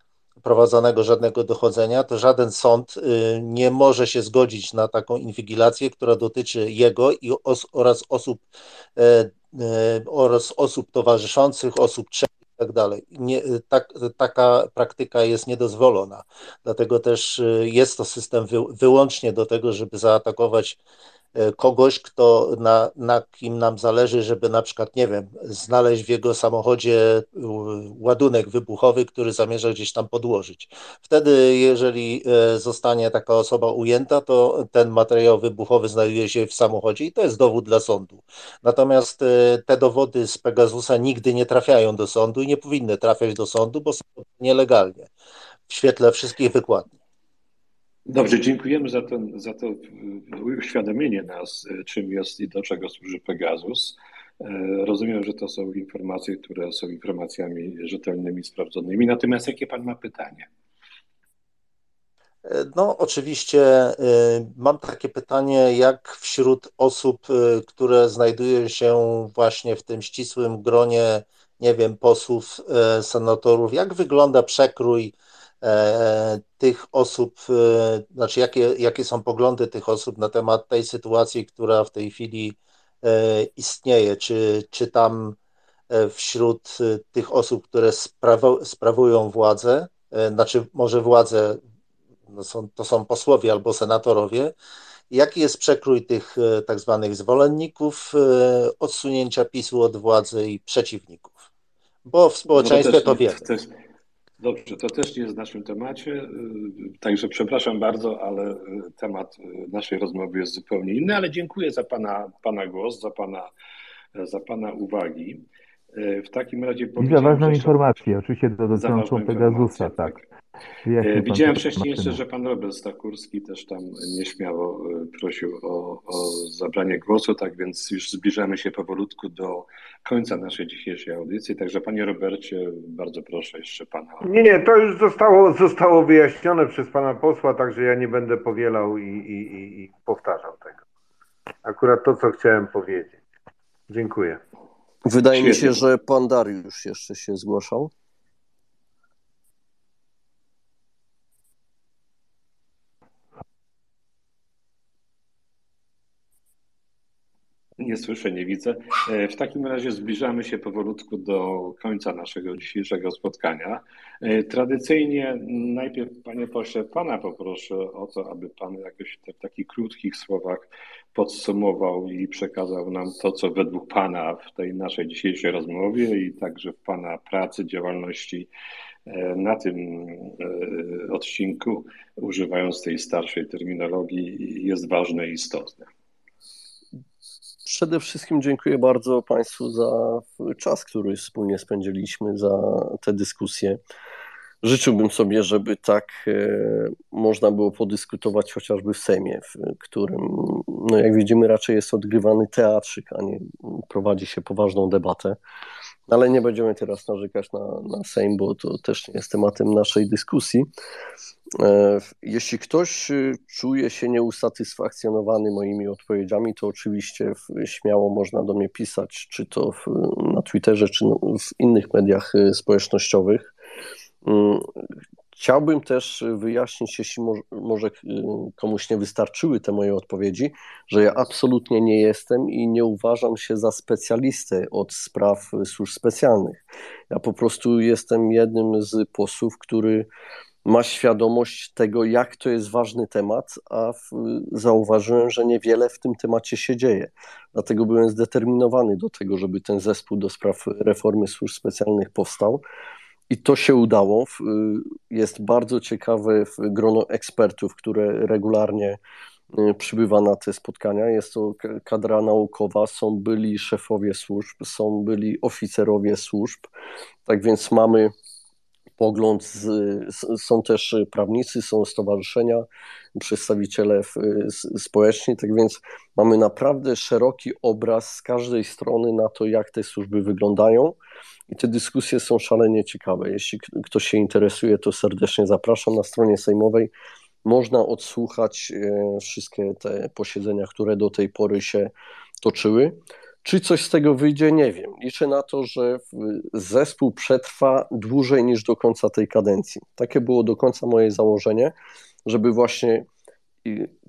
prowadzonego żadnego dochodzenia, to żaden sąd y, nie może się zgodzić na taką inwigilację, która dotyczy jego i os, oraz osób e, e, oraz osób towarzyszących, osób trzecich i tak dalej. Tak, taka praktyka jest niedozwolona. Dlatego też y, jest to system wy, wyłącznie do tego, żeby zaatakować kogoś, kto na, na kim nam zależy, żeby na przykład, nie wiem, znaleźć w jego samochodzie ładunek wybuchowy, który zamierza gdzieś tam podłożyć. Wtedy, jeżeli e, zostanie taka osoba ujęta, to ten materiał wybuchowy znajduje się w samochodzie i to jest dowód dla sądu. Natomiast e, te dowody z Pegasusa nigdy nie trafiają do sądu i nie powinny trafiać do sądu, bo są nielegalnie w świetle wszystkich wykładni. Dobrze, dziękujemy za, ten, za to uświadomienie nas, e, czym jest i do czego służy Pegasus. E, rozumiem, że to są informacje, które są informacjami rzetelnymi, sprawdzonymi. Natomiast jakie Pan ma pytanie? E, no, oczywiście mam takie pytanie, jak wśród osób, które znajdują się właśnie w tym ścisłym gronie, nie wiem, posłów, senatorów, jak wygląda przekrój E, tych osób, e, znaczy jakie, jakie są poglądy tych osób na temat tej sytuacji, która w tej chwili e, istnieje, czy, czy tam wśród tych osób, które sprawują władzę, znaczy może władzę, no są, to są posłowie albo senatorowie, jaki jest przekrój tych tak zwanych zwolenników odsunięcia PiSu od władzy i przeciwników? Bo w społeczeństwie no to, też, to wiemy. Dobrze, to też nie jest w naszym temacie, y, także przepraszam bardzo, ale y, temat y, naszej rozmowy jest zupełnie inny, ale dziękuję za Pana, pana głos, za pana, za pana uwagi. W takim razie I za ważną informację, oczywiście dotyczącą Pegasusa, tak. tak. E, widziałem wcześniej jeszcze, że pan Robert Stakurski też tam nieśmiało e, prosił o, o zabranie głosu, tak więc już zbliżamy się powolutku do końca naszej dzisiejszej audycji. Także panie Robercie, bardzo proszę jeszcze pana. Nie, nie, to już zostało, zostało wyjaśnione przez pana posła, także ja nie będę powielał i, i, i powtarzał tego. Akurat to, co chciałem powiedzieć. Dziękuję. Wydaje Świetnie. mi się, że pan Dariusz jeszcze się zgłaszał. Nie słyszę, nie widzę. E, w takim razie zbliżamy się powolutku do końca naszego dzisiejszego spotkania. E, tradycyjnie najpierw, panie pośle, pana poproszę o to, aby pan jakoś w takich krótkich słowach podsumował i przekazał nam to, co według pana w tej naszej dzisiejszej rozmowie i także w pana pracy, działalności e, na tym odcinku, używając tej starszej terminologii, jest ważne i istotne. Przede wszystkim dziękuję bardzo Państwu za czas, który wspólnie spędziliśmy, za tę dyskusję. Życzyłbym sobie, żeby tak e, można było podyskutować chociażby w Sejmie, w którym, no jak widzimy, raczej jest odgrywany teatrzyk, a nie prowadzi się poważną debatę. Ale nie będziemy teraz narzekać na, na Sejm, bo to też nie jest tematem naszej dyskusji. E, jeśli ktoś y, czuje się nieusatysfakcjonowany moimi odpowiedziami, to oczywiście śmiało można do mnie pisać, czy to w, na Twitterze, czy w innych mediach y, społecznościowych. Chciałbym też wyjaśnić, jeśli może komuś nie wystarczyły te moje odpowiedzi, że ja absolutnie nie jestem i nie uważam się za specjalistę od spraw służb specjalnych. Ja po prostu jestem jednym z posłów, który ma świadomość tego, jak to jest ważny temat, a w, zauważyłem, że niewiele w tym temacie się dzieje. Dlatego byłem zdeterminowany do tego, żeby ten zespół do spraw reformy służb specjalnych powstał. I to się udało. Jest bardzo ciekawe grono ekspertów, które regularnie y, przybywa na te spotkania. Jest to kadra naukowa, są byli szefowie służb, są byli oficerowie służb. Tak więc mamy pogląd, z, są też prawnicy, są stowarzyszenia, przedstawiciele społeczni, tak więc mamy naprawdę szeroki obraz z każdej strony na to, jak te służby wyglądają i te dyskusje są szalenie ciekawe. Jeśli ktoś się interesuje, to serdecznie zapraszam na stronie sejmowej. Można odsłuchać e, wszystkie te posiedzenia, które do tej pory się toczyły. Czy coś z tego wyjdzie, nie wiem. Liczę na to, że zespół przetrwa dłużej niż do końca tej kadencji. Takie było do końca moje założenie, żeby właśnie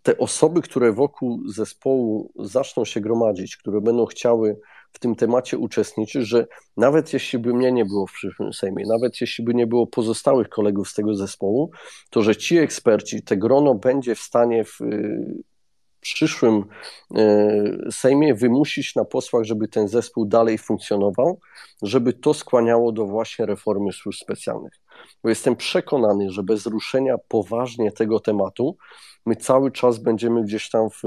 te osoby, które wokół zespołu zaczną się gromadzić, które będą chciały w tym temacie uczestniczyć, że nawet jeśli by mnie nie było w przyszłym Sejmie, nawet jeśli by nie było pozostałych kolegów z tego zespołu, to że ci eksperci, te grono będzie w stanie w przyszłym e, Sejmie wymusić na posłach, żeby ten zespół dalej funkcjonował, żeby to skłaniało do właśnie reformy służb specjalnych. Bo jestem przekonany, że bez ruszenia poważnie tego tematu, my cały czas będziemy gdzieś tam w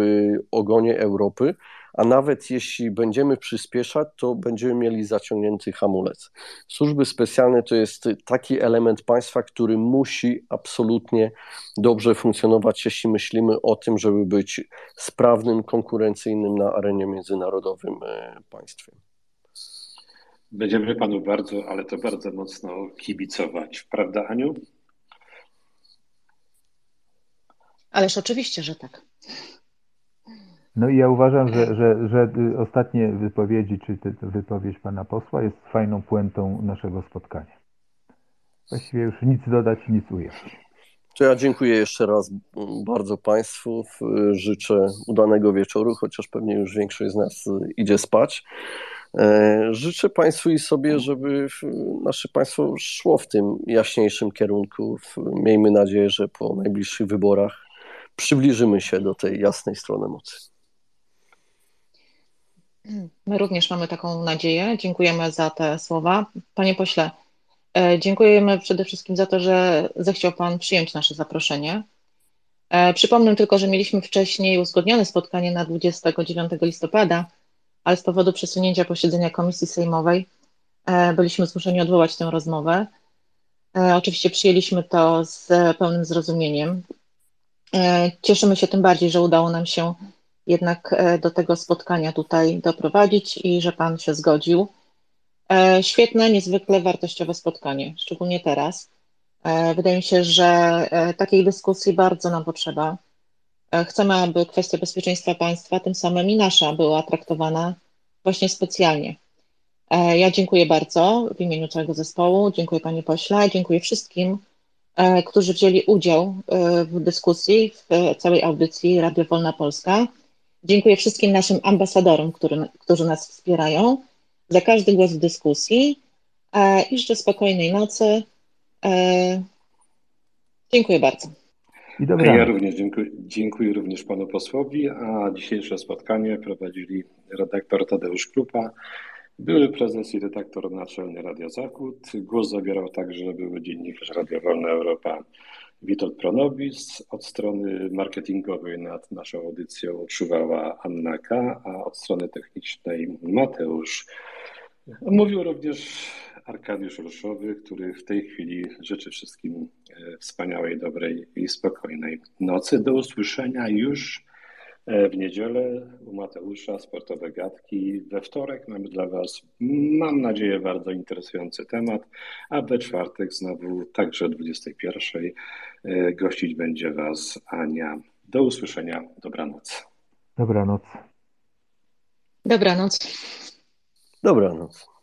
ogonie Europy, a nawet jeśli będziemy przyspieszać, to będziemy mieli zaciągnięty hamulec. Służby specjalne to jest taki element państwa, który musi absolutnie dobrze funkcjonować, jeśli myślimy o tym, żeby być sprawnym, konkurencyjnym na arenie międzynarodowym e, państwem. Będziemy panu bardzo, ale to bardzo mocno kibicować, prawda, Aniu? Ależ oczywiście, że tak. No i ja uważam, że, że, że ostatnie wypowiedzi, czy wypowiedź pana posła jest fajną puentą naszego spotkania. Właściwie już nic dodać, nic ująć. To ja dziękuję jeszcze raz bardzo Państwu. Życzę udanego wieczoru, chociaż pewnie już większość z nas idzie spać. E, życzę Państwu i sobie, żeby nasze państwo szło w tym jaśniejszym kierunku. Miejmy nadzieję, że po najbliższych wyborach przybliżymy się do tej jasnej strony mocy. My również mamy taką nadzieję. Dziękujemy za te słowa. Panie pośle, e, dziękujemy przede wszystkim za to, że zechciał Pan przyjąć nasze zaproszenie. E, przypomnę tylko, że mieliśmy wcześniej uzgodnione spotkanie na 29 listopada, ale z powodu przesunięcia posiedzenia Komisji Sejmowej e, byliśmy zmuszeni odwołać tę rozmowę. Oczywiście przyjęliśmy to z pełnym zrozumieniem. Cieszymy się tym bardziej, że udało nam się jednak e, do tego spotkania tutaj doprowadzić i że Pan się zgodził. E, świetne, niezwykle wartościowe spotkanie, szczególnie teraz. E, wydaje mi się, że takiej dyskusji bardzo nam potrzeba. Chcemy, aby kwestia bezpieczeństwa państwa, tym samym i nasza, była traktowana właśnie specjalnie. Ja dziękuję bardzo w imieniu całego zespołu, dziękuję Panie Pośle, dziękuję wszystkim, którzy wzięli udział w dyskusji, w całej audycji Radio Wolna Polska. Dziękuję wszystkim naszym ambasadorom, który, którzy nas wspierają, za każdy głos w dyskusji e, i życzę spokojnej nocy. E, dziękuję bardzo. Ja również dziękuję, dziękuję również panu posłowi, a dzisiejsze spotkanie prowadzili redaktor Tadeusz Krupa, były prezes i redaktor naczelny Radio Zachód. Głos zabierał także były dziennikarz Radio Wolna Europa Witold Pronobis. Od strony marketingowej nad naszą audycją czuwała Anna K., a od strony technicznej Mateusz. Mówił również Arkadiusz Ruszowy, który w tej chwili życzy wszystkim e, wspaniałej, dobrej i spokojnej nocy. Do usłyszenia już w niedzielę u Mateusza sportowe gadki. We wtorek mamy dla Was, mam nadzieję, bardzo interesujący temat, a we czwartek znowu także o 21 e, gościć będzie Was Ania. Do usłyszenia. Dobranoc. Dobranoc. Dobranoc. Dobranoc.